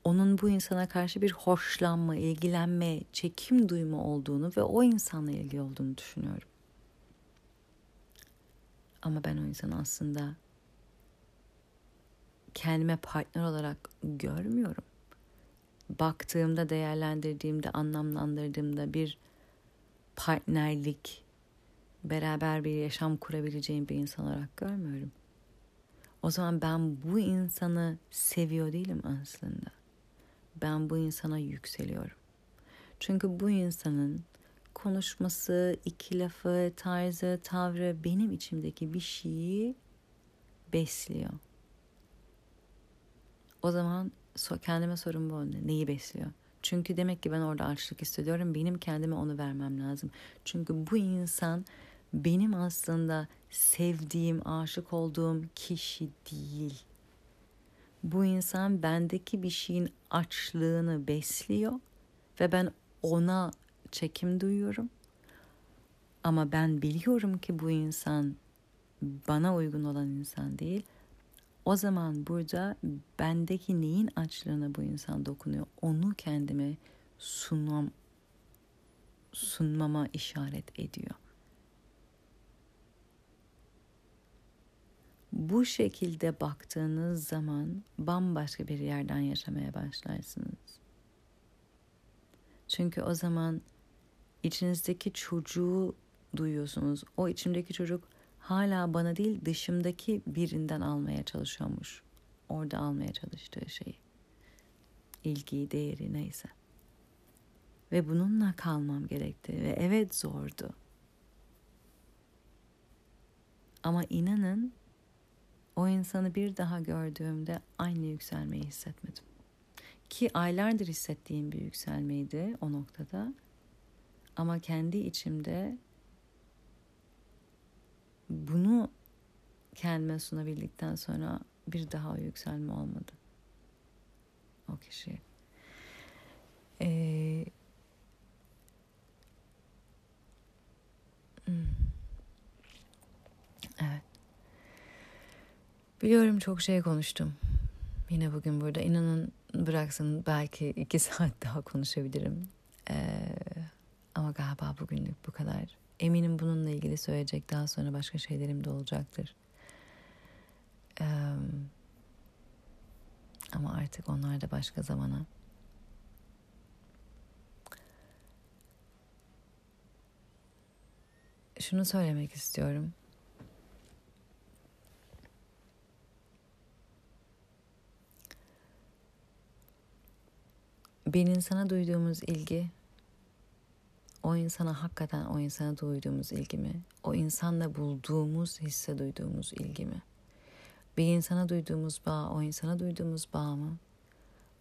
S1: onun bu insana karşı bir hoşlanma, ilgilenme, çekim duyma olduğunu ve o insanla ilgili olduğunu düşünüyorum. Ama ben o insanı aslında kendime partner olarak görmüyorum. Baktığımda, değerlendirdiğimde, anlamlandırdığımda bir partnerlik beraber bir yaşam kurabileceğim bir insan olarak görmüyorum. O zaman ben bu insanı seviyor değilim aslında. Ben bu insana yükseliyorum. Çünkü bu insanın konuşması, iki lafı, tarzı, tavrı benim içimdeki bir şeyi besliyor. O zaman kendime sorun bu. Neyi besliyor? Çünkü demek ki ben orada açlık hissediyorum. Benim kendime onu vermem lazım. Çünkü bu insan benim aslında sevdiğim, aşık olduğum kişi değil. Bu insan bendeki bir şeyin açlığını besliyor ve ben ona çekim duyuyorum. Ama ben biliyorum ki bu insan bana uygun olan insan değil. O zaman burada bendeki neyin açlığına bu insan dokunuyor onu kendime sunmam sunmama işaret ediyor. Bu şekilde baktığınız zaman bambaşka bir yerden yaşamaya başlarsınız. Çünkü o zaman içinizdeki çocuğu duyuyorsunuz. O içimdeki çocuk hala bana değil dışımdaki birinden almaya çalışıyormuş orada almaya çalıştığı şeyi. İlgiyi, değeri neyse. Ve bununla kalmam gerekti ve evet zordu. Ama inanın o insanı bir daha gördüğümde aynı yükselmeyi hissetmedim. Ki aylardır hissettiğim bir yükselmeydi o noktada. Ama kendi içimde bunu kendime sunabildikten sonra bir daha yükselme olmadı. O kişi. Ee, hmm. Evet. Biliyorum çok şey konuştum. Yine bugün burada inanın bıraksın belki iki [LAUGHS] saat daha konuşabilirim. Ama galiba bugünlük bu kadar. Eminim bununla ilgili söyleyecek daha sonra başka şeylerim de olacaktır. Ee, ama artık onlar da başka zamana. Şunu söylemek istiyorum. bir insana duyduğumuz ilgi o insana hakikaten o insana duyduğumuz ilgi mi? O insanla bulduğumuz hisse duyduğumuz ilgi mi? Bir insana duyduğumuz bağ o insana duyduğumuz bağ mı?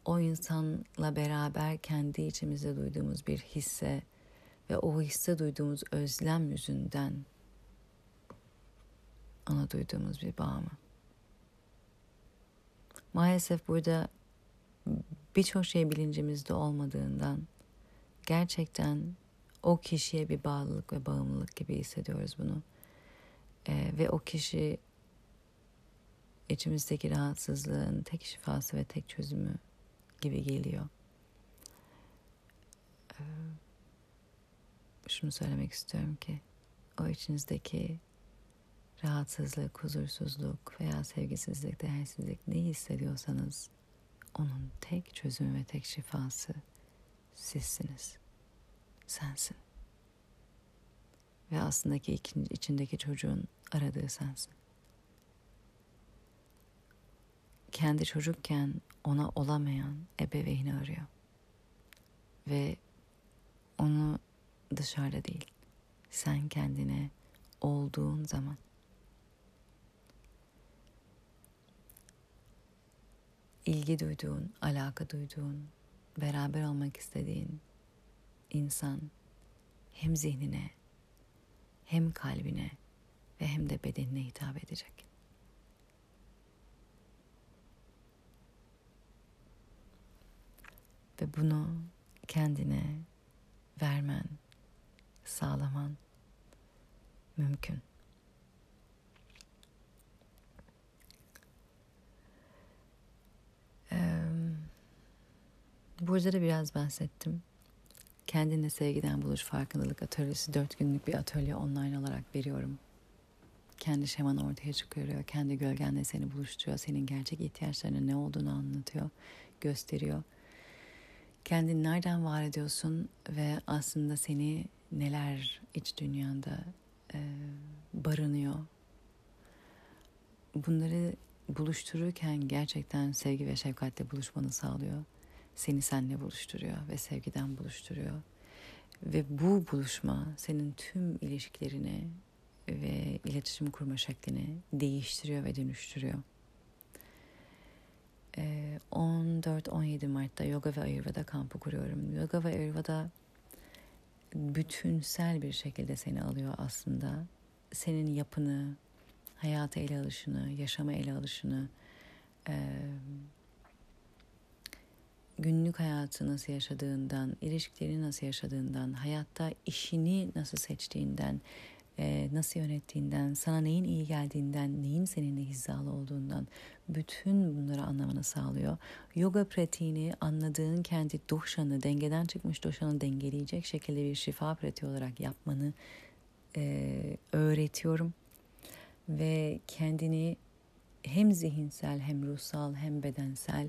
S1: O insanla beraber kendi içimizde duyduğumuz bir hisse ve o hisse duyduğumuz özlem yüzünden ona duyduğumuz bir bağ mı? Maalesef burada birçok şey bilincimizde olmadığından gerçekten o kişiye bir bağlılık ve bağımlılık gibi hissediyoruz bunu. Ee, ve o kişi içimizdeki rahatsızlığın tek şifası ve tek çözümü gibi geliyor. Ee, şunu söylemek istiyorum ki o içinizdeki rahatsızlık, huzursuzluk veya sevgisizlik, değersizlik ne hissediyorsanız onun tek çözümü ve tek şifası sizsiniz. Sensin. Ve aslında ki içindeki çocuğun aradığı sensin. Kendi çocukken ona olamayan ebeveyni arıyor. Ve onu dışarıda değil, sen kendine olduğun zaman ilgi duyduğun, alaka duyduğun, beraber olmak istediğin insan hem zihnine, hem kalbine ve hem de bedenine hitap edecek. Ve bunu kendine vermen, sağlaman mümkün. Burada da biraz bahsettim. Kendine sevgiden buluş farkındalık atölyesi dört günlük bir atölye online olarak veriyorum. Kendi şemanı ortaya çıkarıyor. Kendi gölgenle seni buluşturuyor. Senin gerçek ihtiyaçlarının ne olduğunu anlatıyor, gösteriyor. Kendini nereden var ediyorsun ve aslında seni neler iç dünyanda e, barınıyor. Bunları buluştururken gerçekten sevgi ve şefkatle buluşmanı sağlıyor seni seninle buluşturuyor ve sevgiden buluşturuyor. Ve bu buluşma senin tüm ilişkilerini ve iletişim kurma şeklini değiştiriyor ve dönüştürüyor. 14-17 ee, Mart'ta Yoga ve Ayurveda kampı kuruyorum. Yoga ve Ayurveda bütünsel bir şekilde seni alıyor aslında. Senin yapını, hayata ele alışını, yaşama ele alışını, günlük hayatı nasıl yaşadığından, ilişkilerini nasıl yaşadığından, hayatta işini nasıl seçtiğinden, e, nasıl yönettiğinden, sana neyin iyi geldiğinden, neyin seninle hizalı olduğundan bütün bunları anlamanı sağlıyor. Yoga pratiğini anladığın kendi doşanı, dengeden çıkmış doşanı dengeleyecek şekilde bir şifa pratiği olarak yapmanı e, öğretiyorum. Ve kendini hem zihinsel hem ruhsal hem bedensel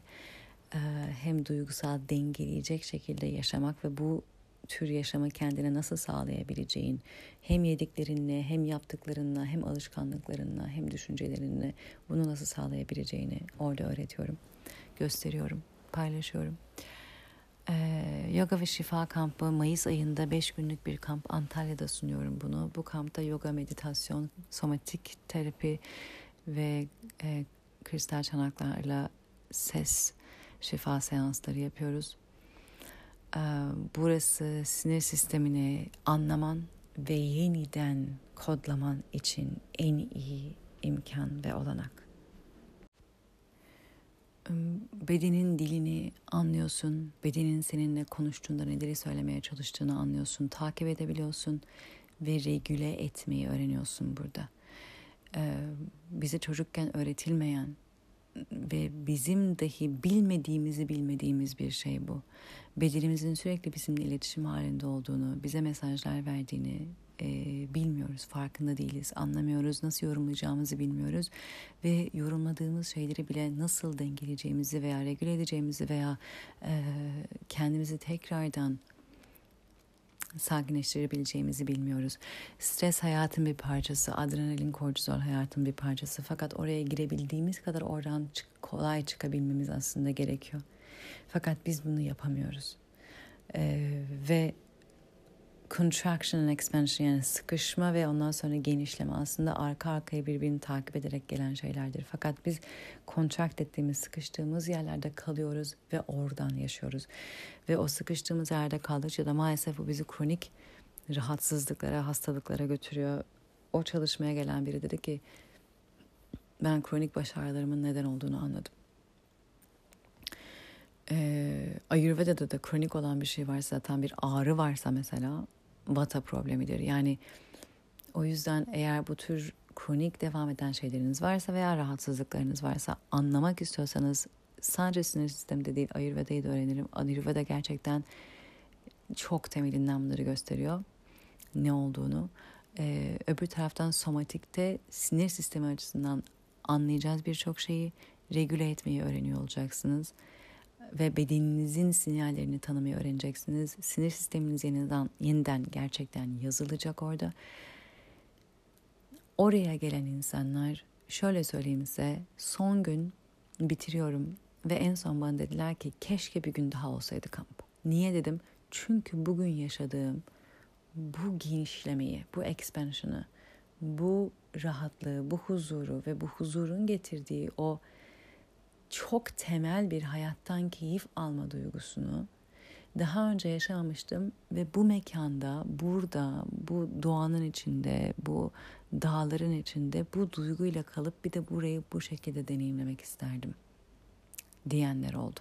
S1: hem duygusal dengeleyecek şekilde yaşamak ve bu tür yaşamı kendine nasıl sağlayabileceğin, hem yediklerinle, hem yaptıklarınla, hem alışkanlıklarınla, hem düşüncelerinle bunu nasıl sağlayabileceğini orada öğretiyorum, gösteriyorum, paylaşıyorum. Ee, yoga ve Şifa kampı Mayıs ayında 5 günlük bir kamp Antalya'da sunuyorum bunu. Bu kampta yoga, meditasyon, somatik terapi ve e, kristal çanaklarla ses şifa seansları yapıyoruz. Ee, burası sinir sistemini anlaman ve yeniden kodlaman için en iyi imkan ve olanak bedenin dilini anlıyorsun. Bedenin seninle konuştuğunda neleri söylemeye çalıştığını anlıyorsun. Takip edebiliyorsun ve regüle etmeyi öğreniyorsun burada. Bize çocukken öğretilmeyen ve bizim dahi bilmediğimizi bilmediğimiz bir şey bu. Bedenimizin sürekli bizimle iletişim halinde olduğunu, bize mesajlar verdiğini, e, bilmiyoruz, farkında değiliz, anlamıyoruz, nasıl yorumlayacağımızı bilmiyoruz ve yorumladığımız şeyleri bile nasıl dengeleyeceğimizi veya regüle edeceğimizi veya e, kendimizi tekrardan sakinleştirebileceğimizi bilmiyoruz. Stres hayatın bir parçası, adrenalin, kortizol hayatın bir parçası. Fakat oraya girebildiğimiz kadar oradan kolay çıkabilmemiz aslında gerekiyor. Fakat biz bunu yapamıyoruz. Ee, ve contraction and expansion yani sıkışma ve ondan sonra genişleme aslında arka arkaya birbirini takip ederek gelen şeylerdir. Fakat biz contract ettiğimiz, sıkıştığımız yerlerde kalıyoruz ve oradan yaşıyoruz. Ve o sıkıştığımız yerde kaldıkça da maalesef bu bizi kronik rahatsızlıklara, hastalıklara götürüyor. O çalışmaya gelen biri dedi ki ben kronik baş ağrılarımın neden olduğunu anladım. Ee, Ayurveda'da da kronik olan bir şey varsa zaten bir ağrı varsa mesela vata problemidir. Yani o yüzden eğer bu tür kronik devam eden şeyleriniz varsa veya rahatsızlıklarınız varsa anlamak istiyorsanız sadece sinir sistemde değil Ayurveda'yı da öğrenirim. Ayurveda gerçekten çok temelinden bunları gösteriyor. Ne olduğunu. Ee, öbür taraftan somatikte sinir sistemi açısından anlayacağız birçok şeyi regüle etmeyi öğreniyor olacaksınız ve bedeninizin sinyallerini tanımayı öğreneceksiniz. Sinir sisteminiz yeniden, yeniden gerçekten yazılacak orada. Oraya gelen insanlar şöyle söyleyeyim size son gün bitiriyorum ve en son bana dediler ki keşke bir gün daha olsaydı kamp. Niye dedim? Çünkü bugün yaşadığım bu genişlemeyi, bu expansion'ı, bu rahatlığı, bu huzuru ve bu huzurun getirdiği o çok temel bir hayattan keyif alma duygusunu daha önce yaşamamıştım ve bu mekanda, burada, bu doğanın içinde, bu dağların içinde bu duyguyla kalıp bir de burayı bu şekilde deneyimlemek isterdim diyenler oldu.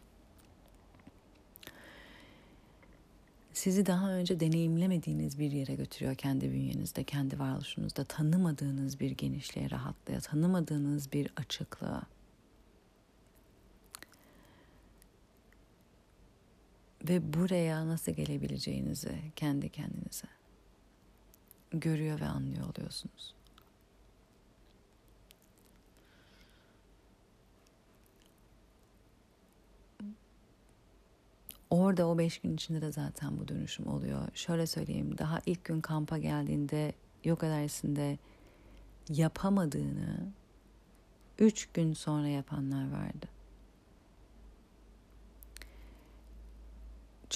S1: Sizi daha önce deneyimlemediğiniz bir yere götürüyor kendi bünyenizde, kendi varoluşunuzda, tanımadığınız bir genişliğe, rahatlığa, tanımadığınız bir açıklığa. Ve buraya nasıl gelebileceğinizi kendi kendinize görüyor ve anlıyor oluyorsunuz. Orada o beş gün içinde de zaten bu dönüşüm oluyor. Şöyle söyleyeyim, daha ilk gün kampa geldiğinde yoga dersinde yapamadığını üç gün sonra yapanlar vardı.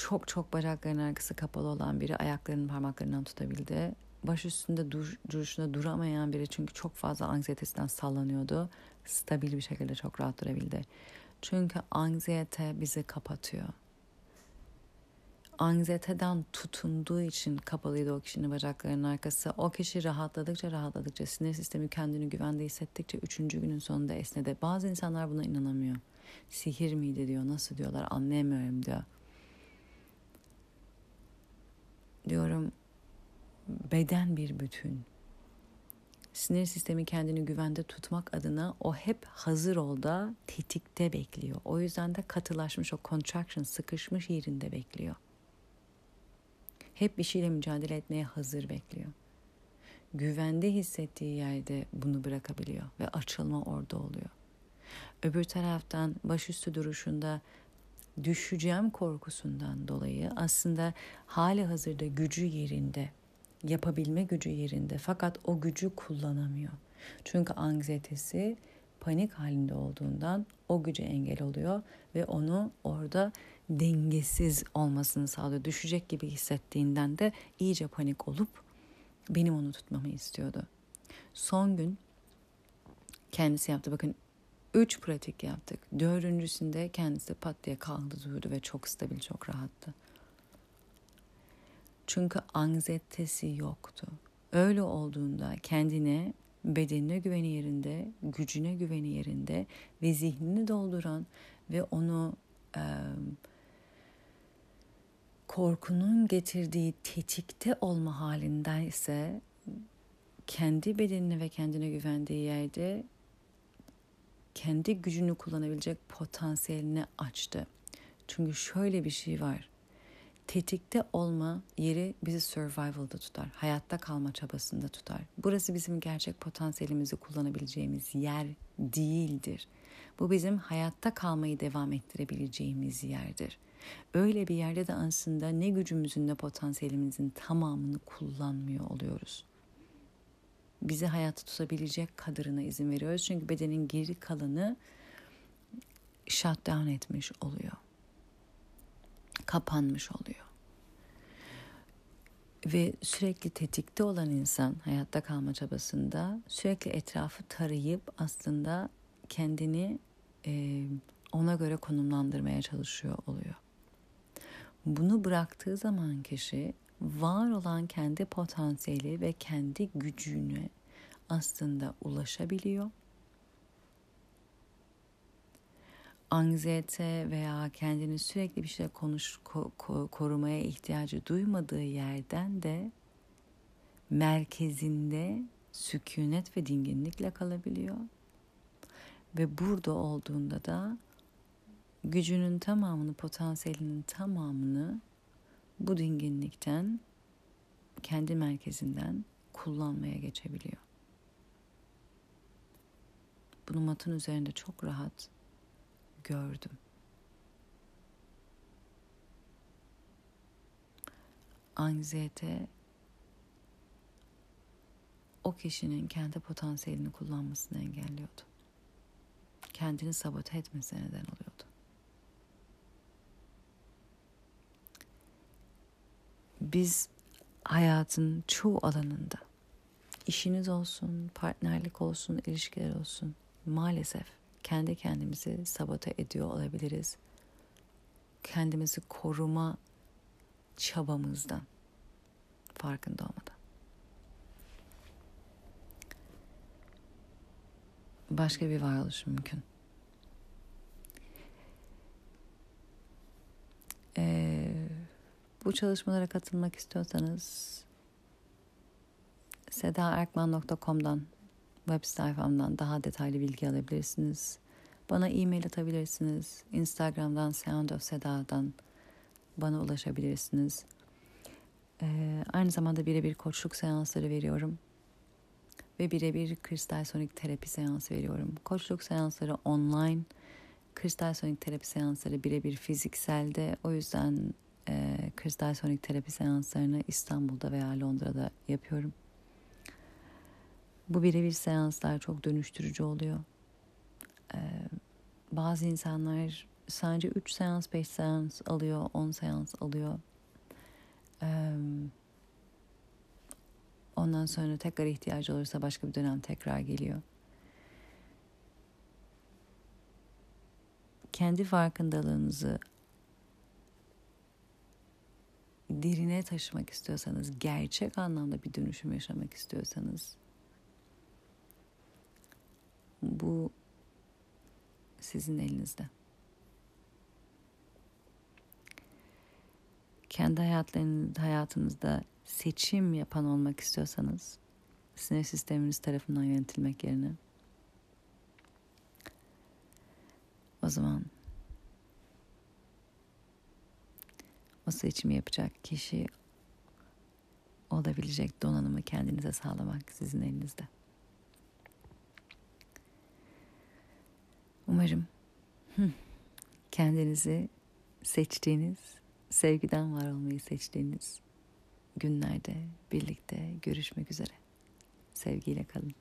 S1: Çok çok bacaklarının arkası kapalı olan biri ayaklarının parmaklarından tutabildi. Baş üstünde dur, duruşunda duramayan biri çünkü çok fazla anksiyetesinden sallanıyordu. Stabil bir şekilde çok rahat durabildi. Çünkü anksiyete bizi kapatıyor. Anksiyeteden tutunduğu için kapalıydı o kişinin bacaklarının arkası. O kişi rahatladıkça rahatladıkça sinir sistemi kendini güvende hissettikçe üçüncü günün sonunda esnedi. Bazı insanlar buna inanamıyor. Sihir miydi diyor, nasıl diyorlar anlayamıyorum diyor diyorum beden bir bütün. Sinir sistemi kendini güvende tutmak adına o hep hazır olda tetikte bekliyor. O yüzden de katılaşmış o contraction sıkışmış yerinde bekliyor. Hep bir şeyle mücadele etmeye hazır bekliyor. Güvende hissettiği yerde bunu bırakabiliyor ve açılma orada oluyor. Öbür taraftan başüstü duruşunda düşeceğim korkusundan dolayı aslında hali hazırda gücü yerinde, yapabilme gücü yerinde fakat o gücü kullanamıyor. Çünkü anksiyetesi panik halinde olduğundan o güce engel oluyor ve onu orada dengesiz olmasını sağlıyor. Düşecek gibi hissettiğinden de iyice panik olup benim onu tutmamı istiyordu. Son gün kendisi yaptı. Bakın üç pratik yaptık. Dördüncüsünde kendisi pat diye kaldı durdu ve çok stabil, çok rahattı. Çünkü anksiyetesi yoktu. Öyle olduğunda kendine bedenine güveni yerinde, gücüne güveni yerinde ve zihnini dolduran ve onu e, korkunun getirdiği tetikte olma halindeyse kendi bedenine ve kendine güvendiği yerde kendi gücünü kullanabilecek potansiyelini açtı. Çünkü şöyle bir şey var. Tetikte olma yeri bizi survival'da tutar. Hayatta kalma çabasında tutar. Burası bizim gerçek potansiyelimizi kullanabileceğimiz yer değildir. Bu bizim hayatta kalmayı devam ettirebileceğimiz yerdir. Öyle bir yerde de aslında ne gücümüzün ne potansiyelimizin tamamını kullanmıyor oluyoruz. Bizi hayatta tutabilecek kadarına izin veriyoruz. Çünkü bedenin geri kalanı shutdown etmiş oluyor. Kapanmış oluyor. Ve sürekli tetikte olan insan hayatta kalma çabasında sürekli etrafı tarayıp aslında kendini e, ona göre konumlandırmaya çalışıyor oluyor. Bunu bıraktığı zaman kişi var olan kendi potansiyeli ve kendi gücüne aslında ulaşabiliyor. Anksiyete veya kendini sürekli bir şey konuş ko, ko, korumaya ihtiyacı duymadığı yerden de merkezinde sükunet ve dinginlikle kalabiliyor. Ve burada olduğunda da gücünün tamamını, potansiyelinin tamamını bu dinginlikten, kendi merkezinden kullanmaya geçebiliyor. Bunu matın üzerinde çok rahat gördüm. Anksiyete o kişinin kendi potansiyelini kullanmasını engelliyordu. Kendini sabote etmesine neden oluyordu. Biz hayatın çoğu alanında işiniz olsun, partnerlik olsun, ilişkiler olsun maalesef kendi kendimizi sabote ediyor olabiliriz. Kendimizi koruma çabamızdan farkında olmadan. Başka bir varoluş mümkün. Ee, bu çalışmalara katılmak istiyorsanız sedaerkman.com'dan web sayfamdan daha detaylı bilgi alabilirsiniz. Bana e-mail atabilirsiniz. Instagram'dan Sound of Seda'dan bana ulaşabilirsiniz. Ee, aynı zamanda birebir koçluk seansları veriyorum. Ve birebir kristal sonik terapi seansı veriyorum. Koçluk seansları online, kristal sonik terapi seansları birebir fizikselde. O yüzden kristal sonik terapi seanslarını İstanbul'da veya Londra'da yapıyorum. Bu birebir seanslar çok dönüştürücü oluyor. Ee, bazı insanlar sadece 3 seans, 5 seans alıyor, 10 seans alıyor. Ee, ondan sonra tekrar ihtiyacı olursa başka bir dönem tekrar geliyor. Kendi farkındalığınızı derine taşımak istiyorsanız, gerçek anlamda bir dönüşüm yaşamak istiyorsanız bu sizin elinizde. Kendi hayatınızda seçim yapan olmak istiyorsanız sinir sisteminiz tarafından yönetilmek yerine o zaman o seçimi yapacak kişi olabilecek donanımı kendinize sağlamak sizin elinizde. Umarım [LAUGHS] kendinizi seçtiğiniz, sevgiden var olmayı seçtiğiniz günlerde birlikte görüşmek üzere. Sevgiyle kalın.